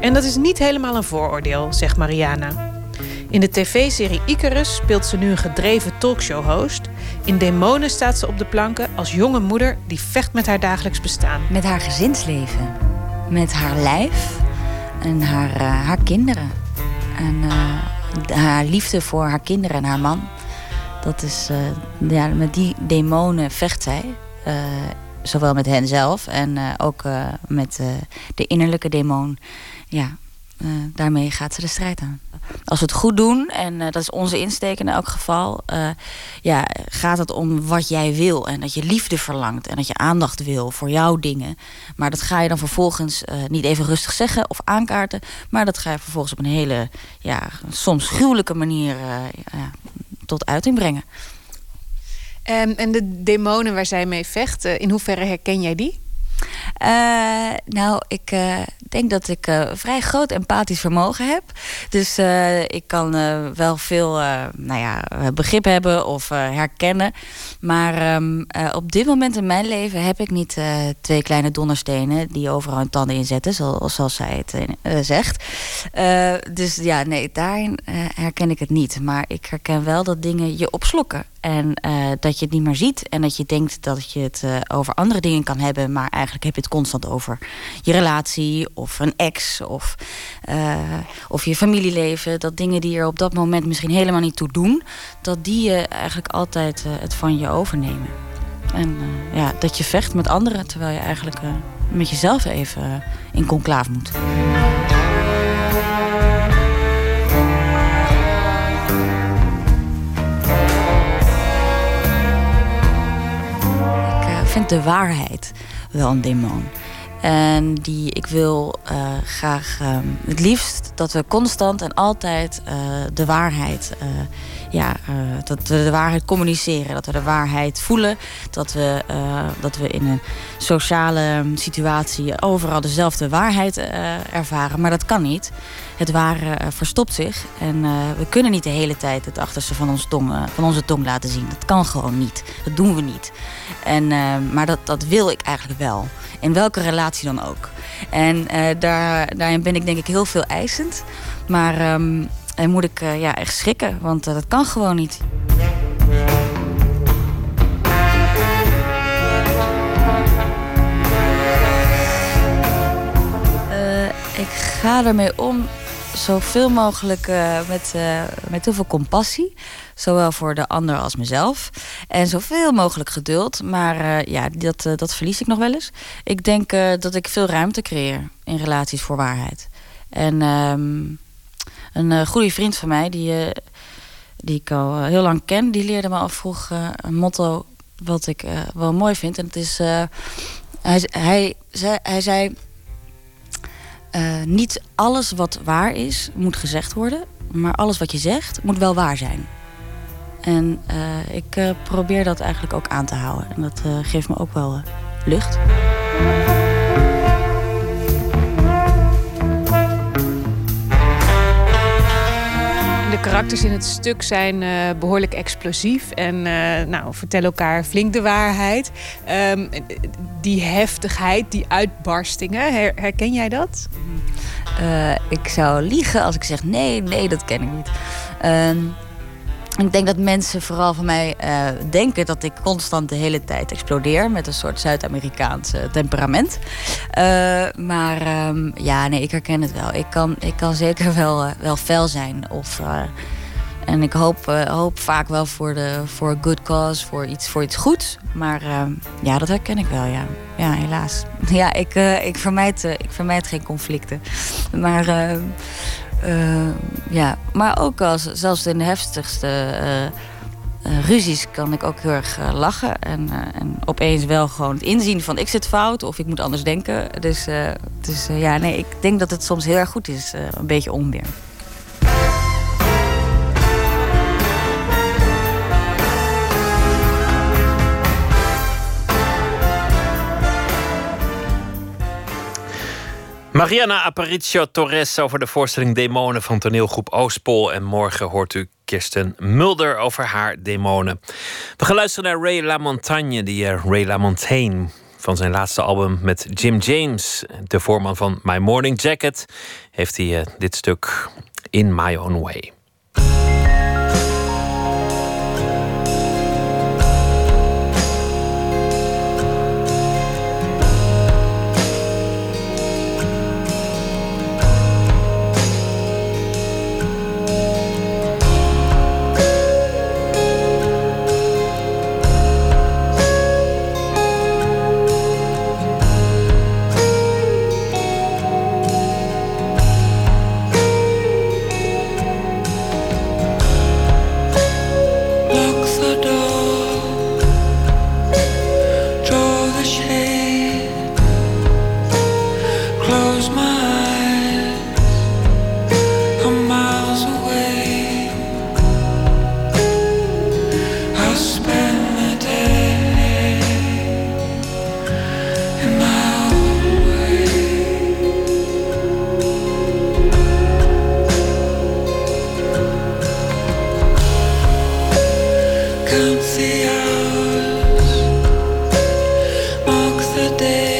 Speaker 13: En dat is niet helemaal een vooroordeel, zegt Mariana. In de tv-serie Icarus speelt ze nu een gedreven talkshow-host. In Demonen staat ze op de planken als jonge moeder die vecht met haar dagelijks bestaan.
Speaker 14: Met haar gezinsleven, met haar lijf en haar, eh, haar kinderen. En eh, haar liefde voor haar kinderen en haar man. Dat is, eh, ja, met die demonen vecht zij. Zowel met hen zelf en ook met de innerlijke demon. Ja, eh, daarmee gaat ze de strijd aan. Als we het goed doen, en eh, dat is onze insteek in elk geval, eh, ja, gaat het om wat jij wil. En dat je liefde verlangt en dat je aandacht wil voor jouw dingen. Maar dat ga je dan vervolgens niet even rustig zeggen of aankaarten. Maar dat ga je vervolgens op een hele, ja, soms gruwelijke manier ja, tot uiting brengen.
Speaker 13: En, en de demonen waar zij mee vecht, in hoeverre herken jij die?
Speaker 14: Eh, nou, ik eh, denk dat ik eh, vrij groot empathisch vermogen heb. Dus ik kan wel veel nou ja, begrip hebben of herkennen. Maar ehm, eh, op dit moment in mijn leven heb ik niet twee kleine donderstenen die overal hun tanden inzetten, zoals, zoals zij het zegt. Dus ja, nee, daarin herken ik het niet. Maar ik herken wel dat dingen je opslokken. En eh, dat je het niet meer ziet. En dat je denkt dat je het eh, over andere dingen kan hebben. Maar eigenlijk heb je het constant over je relatie. Of een ex. Of, eh, of je familieleven. Dat dingen die er op dat moment misschien helemaal niet toe doen. Dat die je eigenlijk altijd het van je overnemen. En ja, dat je vecht met anderen. Terwijl je eigenlijk met jezelf even in conclaaf moet. Vind de waarheid wel een demon. En die ik wil eh, graag eh, het liefst dat we constant en altijd eh, de waarheid, eh, ja, dat we de waarheid communiceren, dat we de waarheid voelen, dat we, dat we in een sociale situatie overal dezelfde waarheid ervaren. Maar dat kan niet. Het ware eh, verstopt zich en eh, we kunnen niet de hele tijd het achterste van, ons tong, eh, van onze tong laten zien. Dat kan gewoon niet. Dat doen we niet. En, maar dat, dat wil ik eigenlijk wel. In welke relatie dan ook. En daar, daarin ben ik denk ik heel veel eisend. Maar ehm, en moet ik ja, echt schrikken, want dat kan gewoon niet. Ik ga ermee om zoveel mogelijk eh, met, eh, met heel veel compassie. Zowel voor de ander als mezelf. En zoveel mogelijk geduld. Maar eh, ja, dat, dat verlies ik nog wel eens. Ik denk dat ik veel ruimte creëer in relaties voor waarheid. En ehm, een goede vriend van mij, die, die ik al heel lang ken, die leerde me al vroeg een motto wat ik wel mooi vind. En het is. hij, hij, hij zei. Eh, niet alles wat waar is, moet gezegd worden. Maar alles wat je zegt, moet wel waar zijn. En eh, ik eh, probeer dat eigenlijk ook aan te houden. En dat geeft me ook wel lucht.
Speaker 13: De karakters in het stuk zijn eh, behoorlijk explosief en eh, nou, vertellen elkaar flink de waarheid. Ehm, die heftigheid, die uitbarstingen, her- herken jij dat?
Speaker 14: Eh, ik zou liegen als ik zeg nee, nee, dat ken ik niet. Ehm, ik denk dat mensen vooral van mij eh, denken dat ik constant de hele tijd explodeer met een soort Zuid-Amerikaans eh, temperament. Eh, maar ehm, ja, nee, ik herken het wel. Ik kan, ik kan zeker wel, wel fel zijn. Of, en ik hoop, hoop vaak wel voor, de, voor a good cause, voor iets, voor iets goeds. Maar ehm, ja, dat herken ik wel, ja. Ja, helaas. Ja, ik, ik, vermijd, ik vermijd geen conflicten. Maar, eh, ja. maar ook als, zelfs in de heftigste eh, eh, ruzies kan ik ook heel erg lachen. En, en opeens wel gewoon het inzien van ik zit fout of ik moet anders denken. Dus, dus ja, nee, ik denk dat het soms heel erg goed is. een beetje onweer.
Speaker 4: Mariana Aparicio Torres over de voorstelling Demonen van toneelgroep Oostpol. En morgen hoort u Kirsten Mulder over haar demonen. We gaan luisteren naar Ray LaMontagne, die eh, Ray LaMontagne van zijn laatste album met Jim James, de voorman van My Morning Jacket, heeft hij eh, dit stuk In My Own Way.
Speaker 15: yesterday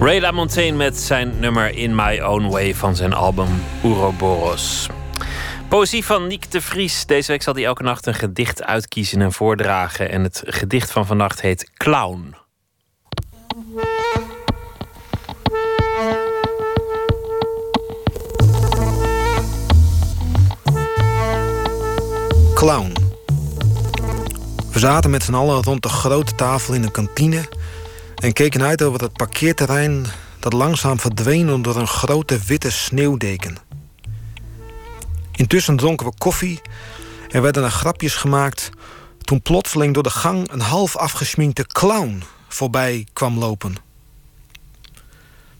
Speaker 4: Ray LaMontagne met zijn nummer In My Own Way van zijn album Ouroboros. Poëzie van Niek de Vries. Deze week zal hij elke nacht een gedicht uitkiezen en voordragen. En het gedicht van vannacht heet Clown.
Speaker 16: Clown. We zaten met z'n allen rond de grote tafel in een kantine en keken uit over het parkeerterrein dat langzaam verdween onder een grote witte sneeuwdeken. Intussen dronken we koffie en werden er grapjes gemaakt toen plotseling door de gang een half afgesminkte clown voorbij kwam lopen.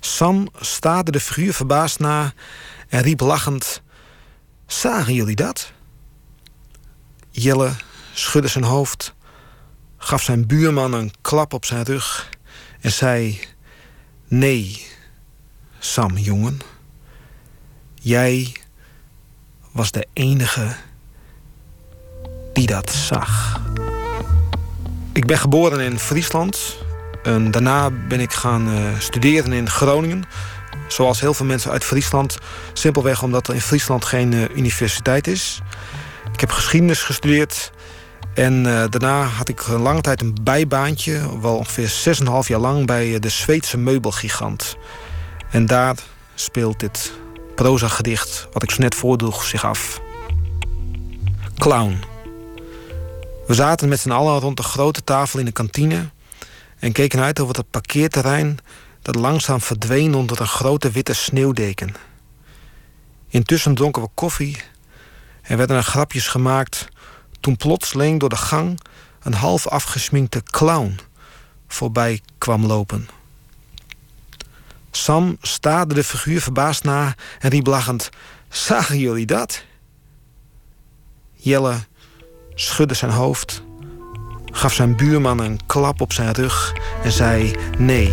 Speaker 16: Sam staarde de figuur verbaasd na en riep lachend: Zagen jullie dat? Jelle schudde zijn hoofd, gaf zijn buurman een klap op zijn rug en zei: Nee, Sam, jongen. Jij was de enige die dat zag. Ik ben geboren in Friesland. En daarna ben ik gaan eh, studeren in Groningen. Zoals heel veel mensen uit Friesland. Simpelweg omdat er in Friesland geen eh, universiteit is. Ik heb geschiedenis gestudeerd. En eh, daarna had ik een lange tijd een bijbaantje. Wel ongeveer 6,5 jaar lang bij eh, de Zweedse meubelgigant. En daar speelt dit proza-gedicht, wat ik zo net voordroeg, zich af. Clown. We zaten met z'n allen rond de grote tafel in de kantine... en keken uit over het parkeerterrein... dat langzaam verdween onder een grote witte sneeuwdeken. Intussen dronken we koffie en werden er grapjes gemaakt... toen plotseling door de gang een half afgesminkte clown voorbij kwam lopen. Sam staarde de figuur verbaasd na en riep lachend... Zagen jullie dat? Jelle schudde zijn hoofd, gaf zijn buurman een klap op zijn rug en zei: Nee,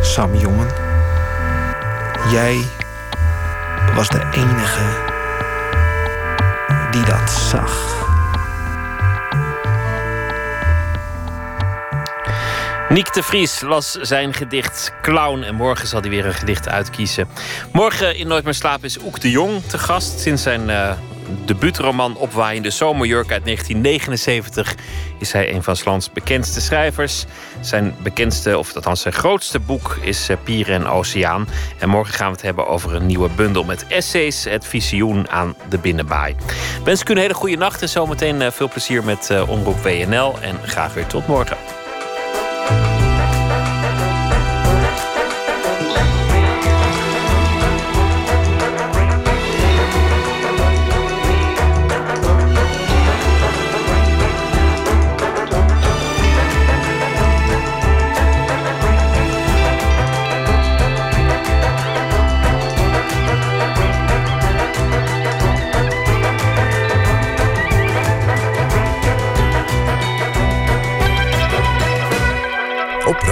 Speaker 16: Sam, jongen. Jij was de enige die dat zag.
Speaker 4: Niek de Vries las zijn gedicht Clown. En morgen zal hij weer een gedicht uitkiezen. Morgen in Nooit meer slapen is Oek de Jong te gast. Sinds zijn uh, debuutroman Opwaaiende Zomerjurk uit 1979... is hij een van 's bekendste schrijvers. Zijn bekendste, of althans zijn grootste boek is uh, Pieren en Oceaan. En morgen gaan we het hebben over een nieuwe bundel met essays... Het visioen aan de binnenbaai. Wens ik u een hele goede nacht en zometeen uh, veel plezier met Omroep WNL. En graag weer tot morgen.